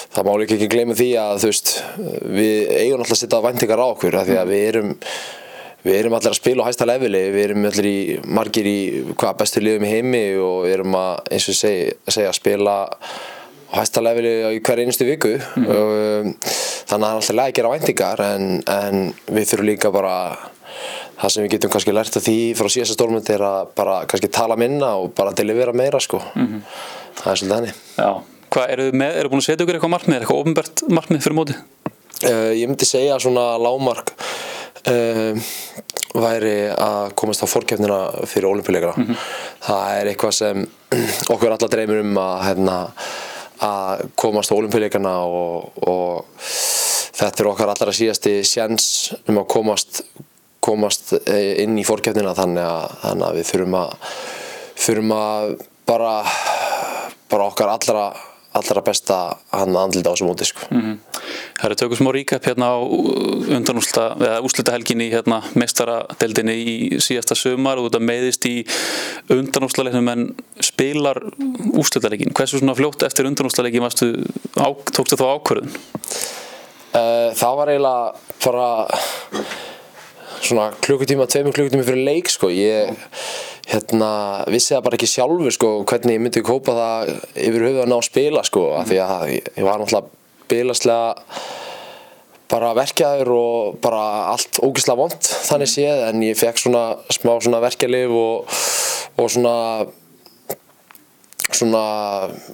það má líka ekki gleyma því að veist við eigum alltaf að setja væntingar á okkur því að við erum við erum allir að spila á hæsta leveli við erum allir í margir í hvað bestu liðum í heimi og við erum að eins og segja, segja að spila á hæsta leveli í hver einustu viku. Og, um, þannig að það er alltaf læg að gera væntingar en, en við þurfum líka bara það sem við getum kannski lært af því frá síðasta stórmynd er að bara kannski tala minna og bara delivera meira sko. Það er svolítið henni Já. Hvað, eru þið með, eru búin að setja ykkur eitthvað markmið, eitthvað ofinbært markmið fyrir móti? Uh, ég myndi segja að svona lágmark uh, væri að komast á fórkefnina fyrir olimpíuleikana það er eitthvað sem (clears throat) okkur allar dreymir um að hérna, að komast á olimpíuleikana og, og þetta er okkar allra síðasti sjens um að komast komast eh, inn í fórkefnina þannig að, þannig að við þurfum að þurfum að bara bara okkar allra allra besta hann andlita á þessu móti sko. Það eru tökum smá ríkap hérna á undanúslita, eða úslita helginni í hérna meistaradeldinni í síðasta sumar og þetta meiðist í undanúslaleiknum en spilar úslitaleikin. Hversu svona fljótt eftir undanúslaleikin tókstu þá ákvörðun? Uh, það var eiginlega bara svona klukkutíma, tveimur klukkutíma fyrir leik sko. Ég hérna, vissi það bara ekki sjálfur sko, hvernig ég myndi kópa það yfir höfuð að ná að spila sko, af því að ég, ég var náttúrulega bilaslega bara verkjaður og bara allt ógislega vond þannig séð en ég fekk svona smá svona verkjalið og, og svona svona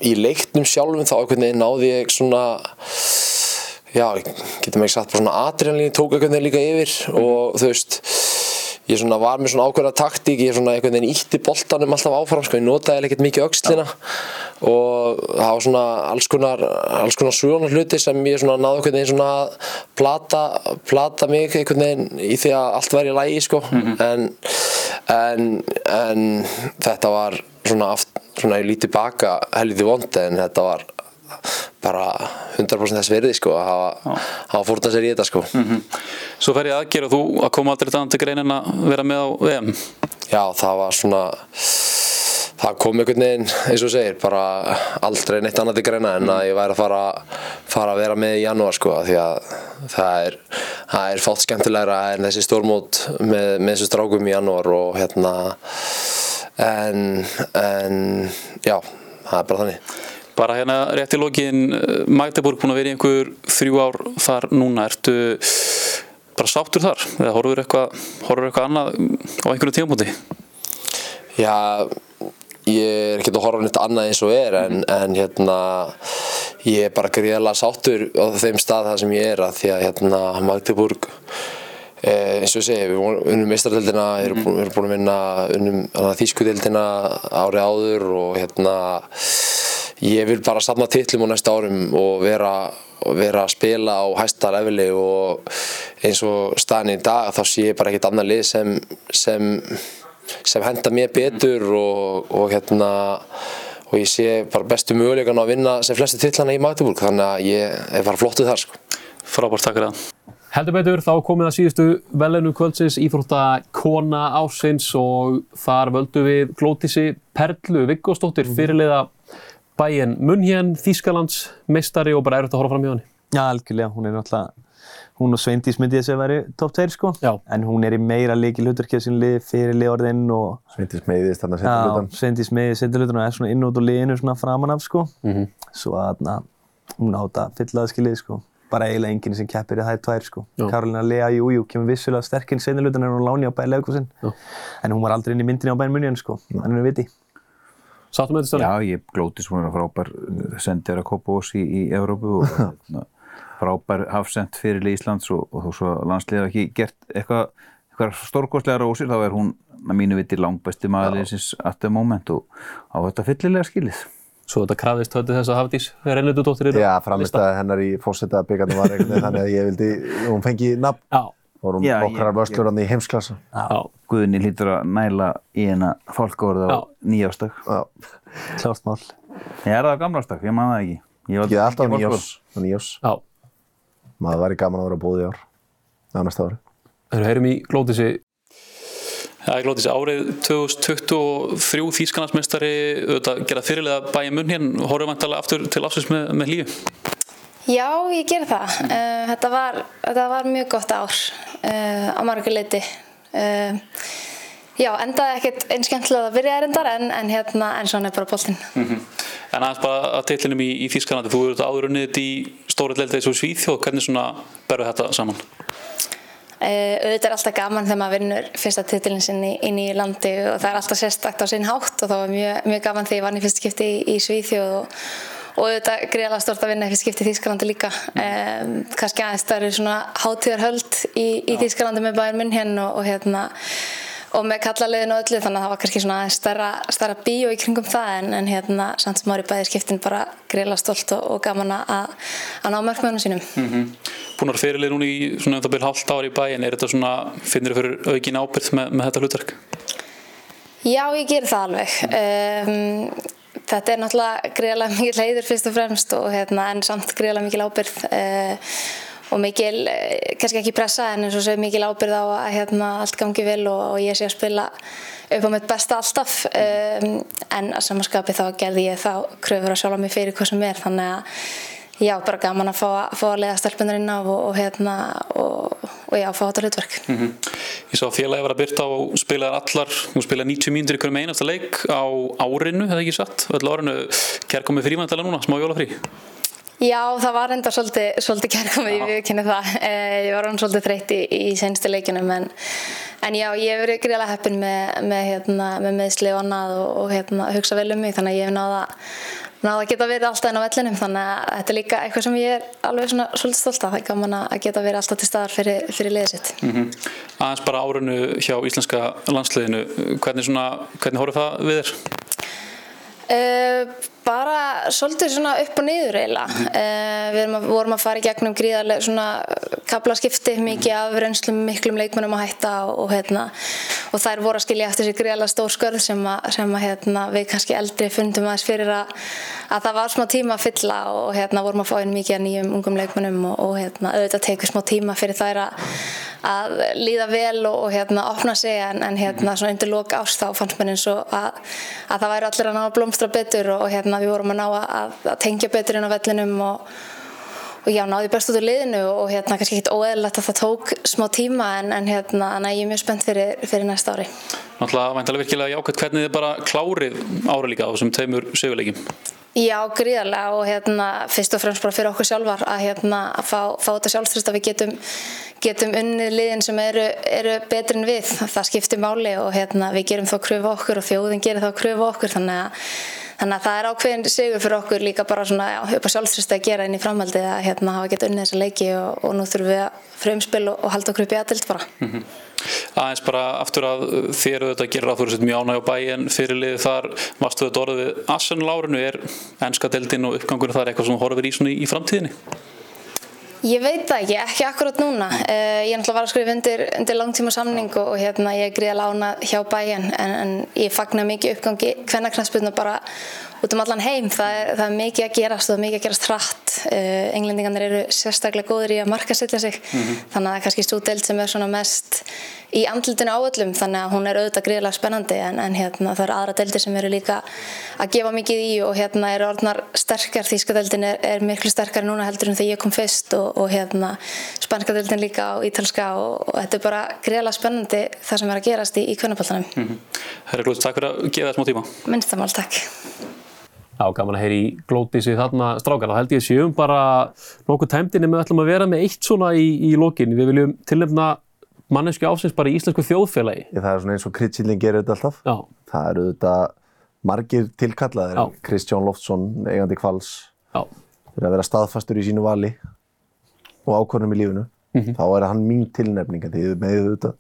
í leiknum sjálfum þá einhvern veginn náði ég svona já, getum ekki sagt bara svona adrenalín tók einhvern veginn líka yfir og þú veist ég svona var með svona ákveðna taktík ég svona einhvern veginn ítti boltanum alltaf áfram sko, ég notaði ekkert mikið aukslina og það var svona alls konar alls konar svona hluti sem ég svona náði einhvern veginn svona að plata, plata mig einhvern veginn í því að allt væri í lægi sko. En, en, en þetta var svona, aft, svona ég lítið baka helviti vondi en þetta var bara 100% þess verði sko að hafa, hafa fórnað sér í þetta sko. Svo fer ég aðgera þú að koma aldrei þannig til greinin að vera með á VM. Já, það var svona það kom einhvern veginn, eins og segir bara aldrei neitt annað til greina en að ég væri að fara, fara að vera með í janúar sko, því að það er það er fátt skemmtilegra en þessi stórmót með, með þessu strákum í janúar og hérna en, en já, það er bara þannig Bara hérna rétt í lokin, Magdeburg búin að vera í einhver þrjú ár þar núna, ertu bara sáttur þar? Eða horfur eitthvað, horfur eitthvað annað á einhverju tímabúti? Já, ég er ekkert að horfa nýtt annað eins og er en, en hérna ég er bara gríðarlega sáttur á þeim stað það sem ég er að því að hérna Magdeburg eh, eins og ég segi, við unnum meistaradeildina, við erum búin, erum búin að vinna unnum þýskudeildina árið áður og hérna ég vil bara safna titlum á næsta árum og vera, vera að spila á hæsta leveli og eins og staðin í dag þá sé ég bara ekkert annað lið sem, sem, sem henda mér betur og, og hérna og ég sé bara bestu möguleikan að vinna sem flesti titlana í Magdeburg þannig að ég er bara flottuð þar sko. Frábært takk fyrir það. Heldur betur, þá komið að síðustu velenu kvöldsins íþrótta kona ásins og þar völdu við Glótísi Perlu Viggósdóttir fyrirliða bæinn Munhjén, Þýskalands, meistari og bara erfitt að horfa fram í hann. Já, algjörlega. Hún er náttúrulega, hún og Sveindís myndi ég að væri top 2 sko. Já. En hún er í meira leikil hluturkið sín lið, fyrirlið orðinn og Sveindis meiðist þarna setja Já. Sveindís með setjulutan og er svona inn út úr liðinu svona framan af sko. Mhm. Svo að na, hún átt að fylla það skilið sko. Bara eiginlega enginn sem keppir í þær tvær sko. Já. Karolina Lea, jú, jú, kemur vissulega sterkinn setjulutan en hún láni á bæði. Já. En hún var aldrei inn í myndinni á bæðin munni sko. Þannig við viti. Sáttum með þetta stæli? Já, ég glóti svona frábær sendir að Kópavós í, í Evrópu og (laughs) hérna, frábær hafsend fyrir Íslands og, og þó svo landsliða ekki gert eitthvað eitthvað stórkostlega rósir þá er hún að mínu viti langbæsti maðurleysins at the moment og á þetta fyllilega skilið. Svo þetta krafðist höfði þess að Hafdís Rennududóttir eru Já, framistæði hennar í fórseta byggarnir var veginn þannig að ég vildi, hún fengi nafn, Já, vorum ég- vörslur hann í heimsklassa. já, Guðni hlýtur að næla í hennar fólkórið á Já. nýjástak. Já, Klárt mál. Ég er það á gamlástak, ég man það ekki. Ég var alltaf ekki nýjós, nýjós. já. Maður væri gaman að vera búið í ár, á næsta ári. Þegar heyrum í glótisi Það er glótis árið 2023 Þýskanardsmeistari auðvitað gerða fyrirlega bæja munn hérna horfum vantalega aftur til ásins með, með líu Já, ég ger það. Uh, þetta, var, þetta var mjög gott ár uh, á margur leiti. Uh, já, endaði ekkert eins skemmtilega að byrja erindar en, en, hérna, en svona er bara boltinn. En aðeins bara að titlinum í, í Þýskanandi þú eru þetta áður unnið þetta í stóri leildi eins og Svíþjóð, hvernig svona berðu þetta saman? Auðvitað er alltaf gaman þegar maður vinnur fyrsta titilin sinn í, í nýju landi og það er alltaf sérstakt á sinn hátt og það var mjög, mjög gaman þegar ég vann í fyrst skipti í, í Svíþjóð og, og auðvitað greiðlega stort að vinna í fyrst skipti í Þýskalandi líka. Um, kannski aðeins það eru svona hátíðarhöld í, í Þýskalandi með bæðin minn hérna og, og hérna og með kallaliðinu og öllu þannig að það var kannski svona aðeins stærra, stærra bíó í kringum það en, en hérna samt sem ári bæði skiptin bara greiðlega stolt og, og gaman að, að ná mörgmöðunum sínum. Mm Búin að fyrirlega núna í svona um það byrja hálft ári í bæin, er þetta svona, finnir þið fyrir aukin ábyrgð með, með þetta hlutverk? Já, ég ger það alveg. Um, þetta er náttúrulega greiðlega mikil heiður fyrst og fremst og hérna, en samt greiðlega mikil ábyrð uh, og mikil, uh, kannski ekki pressa en eins og segir mikil ábyrð á að hérna, allt gangi vel og, og ég sé að spila upp á mitt besta alltaf. Um, en að samanskapi þá gerði ég þá kröfur að sjálfa mig fyrir hvað sem er þannig að já, bara gaman að fá, að- fá að leiða stelpunar inn á og, og hérna og, og já, fá þetta hlutverk. Mm Ég sá að félagi var að byrta og spilaði allar, hún spilaði 90 mínútur í hverjum einasta leik á árinu, hefði ekki satt, öll árinu, kærkomið frímæntalega núna, smá jólafrí. Já, það var enda svolítið, svolítið kærkomið, ég viðkynni það. (laughs) Eh, ég var hann svolítið þreytt í, í senstu leikunum en, en já, ég hef verið gríðlega heppin með, með, hérna, með meðsli og annað og, og hérna, hugsa vel um mig þannig að ég hef náða, náða að geta verið alltaf inn á vellinum þannig að þetta er líka eitthvað sem ég er alveg svona svolítið stolt af. Það er gaman að geta verið alltaf til staðar fyrir, fyrir liðið sitt. Mm Aðeins bara árinu hjá íslenska landsliðinu, hvernig, hvernig horfið það við þér? Uh, bara svolítið svona upp og niður eiginlega. Uh, við erum að, vorum að fara í gegnum gríðarlega svona kaplaskipti mikið af reynslum miklum leikmennum að hætta og, og, hérna, og þær voru að skilja eftir sér gríðarlega stór skörð sem, að, sem að, hérna, við kannski eldri fundum aðeins fyrir að, að það var smá tíma að fylla og hérna, vorum að fá inn mikið af nýjum ungum leikmennum og, og hérna, auðvitað tekur smá tíma fyrir þær að, að líða vel og, og hérna, opna sig en, en hérna, svona undir lók ást þá fannst mér eins og að, að það væri allir að ná að blómstra betur og, og hérna, við vorum að ná að, að tengja betur inn á vellinum og, og já, náði best út úr liðinu og, hérna, kannski ekkit óeðlilegt að það tók smá tíma en, en hérna, en ég er mjög spennt fyrir, fyrir næsta ári. Náttúrulega væntalega virkilega jákvæmt hvernig þið bara klárið ára líka á þessum tveimur sigurleikjum. Já, gríðarlega og hérna, fyrst og fremst bara fyrir okkur sjálfar að, hérna, að fá, fá þetta sjálfströst að við getum, getum unnið liðin sem eru, eru betri en við. Það skiptir máli og hérna, við gerum þá kröfu okkur og þjóðin gerir þá kröfu okkur þannig að, þannig að það er ákveðin sigur fyrir okkur líka bara svona, já, upp á sjálfströst að gera inn í framhaldið að hérna, hafa geta unnið þessa leiki og, og nú þurfum við að frumspil og, og halda okkur upp í aðdild bara. Mm Aðeins bara aftur að þér auðvitað gerir að þú eru sett mjög ánæg á bæin fyrirlið þar, varstu þetta orðið við Arsenal árinu, er ennska deildin og uppgangur þar eitthvað sem horfir í svona í, framtíðinni? Ég veit það ekki, ekki akkurat núna. Uh, ég er náttúrulega var að skrifa undir, undir langtíma samning og, og hérna, ég er gríða lána hjá bæjan en, en ég fagnar mikið uppgangi hvernarknarsbyrnu bara út um allan heim. Það er, það er mikið að gerast og það er mikið að gerast hratt. Uh, englendingarnir eru sérstaklega góður í að markasetja sig Mhm. þannig að það er kannski svo deild sem er svona mest í andlutinu á öllum þannig að hún er auðvitað gríðilega spennandi en, en hérna, það eru aðra deildir sem eru líka að gefa mikið í og hérna eru orðnar sterkar þýska deildin er, er miklu sterkar núna heldur en þegar ég kom fyrst og, og hérna spanska deildin líka og ítalska og, og þetta er bara gríðilega spennandi það sem er að gerast í, í kvennapaltanum Mm -hmm. Herri Glóðs, takk fyrir að gefa það smá tíma. minnstamál, takk Já, gaman að heyri í glótísi þarna strákar. Það held ég að séum bara nokkuð tæmdini með ætlum að vera með eitt svona í, í lokin. Við viljum tilnefna mannesku ásins bara í íslensku þjóðfélagi. Ég, það er svona eins og Kritsillin gerir þetta alltaf. Já. Það eru þetta margir tilkallaðir. Já. Kristján Loftsson, eigandi kvals. Já. Fyrir að vera staðfastur í sínu vali og ákvörnum í lífinu. Mhm. Þá er hann mín tilnefning. Því með auðvitað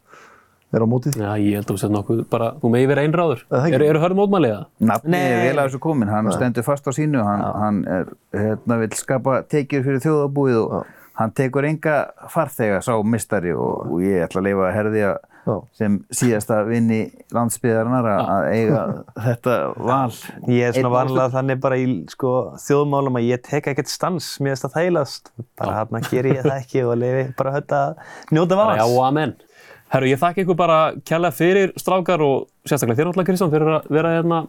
er á mótið. Já, ég held að þú sett nokkuð bara, þú megi vera einráður. Er? Eru, eru hörð mótmælið það? Nafni Nei. er vel að þessu komin, hann stendur fast á sínu, hann, hann er, hérna, vil skapa tekjur fyrir þjóðabúið og hann tekur enga farþega sá mistari og, og ég ætla að leifa að herði að Já. sem síðasta vinni landsbyðarinnar að að eiga þetta val. Ég er svona vanlega þannig bara í sko, þjóðmálum að ég tek ekkert stans, mér finnst það þægilegast. Bara hérna ger ég það ekki og leifi bara að njóta Já, vals. og amen. Herru, ég þakka ykkur bara kærlega fyrir strákar og sérstaklega þér náttúrulega Kristján fyrir að vera hérna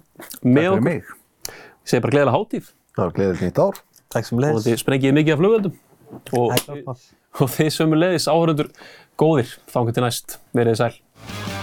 með fyrir okkur. mig. Ég segi bara gleðilega hátíð Það var gleðilegt nýtt ár. Takk sem og leiðis. þið sprengið mikið af flugveldum og, Takk, og þið sömu leiðis áhörundur góðir, þangur til næst, verið þið sæl.